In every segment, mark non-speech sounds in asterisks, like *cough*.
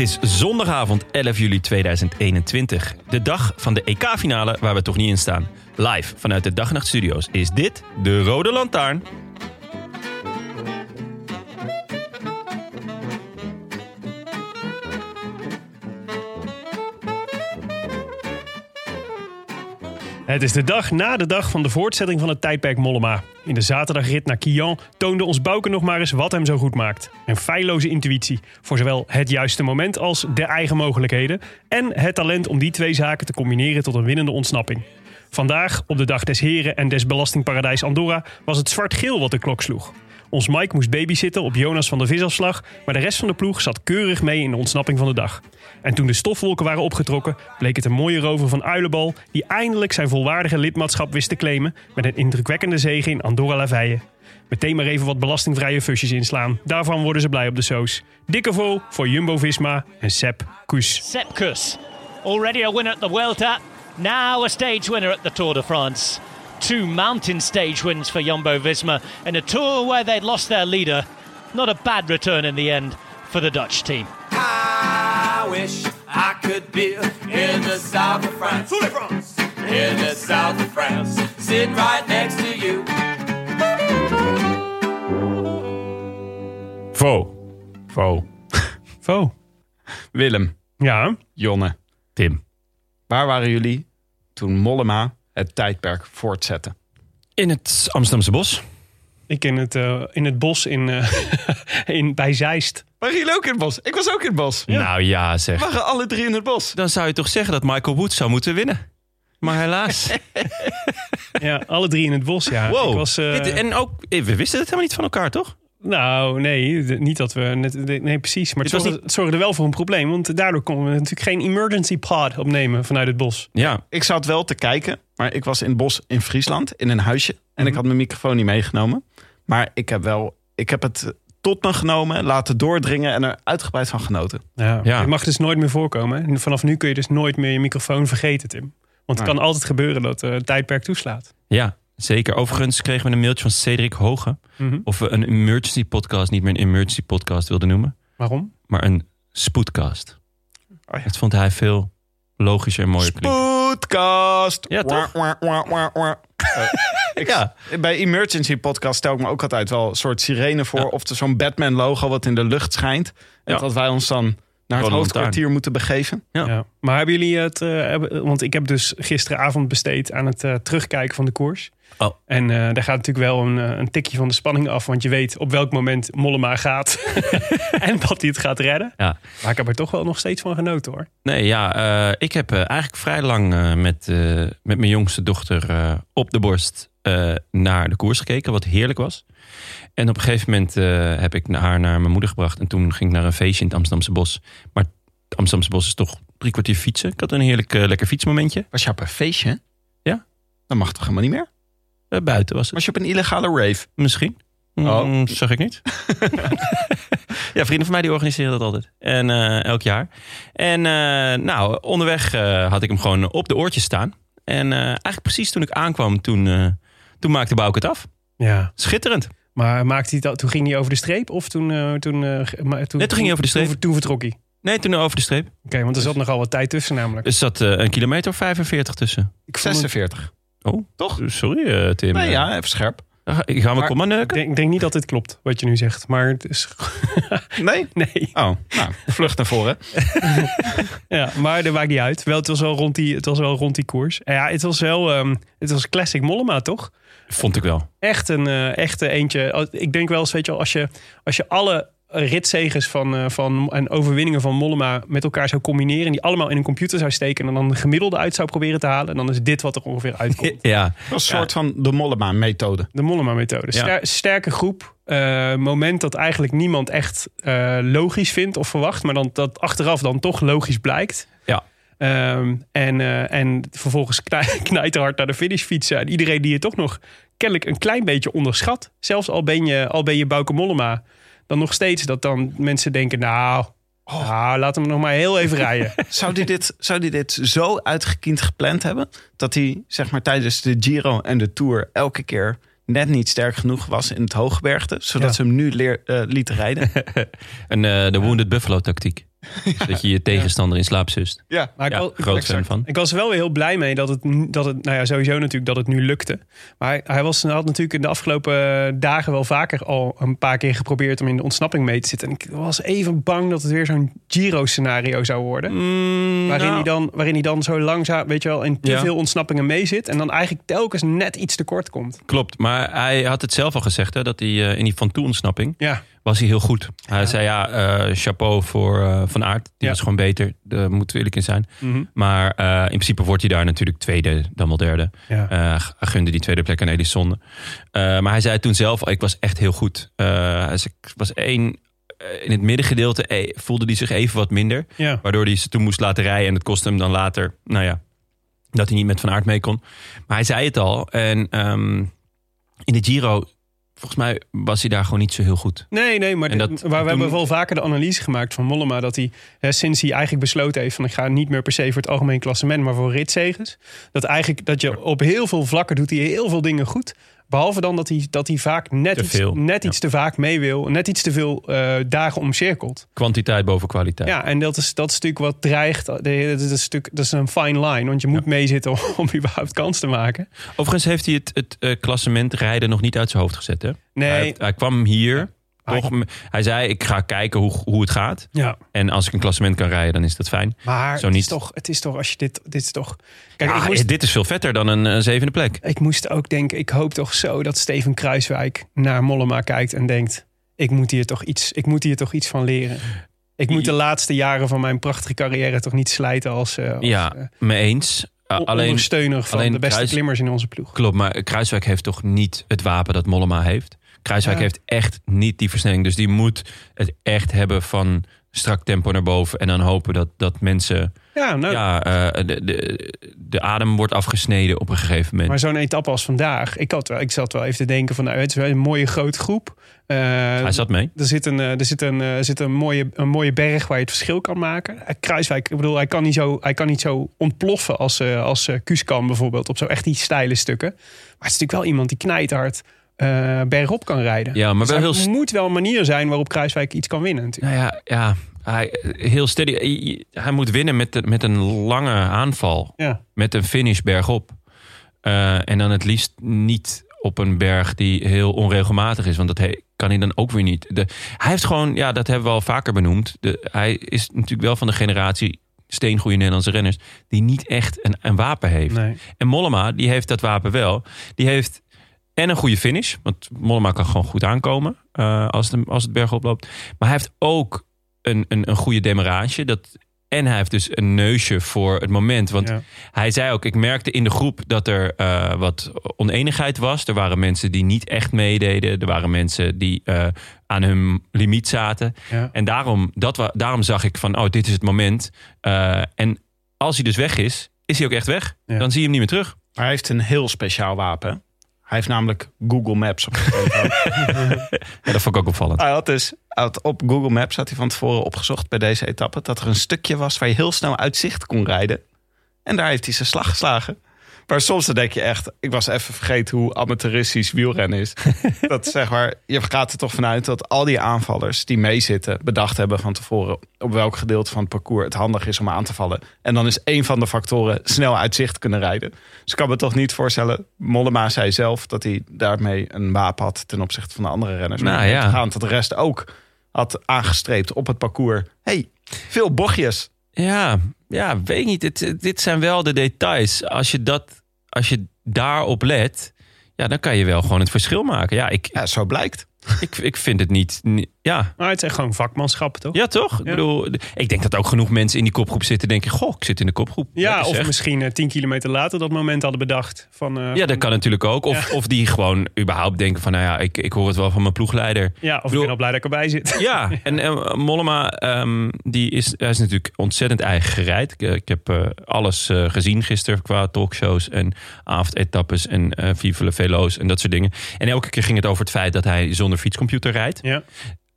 Is zondagavond 11 juli 2021. De dag van de EK-finale waar we toch niet in staan. Live vanuit de Dag Nacht Studio's is dit de Rode Lantaarn. Het is de dag na de dag van de voortzetting van het tijdperk Mollema. In de zaterdagrit naar Kian toonde ons Bouke nog maar eens wat hem zo goed maakt. Een feilloze intuïtie voor zowel het juiste moment als de eigen mogelijkheden. En het talent om die twee zaken te combineren tot een winnende ontsnapping. Vandaag, op de dag des heren en des belastingparadijs Andorra, was het zwart-geel wat de klok sloeg. Ons Mike moest babysitten op Jonas van de visafslag, maar de rest van de ploeg zat keurig mee in de ontsnapping van de dag. En toen de stofwolken waren opgetrokken, bleek het een mooie rover van Uilenbal die eindelijk zijn volwaardige lidmaatschap wist te claimen met een indrukwekkende zege in Andorra la Veille. Meteen maar even wat belastingvrije fusjes inslaan. Daarvan worden ze blij op de soos. Dikke vol voor Jumbo-Visma en Sepp Koes. Sepp Kuss, already a winner at the Vuelta, now a stage winner at the Tour de France. Two mountain stage wins for Jumbo Visma in a tour where they'd lost their leader. Not a bad return in the end for the Dutch team. I wish I could be in the south of France. In the south of France. Sitting right next to you. Vo. Vo. *laughs* Vo. Willem, Ja, Jonne, Tim. waar waren jullie toen Mollema het tijdperk voortzette? In het Amsterdamse bos. ik in het, eh, in het bos in, eh, *laughs* in, bij Zeist. Waren jullie ook in het bos? Ik was ook in het bos. Nou ja, We zeg. waren alle drie in het bos. Dan zou je toch zeggen dat Michael Woods zou moeten winnen. Maar helaas. *laughs* Ja, alle drie in het bos, ja. Wow. Ik was, eh, Dit- en ook, we wisten het helemaal niet van elkaar, toch? Nou, nee, niet dat we. Net, nee, precies. Maar het zorgde, het zorgde wel voor een probleem. Want daardoor konden we natuurlijk geen emergency pod opnemen vanuit het bos. Ja. Ik zat wel te kijken, maar ik was in het bos in Friesland, in een huisje. En ik had mijn microfoon niet meegenomen. Maar ik heb wel, ik heb het tot me genomen, laten doordringen en er uitgebreid van genoten. Ja. Ja. Het mag dus nooit meer voorkomen. En vanaf nu kun je dus nooit meer je microfoon vergeten, Tim. Want het kan altijd gebeuren dat eh, het tijdperk toeslaat. Ja, zeker. Overigens kregen we een mailtje van Cedric Hoge. Mhm. Of we een emergency podcast niet meer een emergency podcast wilden noemen. Waarom? Maar een spoedcast. Oh ja. Dat vond hij veel logischer en mooier. Podcast. Ja, toch? Wah, wah, wah, wah, wah. Eh, ik- Ja. Bij Emergency Podcast stel ik me ook altijd wel een soort sirene voor. Ja. Of er zo'n Batman logo wat in de lucht schijnt. En Ja. dat wij ons dan naar het hoofdkwartier moeten begeven. Ja. Ja. Maar hebben jullie het... eh, want ik heb dus gisteravond besteed aan het eh, terugkijken van de koers. Oh. En eh, daar gaat natuurlijk wel een, een tikje van de spanning af. Want je weet op welk moment Mollema gaat. *laughs* en dat hij het gaat redden. Ja. Maar ik heb er toch wel nog steeds van genoten hoor. Nee, ja, eh, ik heb eigenlijk vrij lang met, eh, met mijn jongste dochter eh, op de borst eh, naar de koers gekeken, wat heerlijk was. En op een gegeven moment eh, heb ik haar naar mijn moeder gebracht. En toen ging ik naar een feestje in het Amsterdamse bos. Maar het Amsterdamse bos is toch drie kwartier fietsen. Ik had een heerlijk eh, lekker fietsmomentje. Was je op een feestje? Ja. Dat mag toch helemaal niet meer? Buiten was het. Was je op een illegale rave? Misschien. Oh. Mm, zag ik niet. *laughs* ja, vrienden van mij die organiseren dat altijd. En elk jaar. En nou, onderweg had ik hem gewoon op de oortjes staan. En eigenlijk precies toen ik aankwam, toen, toen maakte Bouke het af. Ja. Schitterend. Maar maakte hij dat, toen ging hij over de streep? Of toen... eh, toen, eh, maar toen Nee, toen ging hij over de streep. Toen, toen vertrok hij. Nee, toen over de streep. Oké, want er zat nogal wat tijd tussen namelijk. Er zat eh, een kilometer of 45 tussen. Ik vond het- 46. Oh, Toch? Sorry eh, Tim. Nee, ja, even scherp. Ga- Gaan we Maar- komma ik, neuken? denk, ik denk niet dat dit klopt, wat je nu zegt. Maar het is... *laughs* Nee? *laughs* nee. Oh, nou, vlucht naar voren. *laughs* Ja, maar dat maakt niet uit. Wel, het was wel rond die, het was wel rond die koers. En ja, het was wel... ehm, het was classic Mollema, toch? Vond ik wel. Echt een eh, echte eentje. Ik denk wel eens, weet je wel, als je, als je alle ritzegers van, eh, van, en overwinningen van Mollema met elkaar zou combineren... en die allemaal in een computer zou steken... en dan de gemiddelde uit zou proberen te halen... dan is dit wat er ongeveer uitkomt. *laughs* Ja, Dat een soort van de Mollema-methode. De Mollema-methode. Ja. Sterke groep. eh, moment dat eigenlijk niemand echt eh, logisch vindt of verwacht... maar dan, dat achteraf dan toch logisch blijkt. Ehm, en, eh, en vervolgens knij- *laughs* knijterhard naar de finish fietsen. En iedereen die je toch nog kennelijk een klein beetje onderschat. Zelfs al ben je, al ben je Bauke Mollema. Dan nog steeds dat dan mensen denken... nou, nou, laat hem nog maar heel even rijden. *laughs* Zou hij dit, zou die dit zo uitgekiend gepland hebben... dat hij zeg maar, tijdens de Giro en de Tour elke keer net niet sterk genoeg was in het hooggebergte... zodat Ja. ze hem nu leer, eh, lieten rijden? *laughs* En eh, de Wounded Buffalo tactiek. *laughs* Dat je je tegenstander in slaap zust. ja. Maar ik, Ja, was- groot fan van. ik was er wel weer heel blij mee dat het, nu- dat het, nou ja, sowieso natuurlijk dat het nu lukte. Maar hij, hij was, hij had natuurlijk in de afgelopen dagen wel vaker al een paar keer geprobeerd om in de ontsnapping mee te zitten. En ik was even bang dat het weer zo'n Giro-scenario zou worden. Waarin, nou. hij dan, waarin hij dan zo langzaam, weet je wel, in te Ja. veel ontsnappingen mee zit. En dan eigenlijk telkens net iets te kort komt. Klopt, maar hij had het zelf al gezegd, hè, dat hij eh, in die Van Toe ontsnapping Ja, was hij heel goed. Hij zei ja, eh, chapeau voor eh, Van Aert. Die Ja. was gewoon beter, daar moeten we eerlijk in zijn. Mhm. Maar eh, in principe wordt hij daar natuurlijk tweede, dan wel derde. ja. Gunde die tweede plek aan Elisonde. Eh maar hij zei toen zelf, ik was echt heel goed. Hij zei, ik was één, in het middengedeelte eh, voelde hij zich even wat minder. ja. Waardoor hij ze toen moest laten rijden. En het kostte hem dan later, nou ja, dat hij niet met Van Aert mee kon. Maar hij zei het al. En ehm, in de Giro, volgens mij was hij daar gewoon niet zo heel goed. Nee, nee, maar dat- waar we toen- hebben wel vaker de analyse gemaakt van Mollema... dat hij hè, sinds hij eigenlijk besloten heeft van... ik ga niet meer per se voor het algemeen klassement... maar voor ritzeges. Dat eigenlijk dat je op heel veel vlakken doet hij heel veel dingen goed... Behalve dan dat hij, dat hij vaak net, Te iets, net ja. iets te vaak mee wil. Net iets te veel eh, dagen omcirkelt. Kwantiteit boven kwaliteit. Ja, en dat is, dat is natuurlijk wat dreigt. Dat is, een stuk, dat is een fine line. Want je moet meezitten om, om überhaupt kans te maken. Overigens heeft hij het, het eh, klassement rijden nog niet uit zijn hoofd gezet. Hè? Nee. Hij, hij kwam hier. Hij- Toch, hij zei, ik ga kijken hoe, hoe het gaat. Ja, En als ik een klassement kan rijden, dan is dat fijn. maar Zo het, niet. Is toch, het is toch als je dit... Dit is toch... Kijk, Ja, ik moest, Dit is veel vetter dan een, eh, zevende plek. Ik moest ook denken, ik hoop toch zo dat Steven Kruiswijk naar Mollema kijkt en denkt: ik moet hier toch iets, ik moet hier toch iets van leren. Ik moet de laatste jaren van mijn prachtige carrière toch niet slijten als, eh, als Ja, eh, me eens. Uh, on- alleen, ondersteuner van alleen de beste Kruis- klimmers in onze ploeg. klopt, maar Kruiswijk heeft toch niet het wapen dat Mollema heeft. Kruiswijk Ja. heeft echt niet die versnelling. Dus die moet het echt hebben van strak tempo naar boven. En dan hopen dat, dat mensen... Ja, nou, Ja, eh, de, de, de adem wordt afgesneden op een gegeven moment. maar zo'n etappe als vandaag, ik, had wel, ik zat wel even te denken van, nou, het is wel een mooie grote groep. Eh, Hij zat mee. Er zit, een, eh, er zit, een, er zit een, mooie, een mooie berg waar je het verschil kan maken. Kruiswijk, ik bedoel, hij kan niet zo, hij kan niet zo ontploffen als, als eh, Kuus kan bijvoorbeeld. Op zo echt die steile stukken. Maar het is natuurlijk wel iemand die knijthard eh bergop kan rijden. Ja, maar Dus wel er heel... st- moet wel een manier zijn waarop Kruiswijk iets kan winnen natuurlijk. Nou ja, ja hij, heel steady. Hij- Hij moet winnen met, de- met een lange aanval. Ja. Met een finish bergop. Eh, en dan het liefst niet op een berg die heel onregelmatig is. Want dat he- kan hij dan ook weer niet. De, hij heeft gewoon, ja, dat hebben we al vaker benoemd. De, hij is natuurlijk wel van de generatie steengoede Nederlandse renners... die niet echt een, een wapen heeft. Nee. En Mollema, die heeft dat wapen wel. Die heeft en een goede finish. Want Mollema kan gewoon goed aankomen eh, als, het, als het bergop loopt. Maar hij heeft ook een, een, een goede demarage. Dat, en hij heeft dus een neusje voor het moment. Want Ja. hij zei ook, ik merkte in de groep dat er eh, wat oneenigheid was. Er waren mensen die niet echt meededen. Er waren mensen die eh, aan hun limiet zaten. Ja. En daarom, dat wa, daarom zag ik van, oh, dit is het moment. Eh, en als hij dus weg is, is hij ook echt weg. Ja. Dan zie je hem niet meer terug. Maar hij heeft een heel speciaal wapen. Hij heeft namelijk Google Maps op. *laughs* Ja, dat vond ik ook opvallend. hij had dus had op Google Maps had hij van tevoren opgezocht bij deze etappe dat er een stukje was waar je heel snel uitzicht kon rijden. En daar heeft hij zijn slag geslagen. Maar soms dan denk je echt, ik was even vergeten hoe amateuristisch wielrennen is. *laughs* dat zeg maar, je gaat er toch vanuit dat al die aanvallers die meezitten, bedacht hebben van tevoren op welk gedeelte van het parcours het handig is om aan te vallen. En dan is één van de factoren snel uit zicht kunnen rijden. Dus ik kan me toch niet voorstellen, Mollema zei zelf dat hij daarmee een wapen had ten opzichte van de andere renners. Nou Maar ja. dat de rest ook had aangestreept op het parcours. hey, veel bochtjes. Ja, ja, weet niet. Dit, dit zijn wel de details. Als je, dat, als je daarop let, ja, dan kan je wel gewoon het verschil maken. Ja, ik, Ja, zo blijkt. *laughs* ik, ik vind het niet, niet- Ja, Maar het is echt gewoon vakmanschap, toch? ja toch? Ik bedoel, ik denk dat ook genoeg mensen in die kopgroep zitten denken... goh, ik zit in de kopgroep. Ja, of misschien eh, tien kilometer later dat moment hadden bedacht. Van, eh, Ja, dat kan natuurlijk ook. Of, of die gewoon überhaupt denken van... nou ja, ik, ik hoor het wel van mijn ploegleider. ja, of ik bedoel- ben al blij dat ik erbij zit. *laughs* *laughs* Ja, en eh, Mollema, ehm, die is, hij is natuurlijk ontzettend eigen gereid. Ik, ik heb alles gezien gisteren qua talkshows en avondetappes en le Velo's en dat soort dingen. En elke keer ging het over het feit dat hij zonder fietscomputer rijdt. Ja,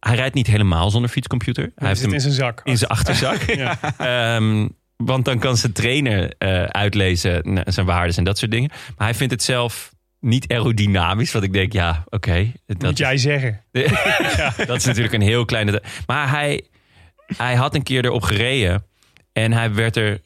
Hij rijdt niet helemaal zonder fietscomputer. Hij heeft zit hem in zijn zak. in zijn achterzak. *laughs* *laughs* Ja. Ehm, want dan kan zijn trainer eh, uitlezen nou, zijn waarden en dat soort dingen. Maar hij vindt het zelf niet aerodynamisch. Wat ik denk, ja, oké. dat Moet jij zeggen. *laughs* dat is natuurlijk een heel kleine. Maar hij, hij had een keer erop gereden. En hij werd er.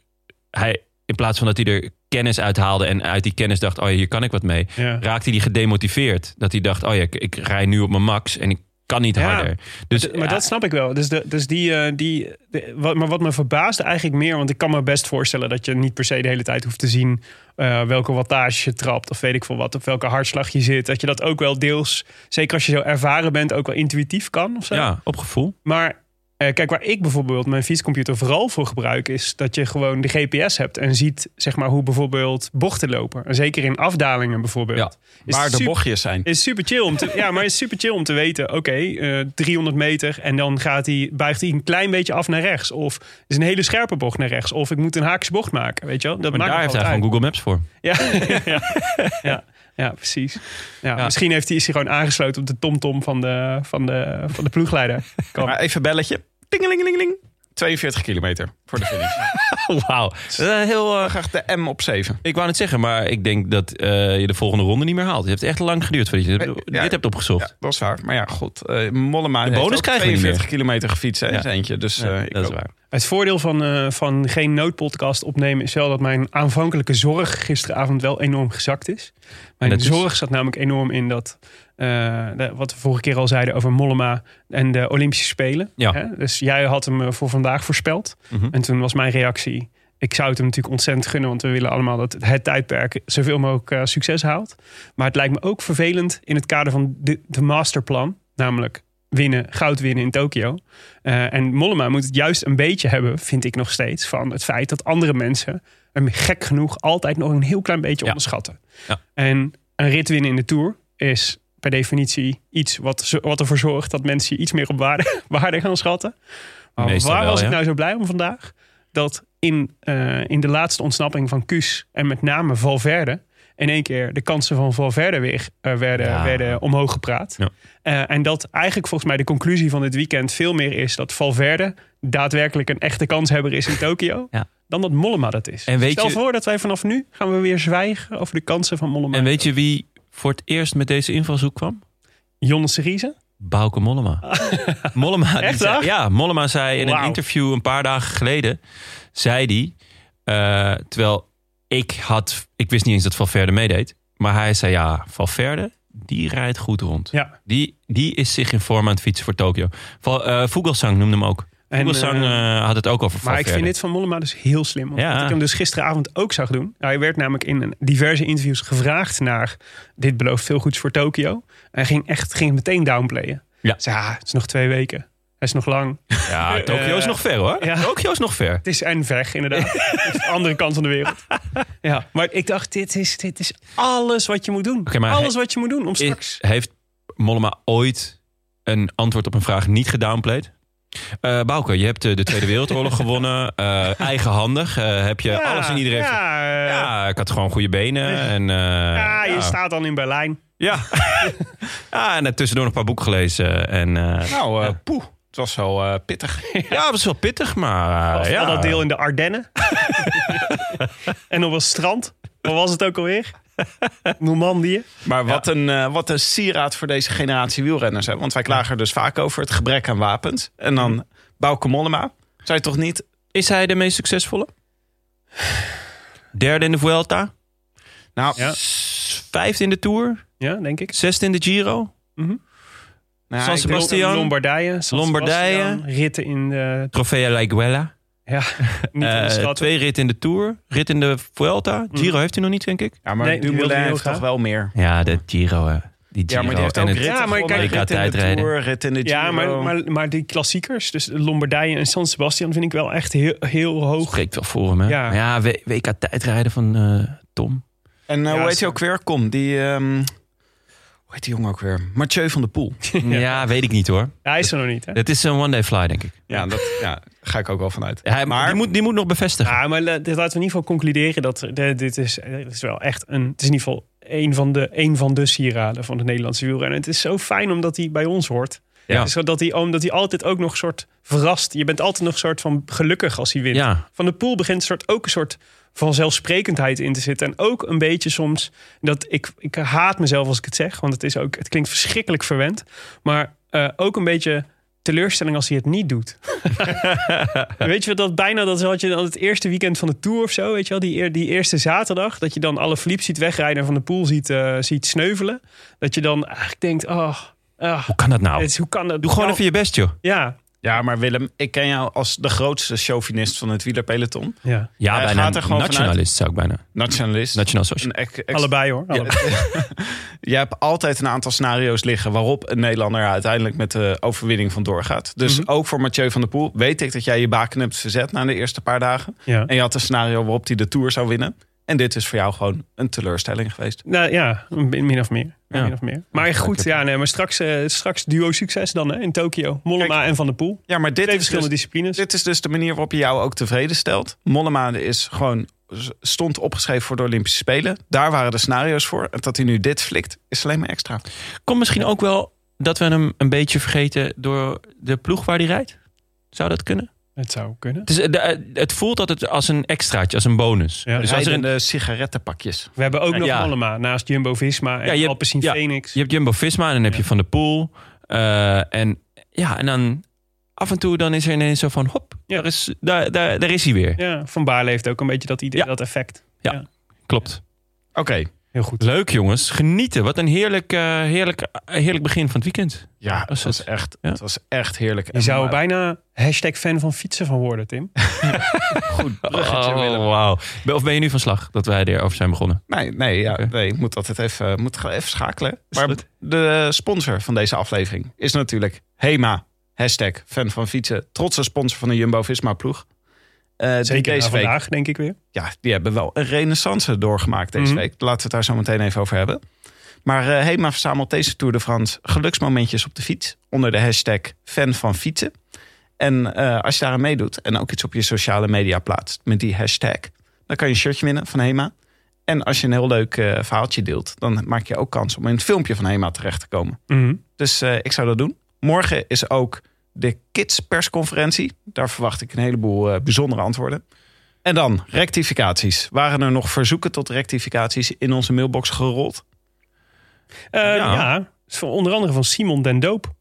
Hij, in plaats van dat hij er kennis uithaalde. en uit die kennis dacht: oh ja, hier kan ik wat mee. Ja. raakte hij gedemotiveerd. Dat hij dacht: oh ja, ik, ik rij nu op mijn max. en ik kan niet harder. Dus, Maar dat snap ik wel. Dus, de, dus die, eh, die, de- wat, maar wat me verbaasde eigenlijk meer, want ik kan me best voorstellen dat je niet per se de hele tijd hoeft te zien eh, welke wattage je trapt of weet ik veel wat, op welke hartslag je zit. Dat je dat ook wel deels, zeker als je zo ervaren bent, ook wel intuïtief kan of zo. ja, op gevoel. Maar eh, kijk, waar ik bijvoorbeeld mijn fietscomputer vooral voor gebruik, is dat je gewoon de GPS hebt en ziet zeg maar, hoe bijvoorbeeld bochten lopen. En zeker in afdalingen bijvoorbeeld. Ja, Is waar de super- bochtjes zijn. is super chill om te, *laughs* ja, maar het is super chill om te weten. Oké, eh, 300 meter en dan gaat hij, buigt hij een klein beetje af naar rechts. Of is een hele scherpe bocht naar rechts. Of ik moet een haakse bocht maken. Weet je wel? Dat Maar maakt daar heeft hij gewoon. Google Maps voor. Ja, *laughs* ja, ja, ja, precies. Ja, Ja. Misschien heeft hij, is hij gewoon aangesloten op de tomtom van de, van de, van de ploegleider. Maar even belletje. Tingelingelingeling. 42 kilometer voor de finish. *laughs* Wauw. Eh, heel, eh, Graag de M op 7. ik wou het zeggen, maar ik denk dat eh, je de volgende ronde niet meer haalt. Het heeft echt lang geduurd voordat je dit, Ja. hebt opgezocht. Ja, dat is waar. Maar ja, goed. eh Mollema De heeft bonus ook krijgen we niet 42 kilometer gefietst. Hè, Ja. is eentje. Dus eh, ik dat is ook. waar. Het voordeel van, eh, van geen noodpodcast opnemen is wel dat mijn aanvankelijke zorg gisteravond wel enorm gezakt is. Mijn is? zorg zat namelijk enorm in dat, eh, de- wat we vorige keer al zeiden over Mollema en de Olympische Spelen. Ja. Hè? Dus jij had hem eh, voor vandaag voorspeld. Mhm. En toen was mijn reactie, ik zou het hem natuurlijk ontzettend gunnen, want we willen allemaal dat het tijdperk zoveel mogelijk succes haalt. Maar het lijkt me ook vervelend in het kader van de, de masterplan, namelijk winnen, goud winnen in Tokio. Eh, en Mollema moet het juist een beetje hebben, vind ik nog steeds, van het feit dat andere mensen hem gek genoeg altijd nog een heel klein beetje Ja. onderschatten. Ja. En een rit winnen in de Tour is per definitie iets wat, wat ervoor zorgt dat mensen je iets meer op waarde, *laughs* waarde gaan schatten. Maar waar wel, was ik nou zo blij om vandaag? Dat in, eh, in de laatste ontsnapping van Kuus en met name Valverde in één keer de kansen van Valverde weer eh, werden, Ja. werden omhoog gepraat. Ja. Eh, en dat eigenlijk volgens mij de conclusie van dit weekend veel meer is dat Valverde daadwerkelijk een echte kanshebber is in *laughs* Tokio. Ja. Dan dat Mollema dat is. En weet Stel je- voor dat wij vanaf nu gaan we weer zwijgen over de kansen van Mollema. En weet je wie voor het eerst met deze invalshoek kwam? Jonne Serize? Bauke Mollema. *laughs* Mollema Echt zei- ja, Mollema zei in een interview een paar dagen geleden... zei die, eh, terwijl ik had... Ik wist niet eens dat Valverde meedeed. Maar hij zei, ja, Valverde, die rijdt goed rond. Ja. Die, die is zich in vorm aan het fietsen voor Tokio. Eh, Vogelsang noemde hem ook. Vogelsang eh, eh, had het ook over Maar Valverde. ik vind dit van Mollema dus heel slim. Want Ja. Ik hem dus gisteravond ook zag doen. Hij werd namelijk in diverse interviews gevraagd naar... dit belooft veel goeds voor Tokio. En hij ging echt ging meteen downplayen. Ja. Ah, het is nog twee weken. Hij is nog lang. Ja, Tokio is Eh, nog ver hoor. ja. Tokio is nog ver. Het is en weg, inderdaad. *laughs* Het is de andere kant van de wereld. Ja, maar ik dacht, dit is, dit is alles wat je moet doen. Maar alles wat je moet doen om straks... Heeft Mollema ooit een antwoord op een vraag niet gedownplayed? Eh Bouke, je hebt eh, de Tweede Wereldoorlog *laughs* gewonnen. eigenhandig. heb je alles en iedereen... Ja, Ja, ik had gewoon goede benen. En, ja, je ja. staat dan in Berlijn. Ja. *laughs* ja, en tussendoor nog een paar boeken gelezen. En, Nou, poeh. Het was wel eh, pittig. *laughs* ja, het was wel pittig, maar... eh, ja. dat deel in de Ardennen. *laughs* en op een strand. Wat was het ook alweer? Normandië. Maar wat, een, eh, wat een sieraad voor deze generatie wielrenners. Hè? Want wij klagen er dus vaak over het gebrek aan wapens. En dan Bauke Mollema. Zou je toch niet... Is hij de meest succesvolle? Derde in de Vuelta. Nou, Ja. Vijfde in de Tour. Ja, denk ik. Zesde in de Giro. Nou, San Sebastian. Lombardije. San Lombardije. Sebastian, Ritten in de... Trofea La Iguela. Ja, *laughs* niet in de Eh, twee ritten in de Tour. Rit in de Vuelta. Giro heeft hij nog niet, denk ik. Ja, maar Nee, wilde Dumoulin hij heeft toch wel meer. Ja, de Giro. hè. die Giro Ja, maar die heeft en ook het ritten Ja, maar kijk, rit in de. Tour, rit in de Giro. Ja, maar, maar, maar die klassiekers, dus Lombardije en San Sebastian, vind ik wel echt heel, heel hoog. spreekt wel voor hem. Hè? Ja. Maar ja, WK tijdrijden van eh, Tom. En eh, Ja, hoe heet hij ook weer? Kom, die... ehm, hoe heet die jongen ook weer? Mathieu van der Poel. *laughs* Ja. weet ik niet hoor. Hij is er nog niet, hè? Het is een one day fly, denk ik. Ja, dat ja, ga ik ook wel vanuit. Hij, Maar- die, moet, die moet nog bevestigen. Ja, maar dit laten we in ieder geval concluderen dat de- dit is, dit is wel echt een. Het is in ieder geval een van de, een van de sieraden van de Nederlandse wielrennen. Het is zo fijn omdat hij bij ons hoort. Ja. Het is zo dat hij, omdat hij altijd ook nog een soort verrast. Je bent altijd nog een soort van gelukkig als hij wint. Ja. Van de Poel begint een soort, ook een soort vanzelfsprekendheid in te zitten. En ook een beetje soms dat ik, ik haat mezelf als ik het zeg, want het is ook het klinkt verschrikkelijk verwend, maar eh, ook een beetje teleurstelling als hij het niet doet. *laughs* weet je wat dat bijna dat is wat je dan het eerste weekend van de tour of zo, weet je wel, die, die eerste zaterdag dat je dan alle Philippe ziet wegrijden en van de Poel ziet, eh, ziet sneuvelen, dat je dan eigenlijk denkt, oh, ah, Hoe kan dat nou? het is- hoe kan dat? Doe gewoon Nou, even je best, joh. Ja, Ja, maar Willem, ik ken jou als de grootste chauvinist van het wielerpeloton. ja. Ja, Hij bijna gaat er gewoon nationalist zou ik bijna. Nationalist. Nationaal socialist. Allebei hoor. Allebei. *laughs* je hebt altijd een aantal scenario's liggen waarop een Nederlander er uiteindelijk met de overwinning van doorgaat. Dus Mhm. ook voor Mathieu van der Poel weet ik dat jij je baken hebt verzet na de eerste paar dagen. Ja. En je had een scenario waarop hij de Tour zou winnen. En dit is voor jou gewoon een teleurstelling geweest. Nou ja, min of meer. Ja. Min of meer. Maar goed, ja, nee, maar straks, eh, straks duo succes dan hè, in Tokio. Mollema Kijk, en Van der Poel. Ja, maar dit Twee is, verschillende dus, disciplines. dit is dus de manier waarop je jou ook tevreden stelt. Mollema is gewoon stond opgeschreven voor de Olympische Spelen. Daar waren de scenario's voor. En dat hij nu dit flikt, is alleen maar extra. Komt misschien ook wel dat we hem een beetje vergeten door de ploeg waar hij rijdt? Zou dat kunnen? Het zou kunnen. Het, is, eh, de- eh, het voelt altijd als een extraatje, als een bonus. Ja, dus als er een, de sigarettenpakjes. We hebben ook nog Ja. Mollema naast Jumbo-Visma en Ja, je hebt- Alpecin ja. Phoenix. je hebt Jumbo-Visma en dan heb je Van der Poel. eh, en, ja, en dan af en toe dan is er ineens zo van... hop, Ja. daar, is, daar, daar, daar is hij weer. Ja, Van Baarle heeft ook een beetje dat idee, Ja. dat effect. Klopt. Oké. Heel goed. Leuk jongens, genieten. Wat een heerlijk, eh, heerlijk, eh, heerlijk begin van het weekend. Ja, Was het was, echt, Ja. het was echt heerlijk. Je zou maar- bijna hashtag fan van fietsen van worden, Tim. *laughs* goed *laughs* bruggetje, Oh. Ben- Of ben je nu van slag dat wij erover zijn begonnen? Nee, nee, ja, nee, ik moet altijd even, moet even schakelen. Maar de sponsor van deze aflevering is natuurlijk Hema. Hashtag fan van fietsen. Trotse sponsor van de Jumbo-Visma Eh, Zeker deze week, vandaag, denk ik weer. ja, die hebben wel een renaissance doorgemaakt deze Mhm. week. Laten we het daar zo meteen even over hebben. Maar eh, Hema verzamelt deze Tour de France geluksmomentjes op de fiets. Onder de hashtag fan van fietsen. En eh, als je daaraan meedoet en ook iets op je sociale media plaatst met die hashtag. Dan kan je een shirtje winnen van Hema. En als je een heel leuk eh, verhaaltje deelt, dan maak je ook kans om in het filmpje van Hema terecht te komen. Mhm. Dus ik zou dat doen. Morgen is ook de Kids persconferentie. Daar verwacht ik een heleboel eh, bijzondere antwoorden. En dan rectificaties. Waren er nog verzoeken tot rectificaties in onze mailbox gerold? Eh, Ja. onder andere van Simon Den Doop.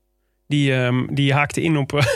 Die, ehm, die haakte in op, eh,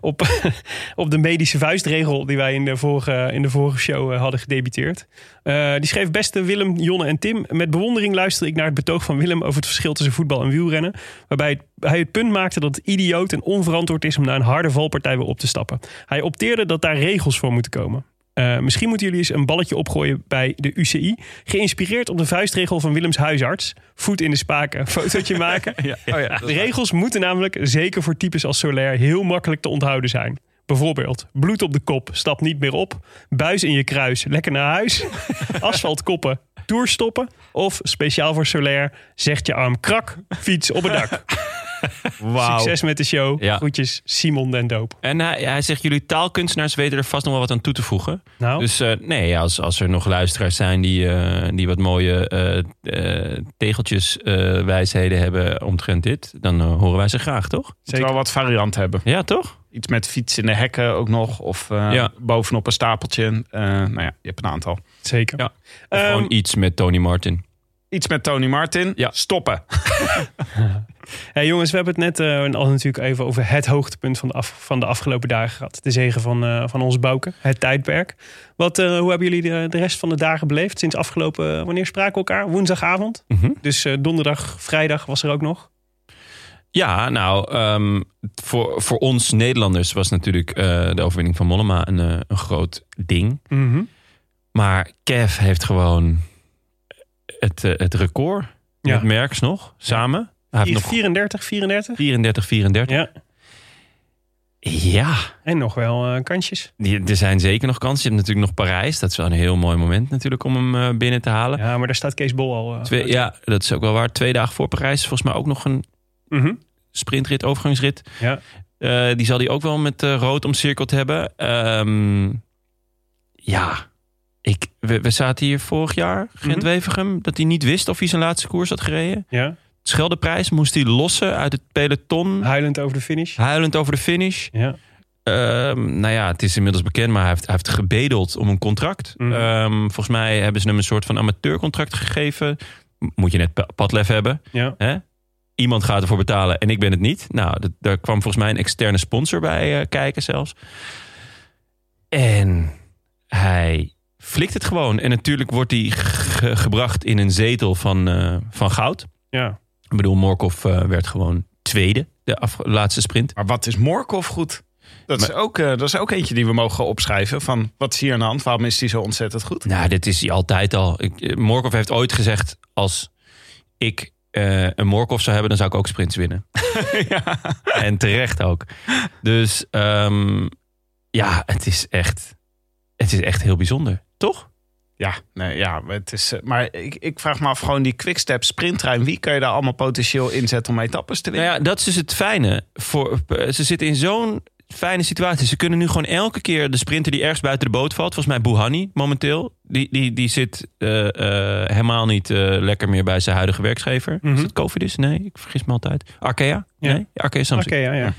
op, *laughs* op de medische vuistregel die wij in de vorige, in de vorige show eh, hadden gedebiteerd. Eh, die schreef: Beste Willem, Jonne en Tim. Met bewondering luister ik naar het betoog van Willem over het verschil tussen voetbal en wielrennen. Waarbij hij het punt maakte dat het idioot en onverantwoord is om naar een harde valpartij weer op te stappen. Hij opteerde dat daar regels voor moeten komen. Eh, misschien moeten jullie eens een balletje opgooien bij de UCI. Geïnspireerd op de vuistregel van Willems huisarts. Voet in de spaken, fotootje *laughs* maken. Oh ja, De regels moeten namelijk, zeker voor types als Solaire, heel makkelijk te onthouden zijn. Bijvoorbeeld, bloed op de kop, stap niet meer op. Buis in je kruis, lekker naar huis. *laughs* Asfalt koppen, toer stoppen. Of, speciaal voor Solaire, zegt je arm krak, fiets op het dak. *laughs* *laughs* Succes met de show. Ja. Groetjes, Simon Den Doop. En hij, hij zegt, jullie taalkunstenaars weten er vast nog wel wat aan toe te voegen. Nou, Dus eh, nee, als, als er nog luisteraars zijn die, eh, die wat mooie eh eh, tegeltjes eh, wijsheden hebben omtrent dit, dan horen wij ze graag, toch? Moet wel wat variant hebben. Ja, toch? Iets met fiets in de hekken ook nog. Of eh, Ja. bovenop een stapeltje. Eh, nou ja, je hebt een aantal. zeker. Ja. Of Ehm, gewoon iets met Tony Martin. Iets met Tony Martin. Ja. Stoppen. *laughs* Hey jongens, we hebben het net eh, al natuurlijk even over het hoogtepunt van de, af, van de afgelopen dagen gehad. De zegen van, eh, van ons Bouke, het tijdperk. Wat, eh, hoe hebben jullie de, de rest van de dagen beleefd? Sinds afgelopen, wanneer spraken we elkaar? Woensdagavond. Mhm. Dus donderdag, vrijdag was er ook nog. Ja, nou, ehm, voor, voor ons Nederlanders was natuurlijk de overwinning van Mollema een, een groot ding. Maar Kev heeft gewoon het, het record Ja. met Merckx nog, samen. Hij heeft nog 34, 34? 34, 34. Ja. Ja, En nog wel eh, kansjes. die- er zijn zeker nog kansen. Je hebt natuurlijk nog Parijs. Dat is wel een heel mooi moment natuurlijk om hem eh, binnen te halen. Ja, maar daar staat Kees Bol al. eh, Twee, ja, dat is ook wel waar. Twee dagen voor Parijs. Volgens mij ook nog een Mhm. sprintrit, overgangsrit. Ja. Die zal hij ook wel met rood omcirkeld hebben. Ehm, ja, ik, we, we zaten hier vorig jaar, Gent-Wevergem... dat hij niet wist of hij zijn laatste koers had gereden. ja. Scheldeprijs moest hij lossen uit het peloton. Huilend over de finish. Huilend over de finish. Ja. Ehm, nou ja, het is inmiddels bekend, maar hij heeft, hij heeft gebedeld om een contract. Mhm. Ehm, volgens mij hebben ze hem een soort van amateurcontract gegeven. Moet je net pa- padlef hebben. Ja. Hè? Iemand gaat ervoor betalen en ik ben het niet. Nou, dat, daar kwam volgens mij een externe sponsor bij eh, kijken zelfs. En hij flikt het gewoon. En natuurlijk wordt hij ge- gebracht in een zetel van, eh, van goud. Ja. Ik bedoel, Morkov eh, werd gewoon tweede, de af- laatste sprint. Maar wat is Morkov goed? Dat is, ook, eh, dat is ook eentje die we mogen opschrijven. Van wat is hier aan de hand? Waarom is die zo ontzettend goed? Nou, dit is hij altijd al. Ik, eh, Morkov heeft ooit gezegd: als ik een Morkov zou hebben, dan zou ik ook sprints winnen. *laughs* En terecht ook. Dus ehm, ja, het is echt, het is echt heel bijzonder, toch? Ja, nee, ja het is, eh, maar ik, ik vraag me af, gewoon die quickstep sprinttrein. Wie kan je daar allemaal potentieel inzetten om etappes te Nou winnen? ja, dat is dus het fijne. Voor, ze zitten in zo'n fijne situatie. Ze kunnen nu gewoon elke keer de sprinter die ergens buiten de boot valt. Volgens mij Bouhanni momenteel. Die, die, die zit eh, eh, helemaal niet eh, lekker meer bij zijn huidige werkgever. Mhm. Is het Cofidis? Nee, ik vergis me altijd. Arkea? Ja. Nee, Arkea. Oké, ja, ja.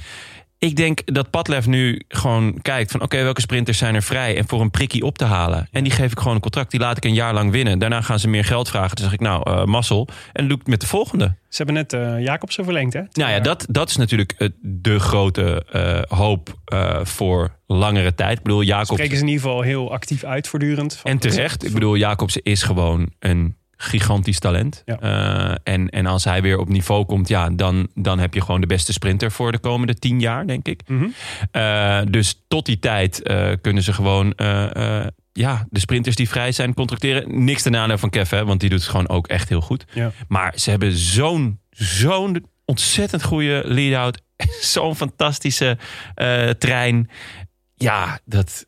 Ik denk dat Padlef nu gewoon kijkt van... oké, welke sprinters zijn er vrij en voor een prikkie op te halen. En die geef ik gewoon een contract. Die laat ik een jaar lang winnen. Daarna gaan ze meer geld vragen. Dan zeg ik, nou, eh mazzel. En dan doe ik het met de volgende. Ze hebben net eh Jacobsen verlengd, hè? Nou ja, dat, dat is natuurlijk eh, de grote hoop voor langere tijd. Ik bedoel, Jacobs... Spreken ze in ieder geval heel actief uit voortdurend. Van- En terecht. Ik bedoel, Jacobsen is gewoon een gigantisch talent. Ja. Eh, en, en als hij weer op niveau komt, ja, dan, dan heb je gewoon de beste sprinter voor de komende tien jaar, denk ik. Mhm. Eh, dus tot die tijd eh, kunnen ze gewoon ja, de sprinters die vrij zijn contracteren. Niks ten nadele van Kev, hè, want die doet het gewoon ook echt heel goed. Ja. Maar ze hebben zo'n zo'n ontzettend goede lead-out. *laughs* Zo'n fantastische trein. Ja, dat,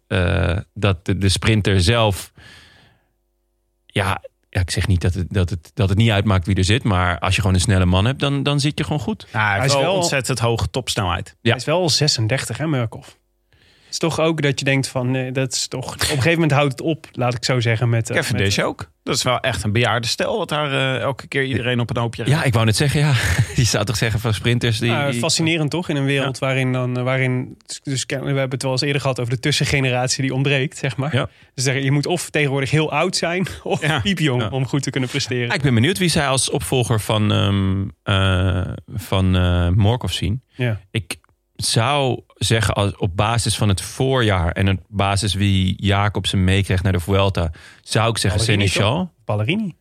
dat de, de sprinter zelf... Ja, ja, ik zeg niet dat het, dat, het, dat het niet uitmaakt wie er zit. Maar als je gewoon een snelle man hebt, dan, dan zit je gewoon goed. Nou, hij is wel wel- ontzettend hoge topsnelheid. Ja. Hij is wel 36, hè, Murkoff? Het is toch ook dat je denkt van, eh, dat is toch... Op een gegeven moment houdt het op, laat ik zo zeggen. Met, eh, Kevin met- Dish ook. Dat is wel echt een bejaarde stel wat daar eh, elke keer iedereen op een hoopje Ja, ik wou net zeggen, ja. *laughs* Je zou toch zeggen van sprinters die... Die- fascinerend toch? In een wereld waarin dan, eh, waarin, dus we hebben het wel eens eerder gehad over de tussengeneratie die ontbreekt, zeg maar. Ja. Dus zeggen, je moet of tegenwoordig heel oud zijn *laughs* of Ja. piepjong Ja. om goed te kunnen presteren. Ik ben benieuwd wie zij als opvolger van, ehm eh van eh Morkov zien. Ja. Ik zou zeggen, als, op basis van het voorjaar en op basis wie Jacobsen meekreeg naar de Vuelta, zou ik zeggen Ballerini, Seneschal. Ballerini.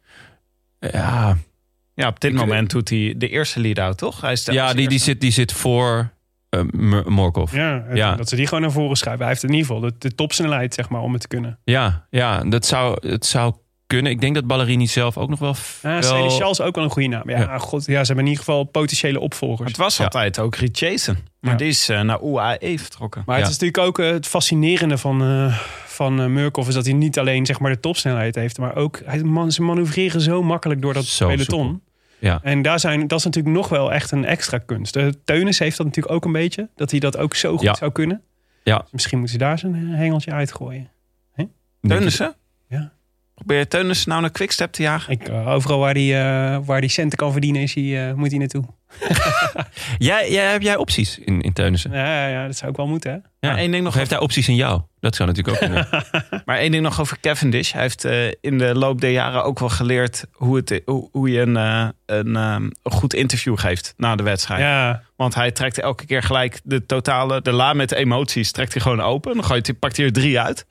Ja, Ja, op dit Ik- moment doet hij de eerste lead-out, toch? Hij is ja die, die, zit, die zit voor Mor- Morkov. Ja. Ja, Ja. dat ze die gewoon naar voren schuiven. Hij heeft in ieder geval de, de topsnelheid, zeg maar, om het te kunnen. Ja, dat zou, het zou kunnen. Ik denk dat Ballerini zelf ook nog wel... Ja, wel- ook wel een goede naam. Ja, Ja. God, ja, ze hebben in ieder geval potentiële opvolgers. Het was Ja. altijd ook Jason. Maar Ja. die is eh, naar UAE vertrokken. Maar het is natuurlijk ook eh, het fascinerende van, eh van Murkoff... is dat hij niet alleen zeg maar, de topsnelheid heeft... maar ook hij, man, ze manoeuvreren zo makkelijk door dat Zo peloton. Ja. En daar zijn, dat is natuurlijk nog wel echt een extra kunst. De Teunis heeft dat natuurlijk ook een beetje. Dat hij dat ook zo goed Ja. zou kunnen. Ja. Misschien moeten ze daar zijn hengeltje uitgooien. Teunissen? Ja. Probeer je Teunissen nou naar Quickstep te jagen? Ik, eh, overal waar hij, eh, waar die centen kan verdienen, is hij, eh, moet hij naartoe. *laughs* Jij, jij, heb jij opties in, in Teunissen? Ja, ja, ja, dat zou ook wel moeten. Hè? Ja. Maar één ding nog heeft hij opties in jou? Dat zou natuurlijk ook kunnen. *laughs* Maar één ding nog over Cavendish. Hij heeft eh, in de loop der jaren ook wel geleerd hoe, het, hoe, hoe je een, eh, een, ehm, een goed interview geeft na de wedstrijd. Ja, Want hij trekt elke keer gelijk de totale, de la met emoties, trekt hij gewoon open. Dan gooit hij, pakt hij er drie uit.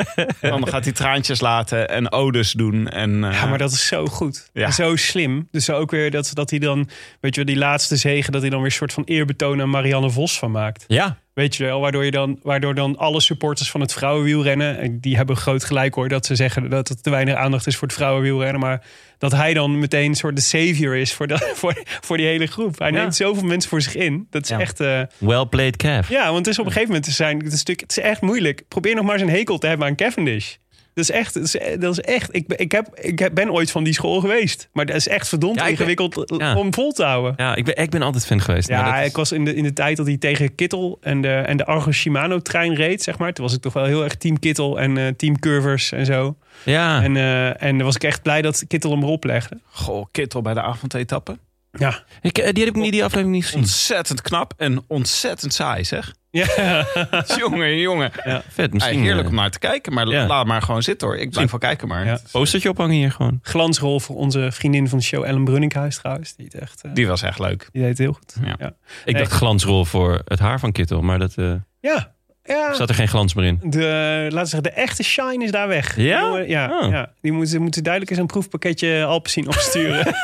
*laughs* dan gaat hij traantjes laten en odes doen. En, eh, ja, maar dat is zo goed. Ja. En Zo slim. Dus ook weer dat, dat hij dan, weet je wel, die laatste zegen, dat hij dan weer een soort van eerbetoon aan Marianne Vos van maakt. ja, Weet je wel, waardoor, je dan, waardoor dan alle supporters van het vrouwenwielrennen... en die hebben groot gelijk hoor, dat ze zeggen dat er te weinig aandacht is voor het vrouwenwielrennen. Maar dat hij dan meteen een soort de savior is voor, dat, *laughs* voor, voor die hele groep. Hij Ja. neemt zoveel mensen voor zich in. Dat is Ja. echt... eh, Well played, Kev. ja, want het is op een gegeven moment te zijn. Het is, natuurlijk, het is echt moeilijk. Probeer nog maar eens een hekel te hebben aan Cavendish. Dat is echt. Dat is, dat is echt ik, ben- ik, heb, ik heb- ben ooit van die school geweest. Maar dat is echt verdomd Ja, ik ben- ingewikkeld ja. om vol te houden. Ja, ik ben, ik ben altijd fan geweest. Ja, maar dat is- ik was in de, in de tijd dat hij tegen Kittel en de, en de Argo Shimano trein reed, zeg maar. Toen was ik toch wel heel erg team Kittel en eh, team Curvers en zo. ja. En, eh, en dan was ik echt blij dat Kittel hem erop legde. Goh, Kittel bij de avondetappe. Ja. ik, eh, die heb ik niet die aflevering niet gezien. Ontzettend knap en ontzettend saai, zeg. Ja. *laughs* jongen, jongen. Vet, Ja, misschien. heerlijk eh, om naar te kijken, maar Ja. laat maar gewoon zitten hoor. Ik blijf wel kijken, maar Ja. het- postertje ophangen hier gewoon. Glansrol voor onze vriendin van de show, Ellen Brunninkhuis trouwens. Die, het echt, eh, die was echt leuk. die deed het heel goed. Ja. ja. Ik dacht glansrol voor het haar van Kittel, maar dat eh, ja. ja. zat er geen glans meer in. De, laten we zeggen, de echte shine is daar weg. Ja? Ja, Oh. ja. Die moeten, moeten duidelijk eens een proefpakketje Alpecin opsturen.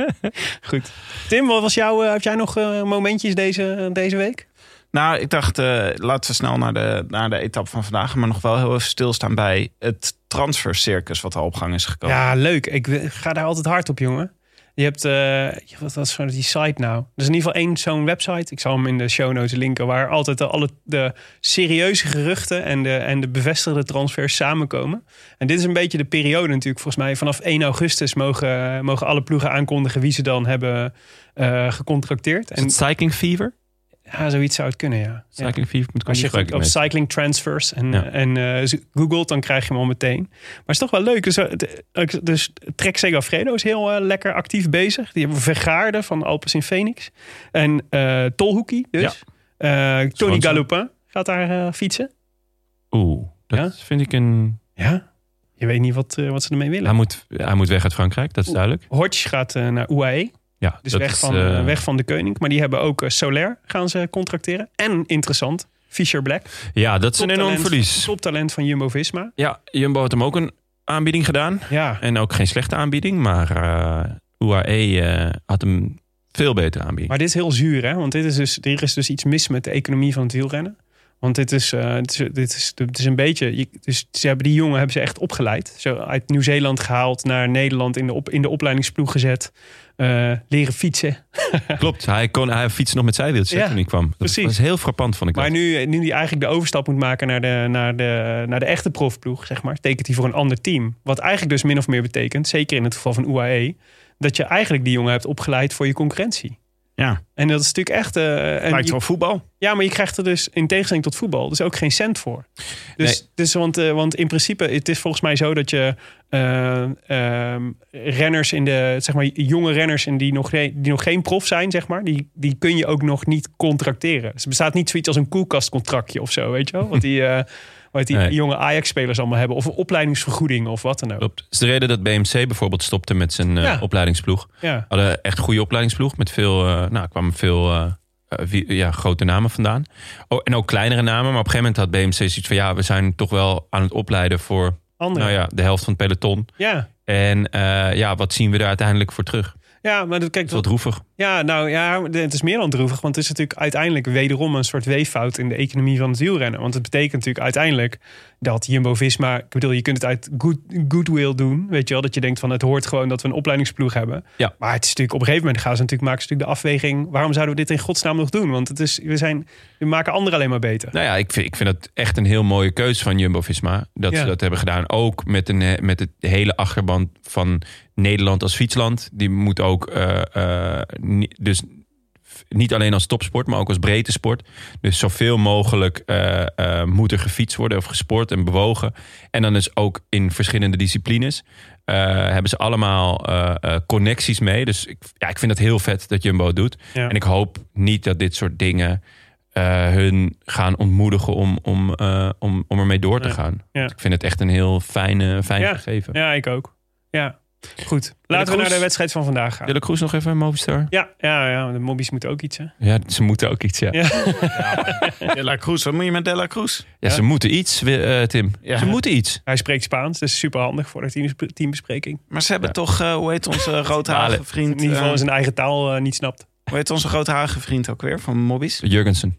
*laughs* Goed. Tim, wat was jouw, eh, heb jij nog eh, momentjes deze, deze week? Nou, ik dacht, eh, laten we snel naar de, naar de etappe van vandaag. Maar nog wel heel even stilstaan bij het transfercircus wat al op gang is gekomen. Ja, leuk. Ik we- ga daar altijd hard op, jongen. Je hebt, eh, wat was die site nou? Er is in ieder geval één zo'n website. Ik zal hem in de show notes linken. Waar altijd de, alle de serieuze geruchten en de, en de bevestigde transfers samenkomen. En dit is een beetje de periode natuurlijk. Volgens mij vanaf 1 augustus mogen, mogen alle ploegen aankondigen wie ze dan hebben eh, gecontracteerd. Is En het Cycling Fever? Ja, zoiets zou het kunnen, ja. Cycling Fever moet Als je op cycling transfers en, Ja. en eh, z- googelt, dan krijg je hem al meteen. Maar het is toch wel leuk. Dus, eh, eh, dus Trek Segafredo is heel eh, lekker actief bezig. Die hebben Vergaarde van Alpes in Phoenix. En eh Tolhoekie dus. Eh, Tony. Galopin gaat daar eh, fietsen. Oeh, dat Ja? vind ik een... Ja. Je weet niet wat, eh, wat ze ermee willen. Hij moet, hij moet weg uit Frankrijk, dat is duidelijk. Hodge gaat eh, naar UAE. Ja, Dus weg, is, van, eh, weg van de koning. Maar die hebben ook eh, Soler gaan ze contracteren. En interessant, Fisher Black. Ja, dat is een enorm verlies. Toptalent van Jumbo-Visma. Ja, Jumbo had hem ook een aanbieding gedaan. Ja, En ook geen slechte aanbieding, maar eh UAE had hem veel betere aanbieding. Maar dit is heel zuur, hè? Want dit is dus, er is dus iets mis met de economie van het wielrennen. Want dit is, dit is, dit is, dit is een beetje. je- Dus ze hebben die jongen hebben ze echt opgeleid. Zo uit Nieuw-Zeeland gehaald naar Nederland in de, op, in de opleidingsploeg gezet. Eh, leren fietsen. *laughs* Klopt, hij, kon, hij fietste nog met zijwieltjes Ja, toen hij kwam. Dat precies. was heel frappant, vond ik Maar dat. nu, nu die eigenlijk de overstap moet maken naar de, naar, de, naar de echte profploeg, zeg maar, tekent hij voor een ander team. Wat eigenlijk dus min of meer betekent, zeker in het geval van UAE, dat je eigenlijk die jongen hebt opgeleid voor je concurrentie. Ja, En dat is natuurlijk echt. en lijkt wel voetbal. Ja, maar je krijgt er dus in tegenstelling tot voetbal dus ook geen cent voor. Dus, Nee. dus want, eh, want in principe, het is volgens mij zo dat je eh, ehm, renners in de, zeg maar, jonge renners en die nog, geen- die nog geen prof zijn, zeg maar, die, die kun je ook nog niet contracteren. Dus er bestaat niet zoiets als een koelkastcontractje of zo, weet je wel? Wat die, wat die *laughs* Nee. jonge Ajax-spelers allemaal hebben. Of een opleidingsvergoeding of wat dan ook. Klopt. Dat is de reden dat BMC bijvoorbeeld stopte met zijn opleidingsploeg. Ja. Hadden echt goede opleidingsploeg. Met veel, eh, nou, kwamen veel eh, eh, wie- ja, grote namen vandaan. Oh, en ook kleinere namen. Maar op een gegeven moment had BMC zoiets van... ja, we zijn toch wel aan het opleiden voor Andere. nou ja, de helft van het peloton. ja. En eh, ja, wat zien we daar uiteindelijk voor terug? Ja, maar dat, kijk, Dat is wel droevig. Ja, nou ja, het is meer dan droevig. Want het is natuurlijk uiteindelijk wederom een soort weeffout in de economie van het wielrennen. Want het betekent natuurlijk uiteindelijk dat Jumbo-Visma... Ik bedoel, je kunt het uit good, goodwill doen. Weet je wel, dat je denkt van het hoort gewoon dat we een opleidingsploeg hebben. Ja. Maar het is natuurlijk op een gegeven moment gaan ze natuurlijk maken ze natuurlijk de afweging... waarom zouden we dit in godsnaam nog doen? Want het is, we, zijn, we maken anderen alleen maar beter. Nou ja, ik vind, ik vind het echt een heel mooie keuze van Jumbo-Visma. Dat Ja. ze dat hebben gedaan. Ook met, een, eh, met het hele achterband van Nederland als fietsland. Die moet ook eh, ni- dus niet alleen als topsport, maar ook als breedte sport. Dus zoveel mogelijk eh, eh, moet er gefietst worden of gesport en bewogen. En dan is ook in verschillende disciplines. eh, hebben ze allemaal connecties mee. Dus ik, ja, ik vind het heel vet dat Jumbo doet. Ja. En ik hoop niet dat dit soort dingen hun gaan ontmoedigen om, om, om, om ermee door te gaan. Ja. Ik vind het echt een heel fijne, fijn Ja. gegeven. Ja, ik ook. Ja, goed. Laten we Kroes? naar de wedstrijd van vandaag gaan. Wil ik Kroes nog even Movistar? Ja, ja, ja, de mobbies moeten ook iets, hè? Ja, ze moeten ook iets, ja. Ja. *laughs* De La Cruz, wat moet je met De La Cruz? Ja, ze moeten iets, eh, Tim. Ja. Ze moeten iets. Hij spreekt Spaans, dus super handig voor de teambespreking. Maar ze hebben Ja. toch, eh, hoe heet onze *laughs* roodharige In vriend? ieder geval eh, in zijn eigen taal niet snapt. hoe heet onze roodharige vriend ook weer van Mobbies? Jurgensen.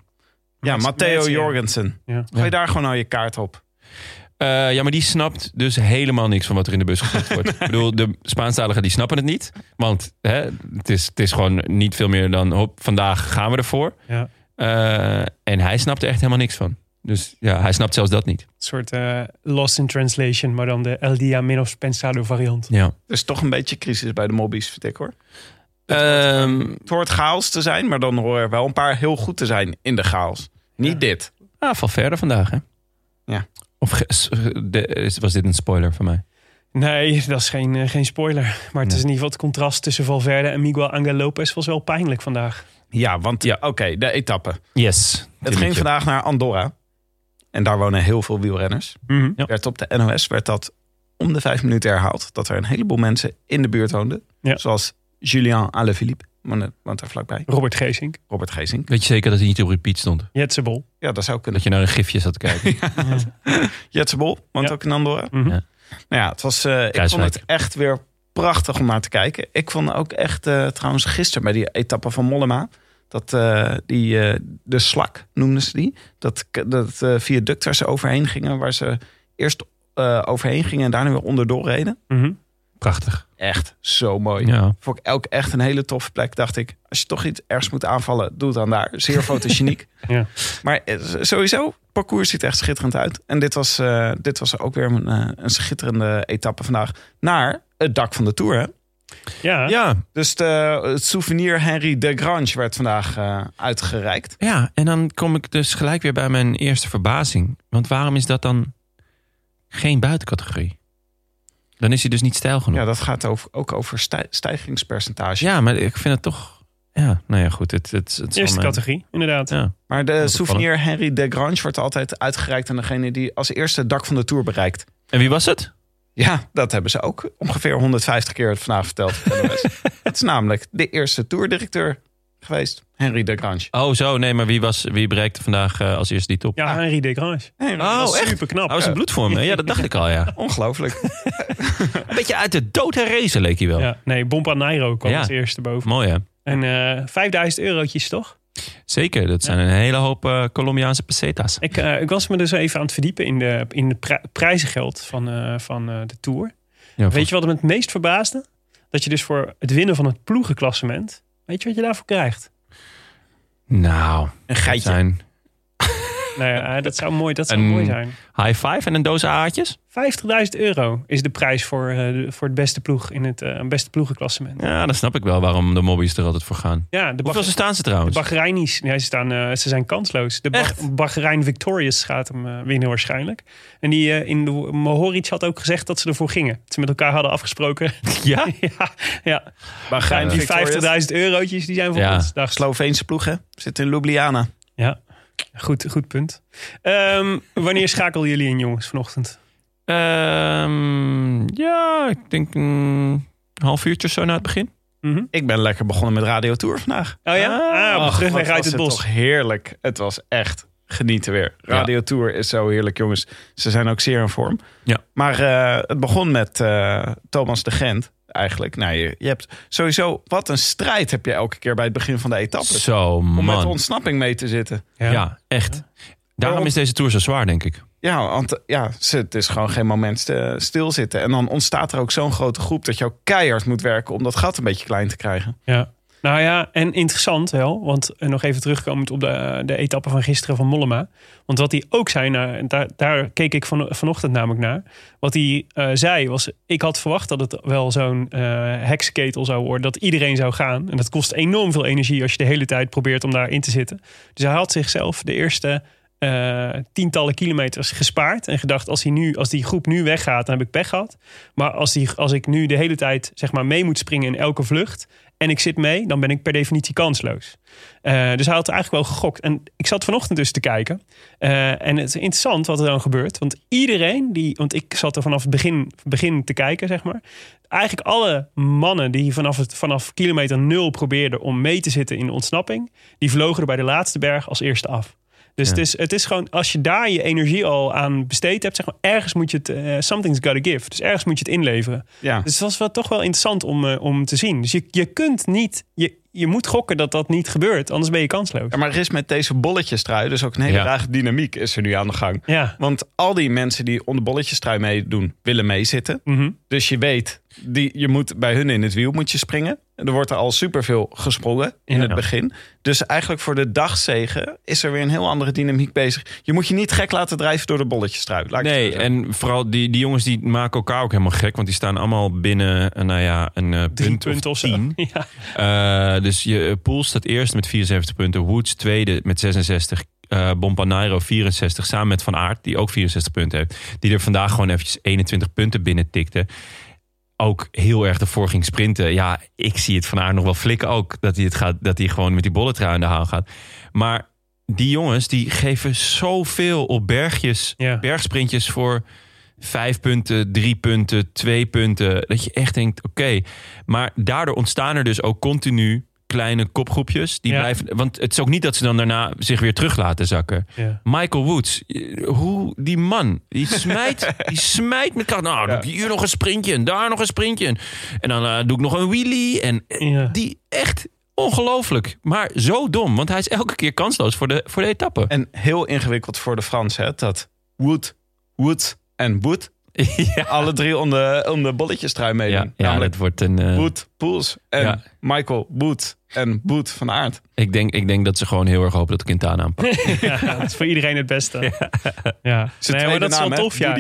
Ja, Matteo ja. Jorgensen. Ja. Gooi daar gewoon al je kaart op. Eh, ja, maar die snapt dus helemaal niks van wat er in de bus gezegd wordt. *laughs* Ik bedoel, de Spaanstaligen die snappen het niet. Want hè, het, is, het is gewoon niet veel meer dan... Hop, vandaag gaan we ervoor. Ja. Eh, en hij snapt er echt helemaal niks van. Dus ja, hij snapt zelfs dat niet. Een soort eh, lost in translation, maar dan de El Dia Menos Pensado variant. Ja. Er is toch een beetje crisis bij de mobbies, vind ik hoor. Ehm, Het hoort chaos te zijn, maar dan horen er wel een paar heel goed te zijn in de chaos. Niet dit. ah, val verder vandaag, hè? Ja. Of was dit een spoiler van mij? Nee, dat is geen, eh, geen spoiler. Maar het Nee. is in ieder geval het contrast tussen Valverde en Miguel Angel Lopez was wel pijnlijk vandaag. Ja, want Ja. oké, de etappe. Yes. Het ging vandaag naar Andorra. En daar wonen heel veel wielrenners. Ja. Werd op de NOS werd dat om de vijf minuten herhaald. Dat er een heleboel mensen in de buurt woonden. Ja. Zoals Julien Alaphilippe, woont daar vlakbij. Robert Geesink, Robert Gezink. Weet je zeker dat hij niet op repeat stond? Jetsebol. Ja, dat zou kunnen. Dat je naar een gifje zat te kijken? *laughs* Jetse Bol woont Ja. ook in Andorra. Mhm. Ja. Nou ja, het was, eh, ik vond het echt weer prachtig om naar te kijken. Ik vond ook echt, eh, trouwens gisteren bij die etappe van Mollema... dat eh, die, eh, de slak noemden ze die. Dat, dat eh, viaduct waar ze overheen gingen... waar ze eerst eh, overheen gingen en daarna weer onderdoor reden. Mhm. Prachtig. Echt zo mooi. Ja. Vond ik ook echt een hele toffe plek. Dacht ik, als je toch iets ergens moet aanvallen, doe het dan daar. Zeer *laughs* fotogeniek. Ja. Maar eh, sowieso, het parcours ziet echt schitterend uit. En dit was, eh, dit was ook weer een, eh, een schitterende etappe vandaag. Naar het dak van de Tour. Hè? Ja, Ja, Dus de, het souvenir Henry de Grange werd vandaag uitgereikt. ja, en dan kom ik dus gelijk weer bij mijn eerste verbazing. Want waarom is dat dan geen buitencategorie? Dan is hij dus niet stijl genoeg. Ja, Ja, dat gaat over, ook over stij- stijgingspercentage. maar ik vind het toch... Ja, nou ja, goed. Het, het, het eerste mijn- categorie, inderdaad. Ja. Maar de souvenir Henry de Grange wordt altijd uitgereikt aan degene die als eerste het dak van de Tour bereikt. En wie was het? Ja, dat hebben ze ook ongeveer 150 keer vandaag verteld. *laughs* Het is namelijk de eerste toerdirecteur geweest, Henry de Grange. Oh, zo. Nee, maar wie, was, wie bereikte vandaag eh, als eerste die top? Ja, Henri de Grange. Henry, Oh, dat is echt? Super knap. Hij was een bloedvorm. hè? Ja, dat dacht ik al, ja. *laughs* ongelooflijk. *laughs* Een beetje uit de dood herrezen leek hij wel. Ja, nee, Bompa Nairo kwam Ja. als eerste boven. Mooi, hè? En eh 5000 eurotjes toch? Zeker. Dat zijn een hele hoop eh, Colombiaanse pesetas. Ik, eh, ik was me dus even aan het verdiepen in de, in de pri- prijzengeld van, eh, van eh, de Tour. Ja, Weet je wat me het meest verbaasde? Dat je dus voor het winnen van het ploegenklassement... Weet je wat je daarvoor krijgt? Nou, Een geitje. zijn Nou ja, dat zou mooi, dat zou Een- mooi zijn. high five en een doos aardjes. 50.000 euro is de prijs voor, eh, de- voor het beste ploeg in het eh, beste ploegenklassement. Ja, dan snap ik wel waarom de mobbies er altijd voor gaan. Ja, de, Hoeveel staan ze de trouwens? Bahrainis, nee, ze, staan, eh, ze zijn kansloos. De Echt? Bahrein Victorious gaat hem eh, winnen waarschijnlijk. En die eh, in de Mohoric had ook gezegd dat ze ervoor gingen. Dat ze met elkaar hadden afgesproken. *laughs* Ja? *laughs* ja, ja. Bahrein die Victorious. 50.000 eurotjes die zijn voor Ja. ons. Dag. Sloveense ploeg, hè? Zit in Ljubljana. Ja, goed, goed punt. Ehm, wanneer schakelden jullie in, jongens, vanochtend? Ehm, ja, ik denk een half uurtje zo na het begin. Mhm. Ik ben lekker begonnen met Radio Tour vandaag. Oh ja? Ah, op de wat uit was het bos. toch heerlijk. Het was echt genieten weer. Radio Tour is zo heerlijk, jongens. Ze zijn ook zeer in vorm. Ja. Maar eh, het begon met eh, Thomas de Gent. Eigenlijk, nou, je, je hebt sowieso... Wat een strijd heb je elke keer bij het begin van de etappe. Zo, Om met de ontsnapping mee te zitten. Ja, echt. Daarom is deze tour zo zwaar, denk ik. Ja, want ja, ze- het is gewoon geen moment st- stilzitten. En dan ontstaat er ook zo'n grote groep... dat je ook keihard moet werken om dat gat een beetje klein te krijgen. Ja. Nou ja, en interessant wel, want eh, nog even terugkomend op de, de etappe van gisteren van Mollema. Want wat hij ook zei, nou, daar, keek ik van, vanochtend namelijk naar. Wat hij eh, zei was, ik had verwacht dat het wel zo'n eh heksenketel zou worden. Dat iedereen zou gaan. En dat kost enorm veel energie als je de hele tijd probeert om daarin te zitten. Dus hij had zichzelf de eerste eh, tientallen kilometers gespaard. En gedacht, als, hij nu, als die groep nu weggaat, dan heb ik pech gehad. Maar als, die, als ik nu de hele tijd zeg maar, mee moet springen in elke vlucht... en ik zit mee, dan ben ik per definitie kansloos. Eh, dus hij had eigenlijk wel gegokt. En ik zat vanochtend dus te kijken. Eh, en het is interessant wat er dan gebeurt. Want iedereen die... Want ik zat er vanaf het begin, begin te kijken, zeg maar. Eigenlijk alle mannen die vanaf, het, vanaf kilometer nul probeerden... om mee te zitten in de ontsnapping... die vlogen er bij de laatste berg als eerste af. Dus Ja. het, is, het is gewoon, als je daar je energie al aan besteed hebt, zeg maar, ergens moet je het, eh, something's gotta give. Dus ergens moet je het inleveren. Ja. Dus dat was wel, toch wel interessant om, eh, om te zien. Dus je, je kunt niet, je, je moet gokken dat dat niet gebeurt, anders ben je kansloos. Ja, maar er is met deze bolletjestrui dus ook een hele Ja. rare dynamiek is er nu aan de gang. Ja. Want al die mensen die onder bolletjestrui meedoen, willen meezitten. Mhm. Dus je weet, die, je moet bij hun in het wiel moet je springen. Er wordt er al superveel gesprongen in Ja. het begin. Dus eigenlijk voor de dagzegen is er weer een heel andere dynamiek bezig. Je moet je niet gek laten drijven door de bolletjestrui. Laat ik het Nee, en vooral die, die jongens die maken elkaar ook helemaal gek. Want die staan allemaal binnen, eh, nou ja, een eh, punt of tien. *laughs* Ja. Eh, dus je Poel staat eerst met 74 punten. Woods tweede met 66. eh Bompanairo 64. Samen met Van Aert, die ook 64 punten heeft. Die er vandaag gewoon eventjes 21 punten binnen tikte. Ook heel erg ervoor ging sprinten. Ja, ik zie het Van Aert nog wel flikken ook. Dat hij, het gaat, dat hij gewoon met die bolletrui aan de haal gaat. Maar die jongens die geven zoveel op bergjes. Ja. Bergsprintjes voor vijf punten, drie punten, twee punten. Dat je echt denkt, oké. Maar daardoor ontstaan er dus ook continu kleine kopgroepjes. Die Ja. blijven, want het is ook niet dat ze dan daarna zich weer terug laten zakken. Ja. Michael Woods, hoe die man, die smijt, *laughs* die smijt met kracht. Nou, doe ik hier nog een sprintje en daar nog een sprintje. En, en dan eh, doe ik nog een wheelie. En Ja. die echt ongelooflijk, maar zo dom. Want hij is elke keer kansloos voor de, voor de etappe. En heel ingewikkeld voor de Fransen. hè, Dat Wood, Wood en Wood *laughs* ja, alle drie onder, onder bolletjestrui meedoen. ja, ja Namelijk wordt een... eh, Wood, Poels en Ja. Michael Wood en Wood van Aert. ik, denk, ik denk dat ze gewoon heel erg hopen dat Quintana aanpakt. *laughs* Ja, dat is voor iedereen het beste. *laughs* Ja, Zijn Nee, maar dat is wel naam, hè? tof, ja.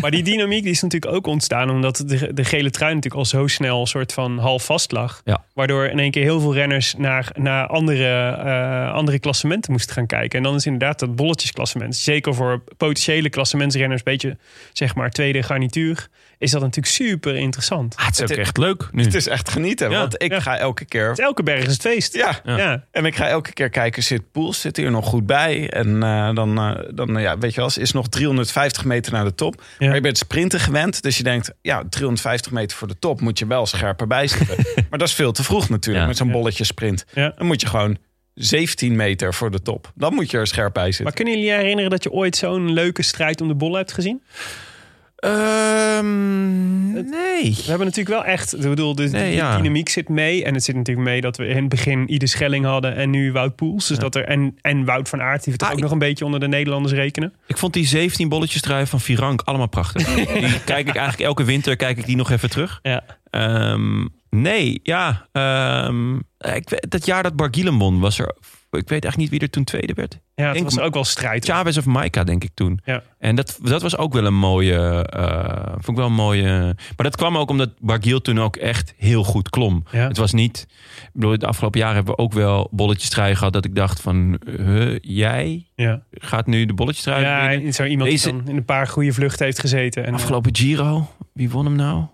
Maar die dynamiek die is natuurlijk ook ontstaan omdat de, de gele trui natuurlijk al zo snel een soort van half vast lag. Ja. Waardoor in één keer heel veel renners naar, naar andere, eh, andere klassementen moesten gaan kijken. En dan is inderdaad dat bolletjesklassement. Zeker voor potentiële klassementsrenners, beetje zeg maar tweede garnituur, is dat natuurlijk super interessant. Ah, het is ook Het- echt leuk nu. Het is echt genieten, Ja. want ik Ja. ga elke keer... Het elke berg is het feest. Ja, Ja. ja. en ik ga elke keer kijken, zit Poels zit hier nog goed bij? En eh, dan, eh, dan ja, weet je wel, is nog 350 meter naar de top. Ja. Maar je bent sprinten gewend, dus je denkt, ja, 350 meter voor de top moet je wel scherper bij zitten. *laughs* maar dat is veel te vroeg natuurlijk, Ja. met zo'n bolletje sprint. Ja. Dan moet je gewoon 17 meter voor de top. Dan moet je er scherp bij zitten. Maar kunnen jullie je herinneren dat je ooit zo'n leuke strijd om de bol hebt gezien? Ehm, nee. We hebben natuurlijk wel echt, ik bedoel, de, Nee, de ja. dynamiek zit mee. En het zit natuurlijk mee dat we in het begin Ide Schelling hadden en nu Wout Poels. Dus dat er, en, en Wout van Aert, die we toch Ah, ook ik- nog een beetje onder de Nederlanders rekenen. Ik vond die 17 bolletjes trui van Virank allemaal prachtig. *laughs* die kijk ik eigenlijk elke winter kijk ik die nog even terug. Ja. Ehm, nee, ja. ehm, ik, dat jaar dat Barguilhem won was er... Ik weet eigenlijk niet wie er toen tweede werd. Ja, het Denk was ook wel strijd. Chavez of Maika, denk ik toen. Ja. En dat, dat was ook wel een mooie... eh, vond ik wel een mooie... Maar dat kwam ook omdat Barguil toen ook echt heel goed klom. Ja. Het was niet... Ik bedoel, de afgelopen jaren hebben we ook wel bolletjes trui gehad... dat ik dacht van... huh, jij Ja, gaat nu de bolletjes trui ja en zo iemand Deze- die dan in een paar goede vluchten heeft gezeten. En, eh, Afgelopen Giro, wie won hem nou?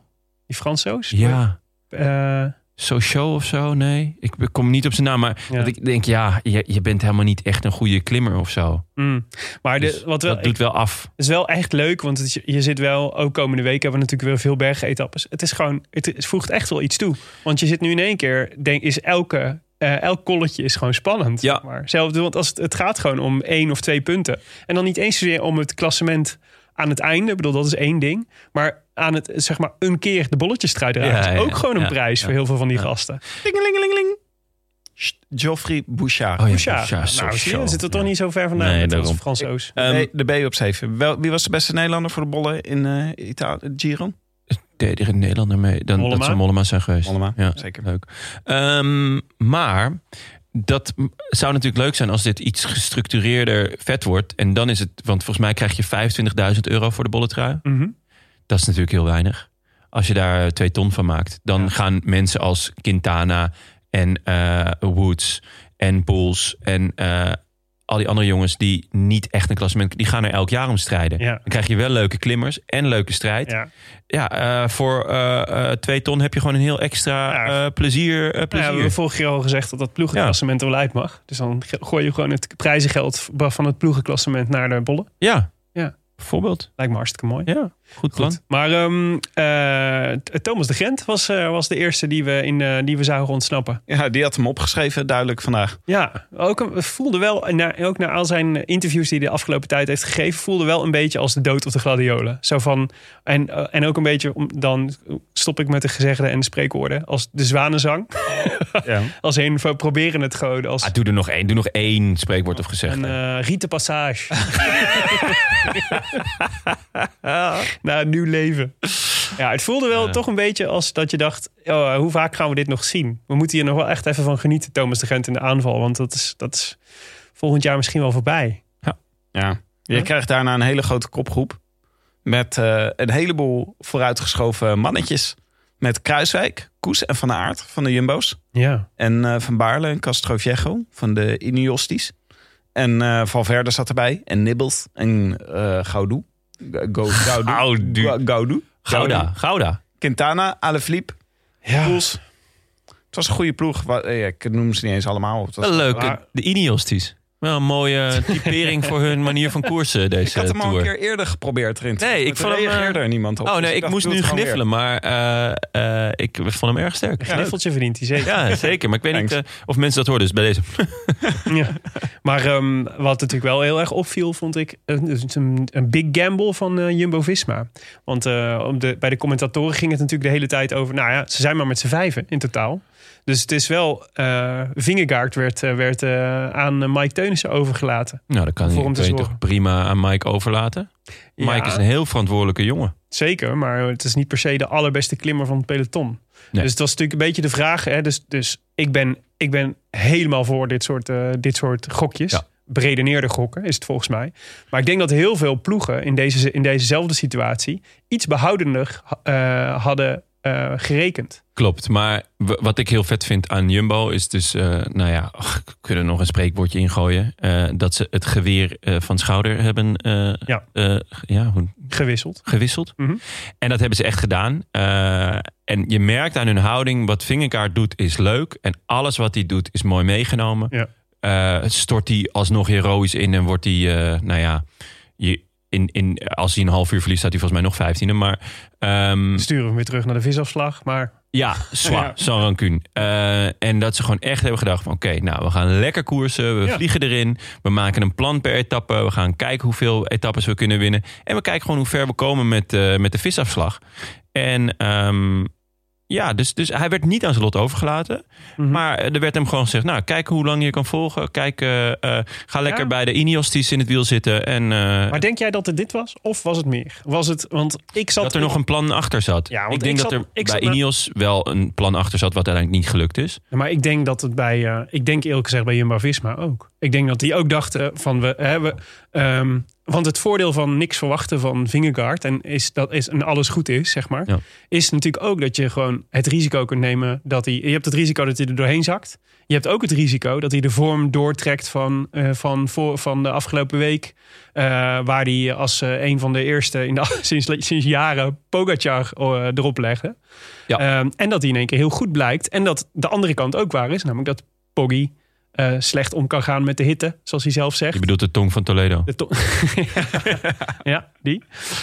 die Fransoos? Ja, Eh, Sochaux of zo? Nee, ik kom niet op zijn naam. Maar Ja. dat ik denk, ja, je, je bent helemaal niet echt een goede klimmer of zo. mm. Maar de, Dus wat wel, dat doet wel af. Het is wel echt leuk, want het, je zit wel, ook komende week hebben we natuurlijk weer veel bergetappes. Het is gewoon, het, het voegt echt wel iets toe. Want je zit nu in één keer, denk, is elke, eh, elk kolletje is gewoon spannend. Ja. maar. Zelfde, want als het, het gaat gewoon om één of twee punten. En dan niet eens zozeer om het klassement aan het einde. Ik bedoel, dat is één ding. Maar aan het, zeg maar, een keer de bolletjes eruit. Ja, is ja, ook gewoon een ja, prijs ja. voor heel veel van die Ja. gasten. Dingelingelingeling. Geoffrey Bouchard. Oh ja, Bouchard. Bouchard, nou, zie je, show. zit er toch Ja. niet zo ver vandaan Nee, met. Fransoos. Ehm, nee, de B op 7. Wel, wie was de beste Nederlander voor de bollen in eh Italië? Giro? deed er een Nederlander mee. Dan, Mollema? Dat zou Mollema zijn geweest. Mollema, ja, zeker. Leuk. Ehm, maar dat zou natuurlijk leuk zijn als dit iets gestructureerder vet wordt. En dan is het, want volgens mij krijg je 25.000 euro voor de bolletrui. Mhm. Dat is natuurlijk heel weinig. Als je daar twee ton van maakt, dan Ja. gaan mensen als Quintana en eh, Woods en Pools en eh, al die andere jongens die niet echt een klassement, die gaan er elk jaar om strijden. Ja. Dan krijg je wel leuke klimmers en leuke strijd. Ja, Ja. eh, voor eh, eh, twee ton heb je gewoon een heel extra Ja. plezier. Nou ja, plezier. we hebben vorig jaar al gezegd dat dat ploegenklassement er wel uit mag. Dus dan gooi je gewoon het prijzengeld van het ploegenklassement naar de bollen. ja. Ja. Bijvoorbeeld. Lijkt me hartstikke mooi. Ja, goed plan. Goed. Maar ehm, eh, Thomas de Gent was, eh, was de eerste die we, in, eh, die we zagen ontsnappen. Ja, die had hem opgeschreven, duidelijk vandaag. Ja, ook voelde wel, na, ook na al zijn interviews die hij de afgelopen tijd heeft gegeven, voelde wel een beetje als de dood of de gladiolen. Zo van, en, en ook een beetje, om, dan stop ik met de gezegden en de spreekwoorden, als de zwanenzang. *laughs* Ja. *laughs* Als een, we proberen het gewoon als Ah, doe er nog één. Doe nog één spreekwoord of gezegd. een eh rieten passage. *laughs* *laughs* Naar een nieuw leven. Ja, het voelde wel Ja. toch een beetje als dat je dacht... Oh, hoe vaak gaan we dit nog zien? We moeten hier nog wel echt even van genieten, Thomas de Gent in de aanval. Want dat is, dat is volgend jaar misschien wel voorbij. Ja. Je krijgt daarna een hele grote kopgroep. Met eh, een heleboel vooruitgeschoven mannetjes. Met Kruiswijk, Koes en Van Aert van de Jumbo's. Ja. En eh, Van Baarle en Castroviejo van de Ineostis. En eh Valverde zat erbij. En Nibbles en eh Gaudu. Go, Gaudu. Ga- Gaudu. Gouda. Gouda. Quintana, Alaphilippe, Ja. Poels. Het was een goede ploeg. Eh, Ik noem ze niet eens allemaal op. Wel leuk. De Ineosties. Wel een mooie *laughs* typering voor hun manier van koersen deze ik had hem al tour. een keer eerder geprobeerd erin. te Nee, ik vond hem, reageerde eh, er niemand op. Oh Dus nee, ik ik dacht, moest nu gniffelen, maar eh, eh, ik vond hem erg sterk. Een kniffeltje verdient hij zeker. Ja, *laughs* zeker. Maar ik weet niet of mensen dat hoorden. Dus bij deze. *laughs* Ja. Maar ehm, wat natuurlijk wel heel erg opviel, vond ik een, een, een big gamble van Jumbo-Visma. Want eh, op de, bij de commentatoren ging het natuurlijk de hele tijd over... nou ja, ze zijn maar met z'n vijven in totaal. Dus het is wel... Vingegaard werd, eh, werd eh, aan Mike Teunissen overgelaten. Nou, dat kan Voor je toch prima aan Mike overlaten. Mike is een heel verantwoordelijke jongen. Zeker, maar het is niet per se de allerbeste klimmer van het peloton. Nee. Dus het was natuurlijk een beetje de vraag. Hè? Dus, dus ik, ben, ik ben helemaal voor dit soort, dit soort gokjes. Ja. Beredeneerde gokken is het volgens mij. Maar ik denk dat heel veel ploegen in, deze, in dezezelfde situatie... iets behoudender eh, hadden eh, gerekend. Klopt, maar wat ik heel vet vind aan Jumbo is dus, eh, nou ja, ach, we kunnen nog een spreekwoordje ingooien. eh, dat ze het geweer van schouder hebben Ja. ja, hoe, Gewisseld. gewisseld. Mhm. En dat hebben ze echt gedaan. En je merkt aan hun houding, wat Vingegaard doet is leuk. En alles wat hij doet is mooi meegenomen. Ja. Stort hij alsnog heroïs in en wordt hij, nou ja, je, in, in, als hij een half uur verliest, staat hij volgens mij nog vijftiende. Maar ehm, Sturen we weer terug naar de visafslag. Maar ja, zwaar, Ja. rancune. Eh, en dat ze gewoon echt hebben gedacht van... oké, nou, we gaan lekker koersen. We Ja. vliegen erin. We maken een plan per etappe. We gaan kijken hoeveel etappes we kunnen winnen. En we kijken gewoon hoe ver we komen met, eh, met de visafslag. En ehm, ja, dus, dus hij werd niet aan zijn lot overgelaten. Mhm. Maar er werd hem gewoon gezegd... nou, kijk hoe lang je kan volgen. Kijk, eh, eh, ga lekker Ja. bij de Ineosties in het wiel zitten. En eh, Maar denk jij dat het dit was? Of was het meer? Was het, want ik zat... dat er nog een plan achter zat. Ja, want ik denk ik dat er bij met- Ineos wel een plan achter zat... wat uiteindelijk niet gelukt is. Ja, Maar ik denk dat het bij, eh, ik denk eerlijk gezegd bij Jumbo-Visma ook. Ik denk dat die ook dachten van we hebben, want het voordeel van niks verwachten van Vingegaard en is dat is en alles goed is, zeg maar, Ja. is natuurlijk ook dat je gewoon het risico kunt nemen dat hij, je hebt het risico dat hij er doorheen zakt. Je hebt ook het risico dat hij de vorm doortrekt van, eh, van, voor, van de afgelopen week. eh, waar hij als eh, een van de eerste in de, *laughs* sinds, sinds jaren Pogacar erop legde. Ja. Ehm, en dat hij in één keer heel goed blijkt. En dat de andere kant ook waar is. Namelijk dat Poggi eh, slecht om kan gaan met de hitte. Zoals hij zelf zegt. Je bedoelt de tong van Toledo. De to- *laughs* ja, die.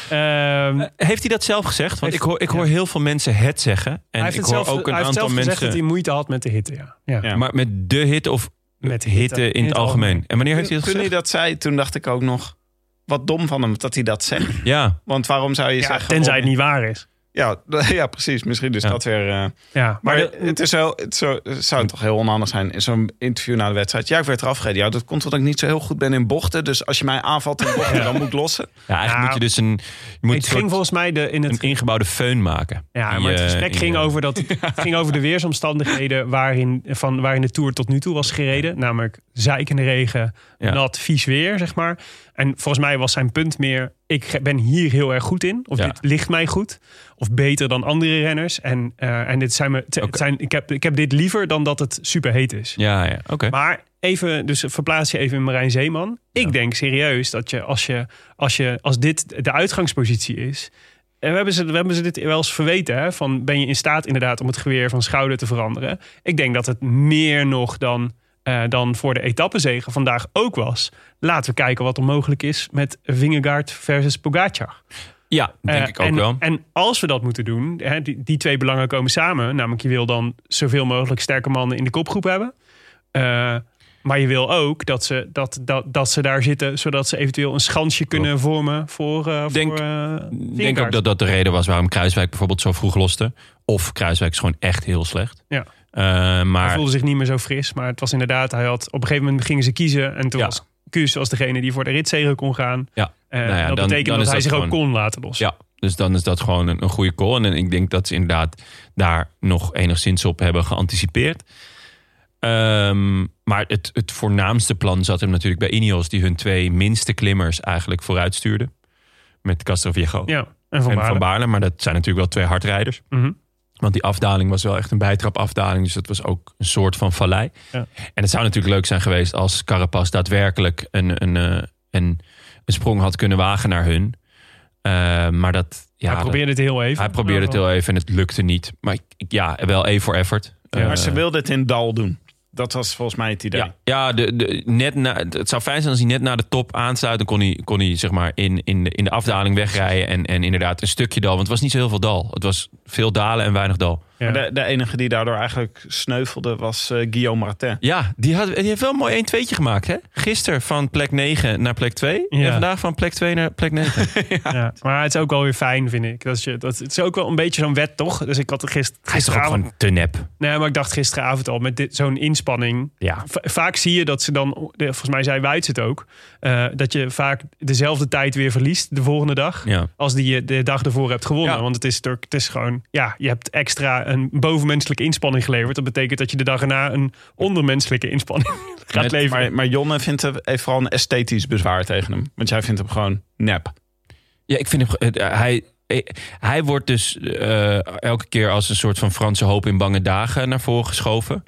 Ehm, Heeft hij dat zelf gezegd? Want Heeft- ik hoor, ik hoor heel veel mensen het zeggen. En hij heeft, ik hoor zelf, ook een hij heeft aantal zelf gezegd mensen. dat hij moeite had met de hitte. Ja. Ja. Ja. Maar met de hitte of Met hitte, hitte in het algemeen. En wanneer heeft hij dat Toen hij gezegd? dat zei, toen dacht ik ook nog... Wat dom van hem dat hij dat zegt. Ja, Want waarom zou je Ja, zeggen... tenzij oh, het niet waar is. Ja, *laughs* ja, precies. Misschien dus Ja. dat weer... eh, Ja, maar maar de- het, is wel, het, zo, het zou toch heel onhandig zijn in zo'n interview na de wedstrijd. Ja, ik werd eraf gereden. Ja, dat komt omdat ik niet zo heel goed ben in bochten. Dus als je mij aanvalt in bochten, dan moet ik lossen. ja eigenlijk Ja. moet je dus een, je moet het ging volgens mij de, in het een ingebouwde föhn maken. Ja, maar het gesprek in ging je- over, dat, *laughs* het ging over de weersomstandigheden waarin, van, waarin de Tour tot nu toe was gereden. Namelijk zeikende regen, Ja. nat, vies weer, zeg maar. En volgens mij was zijn punt meer, ik ben hier heel erg goed in. Of Ja. dit ligt mij goed. Of beter dan andere renners. En, eh, en dit zijn me, te- Oké. zijn, ik, heb, ik heb dit liever dan dat het superheet is. Ja, ja, oké. Maar even, dus verplaats je even in Marijn Zeeman. Ik denk serieus dat je als, je, als, je, als dit de uitgangspositie is. En we hebben ze, we hebben ze dit wel eens verweten. Hè, van ben je in staat inderdaad om het geweer van schouder te veranderen? Ik denk dat het meer nog dan eh, dan voor de etappezegen vandaag ook was. Laten we kijken wat er mogelijk is met Vingegaard versus Pogacar. Ja, denk Eh, ik ook en, wel. En als we dat moeten doen, hè, die, die twee belangen komen samen. Namelijk, je wil dan zoveel mogelijk sterke mannen in de kopgroep hebben. Eh, maar je wil ook dat ze, dat, dat, dat ze daar zitten, zodat ze eventueel een schansje kunnen vormen voor. eh Denk- voor, Ik denk ook dat dat de reden was waarom Kruiswijk bijvoorbeeld zo vroeg loste. Of Kruiswijk is gewoon echt heel slecht. Ja. Eh, Hij maar voelde zich niet meer zo fris. Maar het was inderdaad, hij had op een gegeven moment gingen ze kiezen. En toen Ja. was Kuus als degene die voor de ritzegen kon gaan. ja, Eh, Nou ja, dat dan- betekent dan dat hij dat zich ook kon laten lossen. ja, dus dan is dat gewoon een, een goede call. En ik denk dat ze inderdaad daar nog enigszins op hebben geanticipeerd. Ehm, maar het, het voornaamste plan zat hem natuurlijk bij Ineos... die hun twee minste klimmers eigenlijk vooruit stuurden. Met Castroviejo Ja, en van en Baarle. Van Baarle. Maar dat zijn natuurlijk wel twee hardrijders. Mhm. Want die afdaling was wel echt een bijtrapafdaling. Dus dat was ook een soort van vallei. Ja. En het zou natuurlijk leuk zijn geweest als Carapaz daadwerkelijk een, een, eh, een, een sprong had kunnen wagen naar hun. Eh, maar dat. Ja, hij dat- probeerde het heel even. hij probeerde het heel even en het lukte niet. Maar ja, wel even voor effort. maar ze wilde het in Dal doen. Dat was volgens mij het idee. ja, ja de, de, net na, het zou fijn zijn als hij net na de top aansluit. Dan kon hij, kon hij zeg maar in, in, de, in de afdaling wegrijden. En, en inderdaad een stukje dal. Want het was niet zo heel veel dal. Het was veel dalen en weinig dal. Ja. Maar de, de enige die daardoor eigenlijk sneuvelde was eh, Guillaume Martin. Ja, die, had, die heeft wel een mooi 1 2 gemaakt. Hè? Gisteren van plek 9 naar plek 2. Ja. En vandaag van plek 2 naar plek 9. *laughs* Ja, maar het is ook wel weer fijn, vind ik. Dat je, dat, het is ook wel een beetje zo'n wet, toch? Dus ik had er gister, Hij is toch ook gisteravond... gewoon te nep. Nee, maar ik dacht gisteravond al, met dit- zo'n inspanning... Ja. Va- vaak zie je dat ze dan, volgens mij zei Wuits het ook... eh, dat je vaak dezelfde tijd weer verliest de volgende dag... Ja. als die je de dag ervoor hebt gewonnen. Ja. Want het is, toch- het is gewoon... Ja, je hebt extra een bovenmenselijke inspanning geleverd. Dat betekent dat je de dag erna een ondermenselijke inspanning *laughs* gaat Met- leveren. Maar, maar Jonne vindt er, heeft vooral een esthetisch bezwaar tegen hem. Want jij vindt hem gewoon nep. Ja, ik vind hem. eh, Hij, eh, hij wordt dus eh, elke keer als een soort van Franse hoop in bange dagen naar voren geschoven.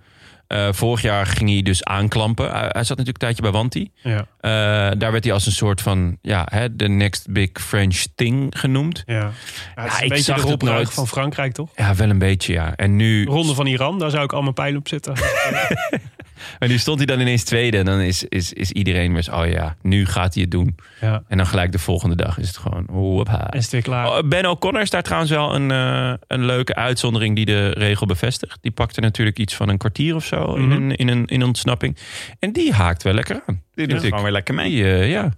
Eh, vorig jaar ging hij dus aanklampen. Hij, hij zat natuurlijk een tijdje bij Wanti. ja, Eh, daar werd hij als een soort van ja, hè, de next big French thing genoemd. ja. ja, is ik zag de het nooit. van Frankrijk, toch? Ja, wel een beetje, ja. En nu, Ronde van Iran, daar zou ik al mijn pijl op zetten. *laughs* en nu stond hij dan ineens tweede. En dan is, is, is iedereen weer zo, oh ja, nu gaat hij het doen. ja, En dan gelijk de volgende dag is het gewoon, whoopha. is het weer klaar. Oh, Ben O'Connor is daar trouwens wel een, eh, een leuke uitzondering die de regel bevestigt. Die pakte natuurlijk iets van een kwartier of zo in, Mhm. een, in, een, in ontsnapping. En die haakt wel lekker aan. Die doet gewoon weer lekker mee. Die, eh, ja.